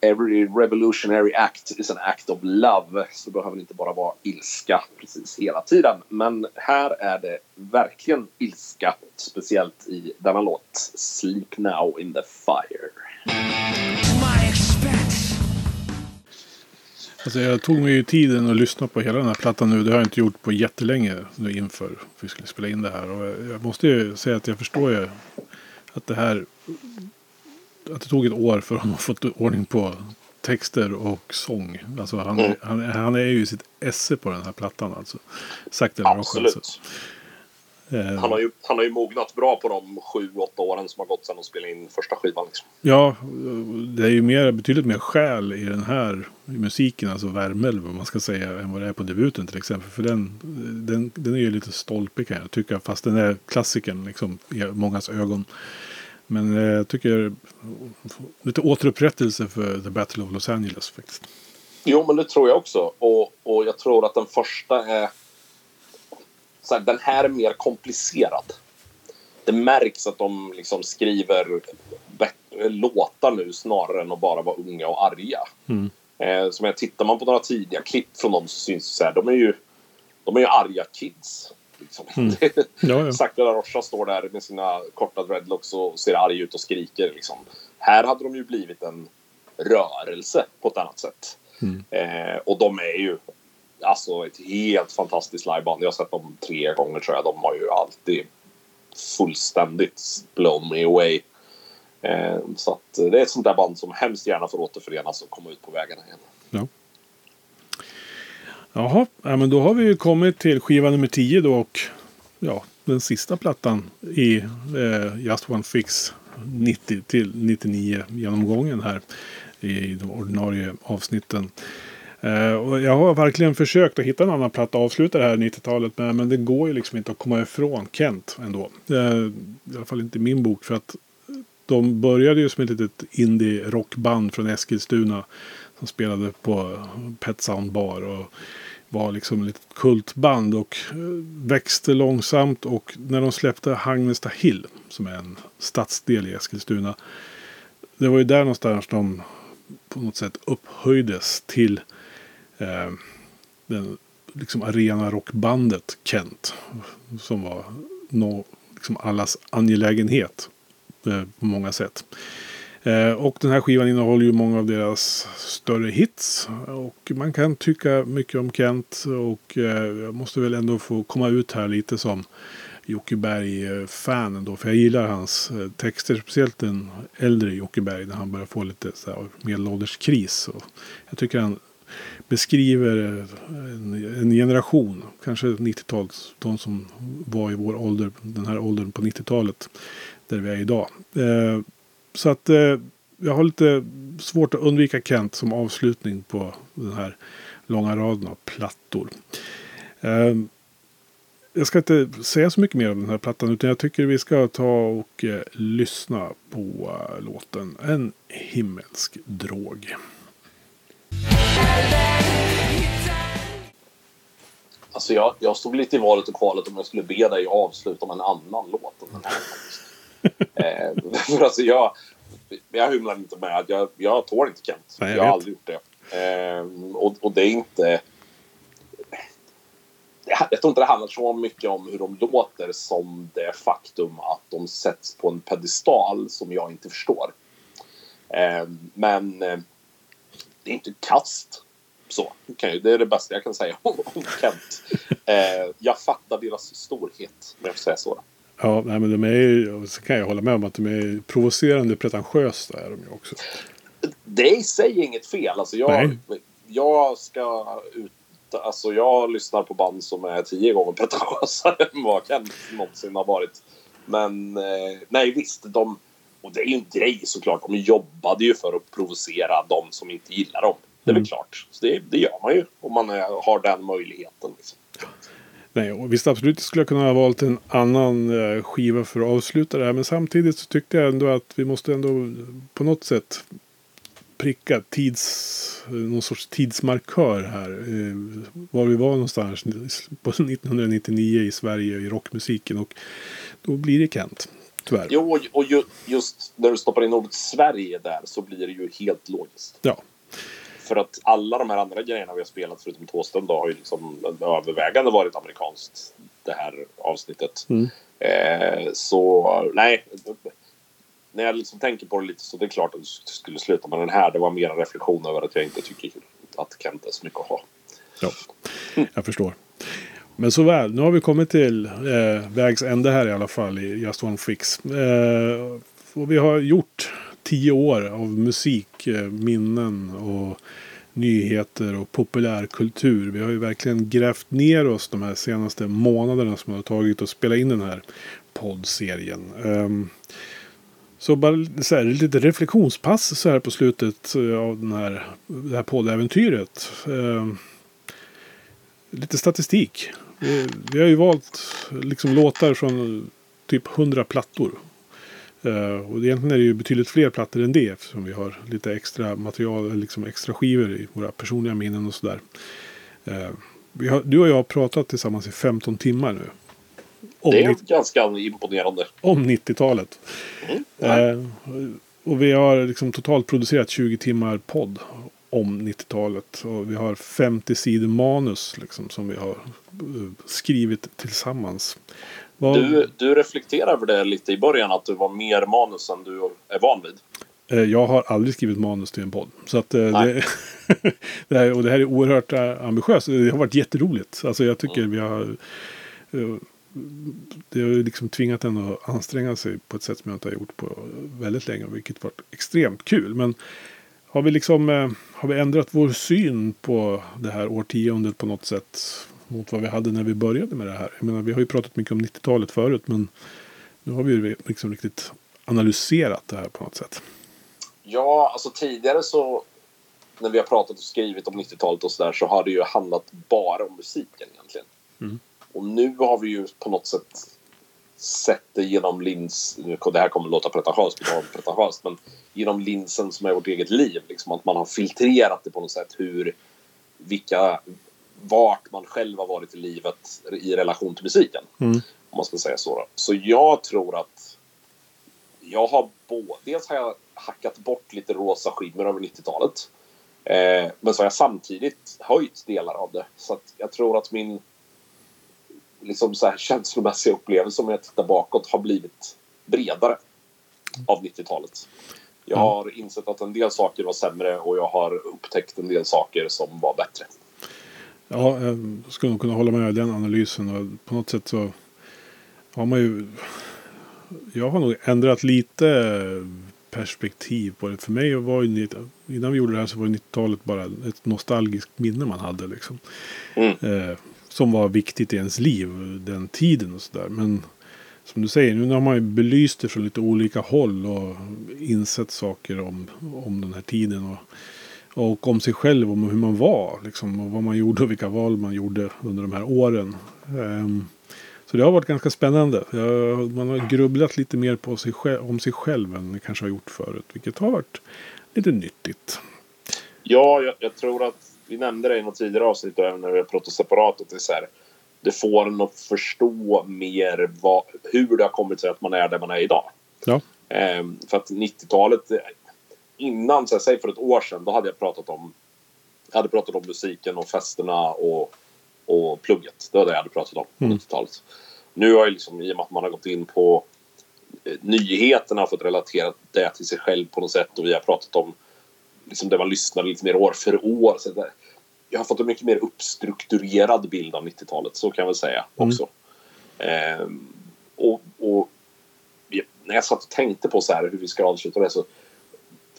Every revolutionary act is an act of love. Så det behöver inte bara vara ilska precis hela tiden. Men här är det verkligen ilska. Speciellt i denna låt Sleep Now in the Fire. Alltså jag tog mig ju tiden att lyssna på hela den här plattan nu. Det har jag inte gjort på jättelänge nu inför vi skulle spela in det här. Och jag måste ju säga att jag förstår ju att det här att det tog ett år för honom att få ordning på texter och sång. Alltså han, mm. han, han är ju sitt esse på den här plattan alltså. Sagt eller Absolut. Alltså. Han har, ju, han har ju mognat bra på de sju, åtta åren som har gått sedan de spelade in första skivan. Liksom. Ja, det är ju mer, betydligt mer själ i den här musiken, alltså värme eller vad man ska säga, än vad det är på debuten till exempel. För den, den, den är ju lite stolpig kan jag tycka, fast den är klassikern liksom, i mångas ögon. Men eh, jag tycker lite återupprättelse för The Battle of Los Angeles faktiskt. Jo, men det tror jag också. Och, och jag tror att den första är... Så här, den här är mer komplicerad. Det märks att de liksom skriver låtar nu snarare än att bara vara unga och arga. Mm. Eh, som jag tittar man på några tidiga klipp från dem så syns det så här, de är ju, de är ju arga kids. Liksom. Mm. Ja, ja. Sakta Rocha står där med sina korta dreadlocks och ser arg ut och skriker. Liksom. Här hade de ju blivit en rörelse på ett annat sätt. Mm. Eh, och de är ju alltså ett helt fantastiskt liveband. Jag har sett dem tre gånger tror jag. De har ju alltid fullständigt blown me away. Eh, så att det är ett sånt där band som hemskt gärna får återförenas och komma ut på vägarna igen. Ja. Jaha, ja, men då har vi ju kommit till skiva nummer 10 då och ja, den sista plattan i eh, Just One Fix 90 till 99 genomgången här i de ordinarie avsnitten. Eh, och jag har verkligen försökt att hitta en annan platta att avsluta det här 90-talet med. Men det går ju liksom inte att komma ifrån Kent ändå. Eh, I alla fall inte i min bok. För att de började ju som ett litet indie-rockband från Eskilstuna. Som spelade på Pet Sound Bar. Och var liksom ett kultband och eh, växte långsamt. Och när de släppte Hagnesta Hill, som är en stadsdel i Eskilstuna. Det var ju där någonstans de på något sätt upphöjdes till eh, den liksom arena rockbandet Kent. Som var no, liksom allas angelägenhet eh, på många sätt. Eh, och den här skivan innehåller ju många av deras större hits. Och man kan tycka mycket om Kent. Och eh, jag måste väl ändå få komma ut här lite som Jocke Berg-fan ändå. För jag gillar hans eh, texter. Speciellt den äldre Jocke Berg. När han börjar få lite så här medelålderskris. Och jag tycker han beskriver eh, en, en generation. Kanske 90-talet. De som var i vår ålder. Den här åldern på 90-talet. Där vi är idag. Eh, så att eh, jag har lite svårt att undvika Kent som avslutning på den här långa raden av plattor. Eh, jag ska inte säga så mycket mer om den här plattan utan jag tycker vi ska ta och eh, lyssna på eh, låten En himmelsk drog. Alltså jag, jag stod lite i valet och kvalet om jag skulle be dig avsluta med en annan låt än den här. eh, för alltså jag, jag hymlar inte med att jag, jag tål inte Kent. Nej, jag jag har aldrig gjort det. Eh, och, och det är inte... Jag tror inte det handlar så mycket om hur de låter som det faktum att de sätts på en pedestal som jag inte förstår. Eh, men eh, det är inte kast. Så, okay, det är det bästa jag kan säga om, om Kent. Eh, jag fattar deras storhet, om jag får säga så. Ja, nej, men de är ju, så kan jag hålla med om att de är provocerande pretentiösa. Är de ju också. Det är i sig inget fel. Alltså jag, jag ska ut... Alltså jag lyssnar på band som är tio gånger pretentiösare än vad Kent någonsin har varit. Men eh, nej visst, de... Och det är ju en grej såklart. De jobbade ju för att provocera de som inte gillar dem. Det är väl Mm. klart. Så det, det gör man ju om man är, har den möjligheten. Liksom. Nej, och visst absolut skulle jag kunna ha valt en annan eh, skiva för att avsluta det här. Men samtidigt så tyckte jag ändå att vi måste ändå på något sätt pricka tids, någon sorts tidsmarkör här. Eh, var vi var någonstans på 1999 i Sverige i rockmusiken. Och då blir det Kent. Tyvärr. Jo, och, och ju, just när du stoppar in ordet Sverige där så blir det ju helt logiskt. Ja. För att alla de här andra grejerna vi har spelat förutom Tåström då har ju liksom övervägande varit amerikanskt det här avsnittet. Mm. Eh, så nej, när jag liksom tänker på det lite så det är klart att du skulle sluta med den här. Det var mer en reflektion över att jag inte tycker att Kent är så mycket att ha. Ja, jag förstår. Men så väl, nu har vi kommit till eh, vägs ände här i alla fall i Just One Fix. Eh, och vi har gjort tio år av musik, minnen och nyheter och populärkultur. Vi har ju verkligen grävt ner oss de här senaste månaderna som har tagit att spela in den här poddserien. Ehm, så bara så här, lite reflektionspass så här på slutet eh, av den här, det här poddäventyret. Ehm, lite statistik. Vi, vi har ju valt liksom låtar från typ 100 plattor. Eh, och egentligen är det ju betydligt fler plattor än det eftersom vi har lite extra material, liksom extra skivor i våra personliga minnen och sådär. Uh, har, du och jag har pratat tillsammans i 15 timmar nu. Om, det är ganska imponerande. om 90-talet. Mm. Eh, och vi har liksom totalt producerat 20 timmar podd om 90-talet. Och vi har 50 sidor manus liksom, som vi har skrivit tillsammans. Vad- Du, du reflekterar över det lite i början att du var mer manus än du är van vid. Eh, Jag har aldrig skrivit manus till en podd. Så att, eh, det, det här, och det här är oerhört eh, ambitiöst. Det har varit jätteroligt. Alltså jag tycker vi har... Det har liksom tvingat en att anstränga sig på ett sätt som jag inte har gjort på väldigt länge. Vilket varit extremt kul. Men har vi liksom... Har vi ändrat vår syn på det här årtiondet på något sätt? Mot vad vi hade när vi började med det här. Jag menar, vi har ju pratat mycket om 90-talet förut. Men nu har vi ju liksom riktigt analyserat det här på något sätt. Ja, alltså tidigare så när vi har pratat och skrivit om 90-talet och sådär så har det ju handlat bara om musiken egentligen. Mm. Och nu har vi ju på något sätt sett det genom lins... Det här kommer låta pretentiöst, pretentiöst, men genom linsen som är vårt eget liv. Liksom att man har filtrerat det på något sätt hur... Vilka... Vart man själv har varit i livet i relation till musiken. Mm. Om man ska säga så. Då. Så jag tror att jag har både, dels har jag hackat bort lite rosa skimmer över 90-talet. Eh, men så har jag samtidigt höjt delar av det. Så jag tror att min liksom så här känslomässiga upplevelse om jag tittar bakåt har blivit bredare av 90-talet. Jag har insett att en del saker var sämre och jag har upptäckt en del saker som var bättre. Ja, jag skulle nog kunna hålla med i den analysen. Och på något sätt så har man ju... Jag har nog ändrat lite perspektiv på det. För mig var ju... Innan vi gjorde det här så var 90-talet bara ett nostalgiskt minne man hade. Liksom. Eh, som var viktigt i ens liv den tiden och sådär. Men som du säger, nu har man ju belyst det från lite olika håll och insett saker om, om den här tiden. Och, och om sig själv, om hur man var. Liksom, och vad man gjorde och vilka val man gjorde under de här åren. Ehm, så det har varit ganska spännande. Jag, man har grubblat lite mer på sig själv, om sig själv än man kanske har gjort förut. Vilket har varit lite nyttigt. Ja, jag, jag tror att vi nämnde det i något tidigare avsnitt och även när vi har pratat separat. Att det är så här, det får en att förstå mer vad, hur det har kommit sig att man är där man är idag. Ja. Ehm, för att 90-talet, eh, innan, så här, säg för ett år sedan, då hade jag pratat om jag hade pratat om musiken och festerna och, och plugget. Det var det jag hade pratat om på Mm. 90-talet. Nu har jag liksom, i och med att man har gått in på eh, nyheterna och fått relatera det till sig själv på något sätt och vi har pratat om liksom det man lyssnar lite mer år för år. Så det, jag har fått en mycket mer uppstrukturerad bild av 90-talet, så kan jag väl säga Mm. också. Ehm, och, och när jag satt och tänkte på så här hur vi ska avsluta det så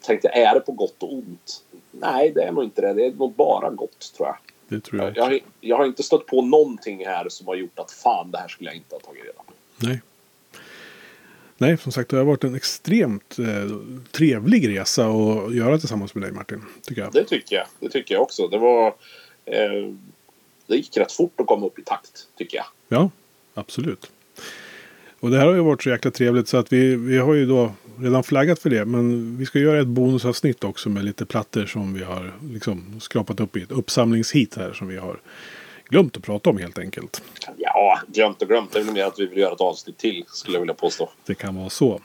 tänkte jag, är det på gott och ont? Nej, det är nog inte det. Det är nog bara gott, tror jag. Det tror jag. Jag, har- jag har inte stött på någonting här som har gjort att fan, det här skulle jag inte ha tagit reda på. Nej. Nej, som sagt det har varit en extremt eh, trevlig resa att göra tillsammans med dig Martin. Tycker jag. Det tycker jag. Det tycker jag också. Det var... Eh, det gick rätt fort att komma upp i takt, tycker jag. Ja, absolut. Och det här har ju varit så jäkla trevligt så att vi, vi har ju då redan flaggat för det. Men vi ska göra ett bonusavsnitt också med lite plattor som vi har liksom skrapat upp i ett uppsamlingshit här som vi har glömt att prata om helt enkelt. Ja, glömt och glömt. Det är väl mer att vi vill göra ett avsnitt till, skulle jag vilja påstå. Det kan vara så.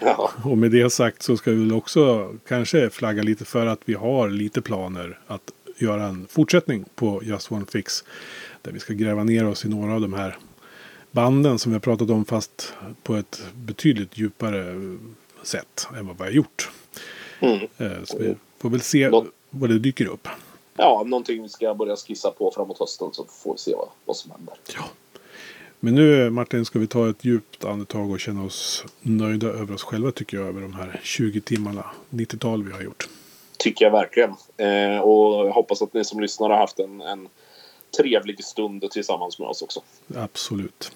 Ja. Och med det sagt så ska vi väl också kanske flagga lite för att vi har lite planer att göra en fortsättning på Just One Fix. Där vi ska gräva ner oss i några av de här banden som vi har pratat om fast på ett betydligt djupare sätt än vad vi har gjort. Mm. Eh, Så vi får väl se vad det dyker upp. ja, någonting vi ska börja skissa på framåt hösten så får vi se vad, vad som händer. Men nu Martin ska vi ta ett djupt andetag och känna oss nöjda över oss själva tycker jag. Över de här 20 timmarna 90-tal vi har gjort. Tycker jag verkligen. Eh, och jag hoppas att ni som lyssnar har haft en, en trevlig stund tillsammans med oss också. Absolut.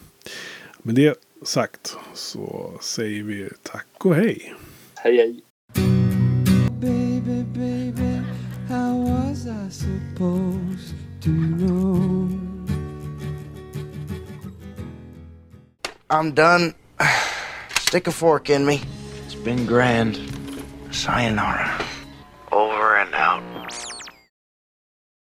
Med det sagt så säger vi tack och hej. Hej hej! Baby, baby, how was I supposed to know? I'm done. Stick a fork in me. It's been grand. Sayonara. Over and out.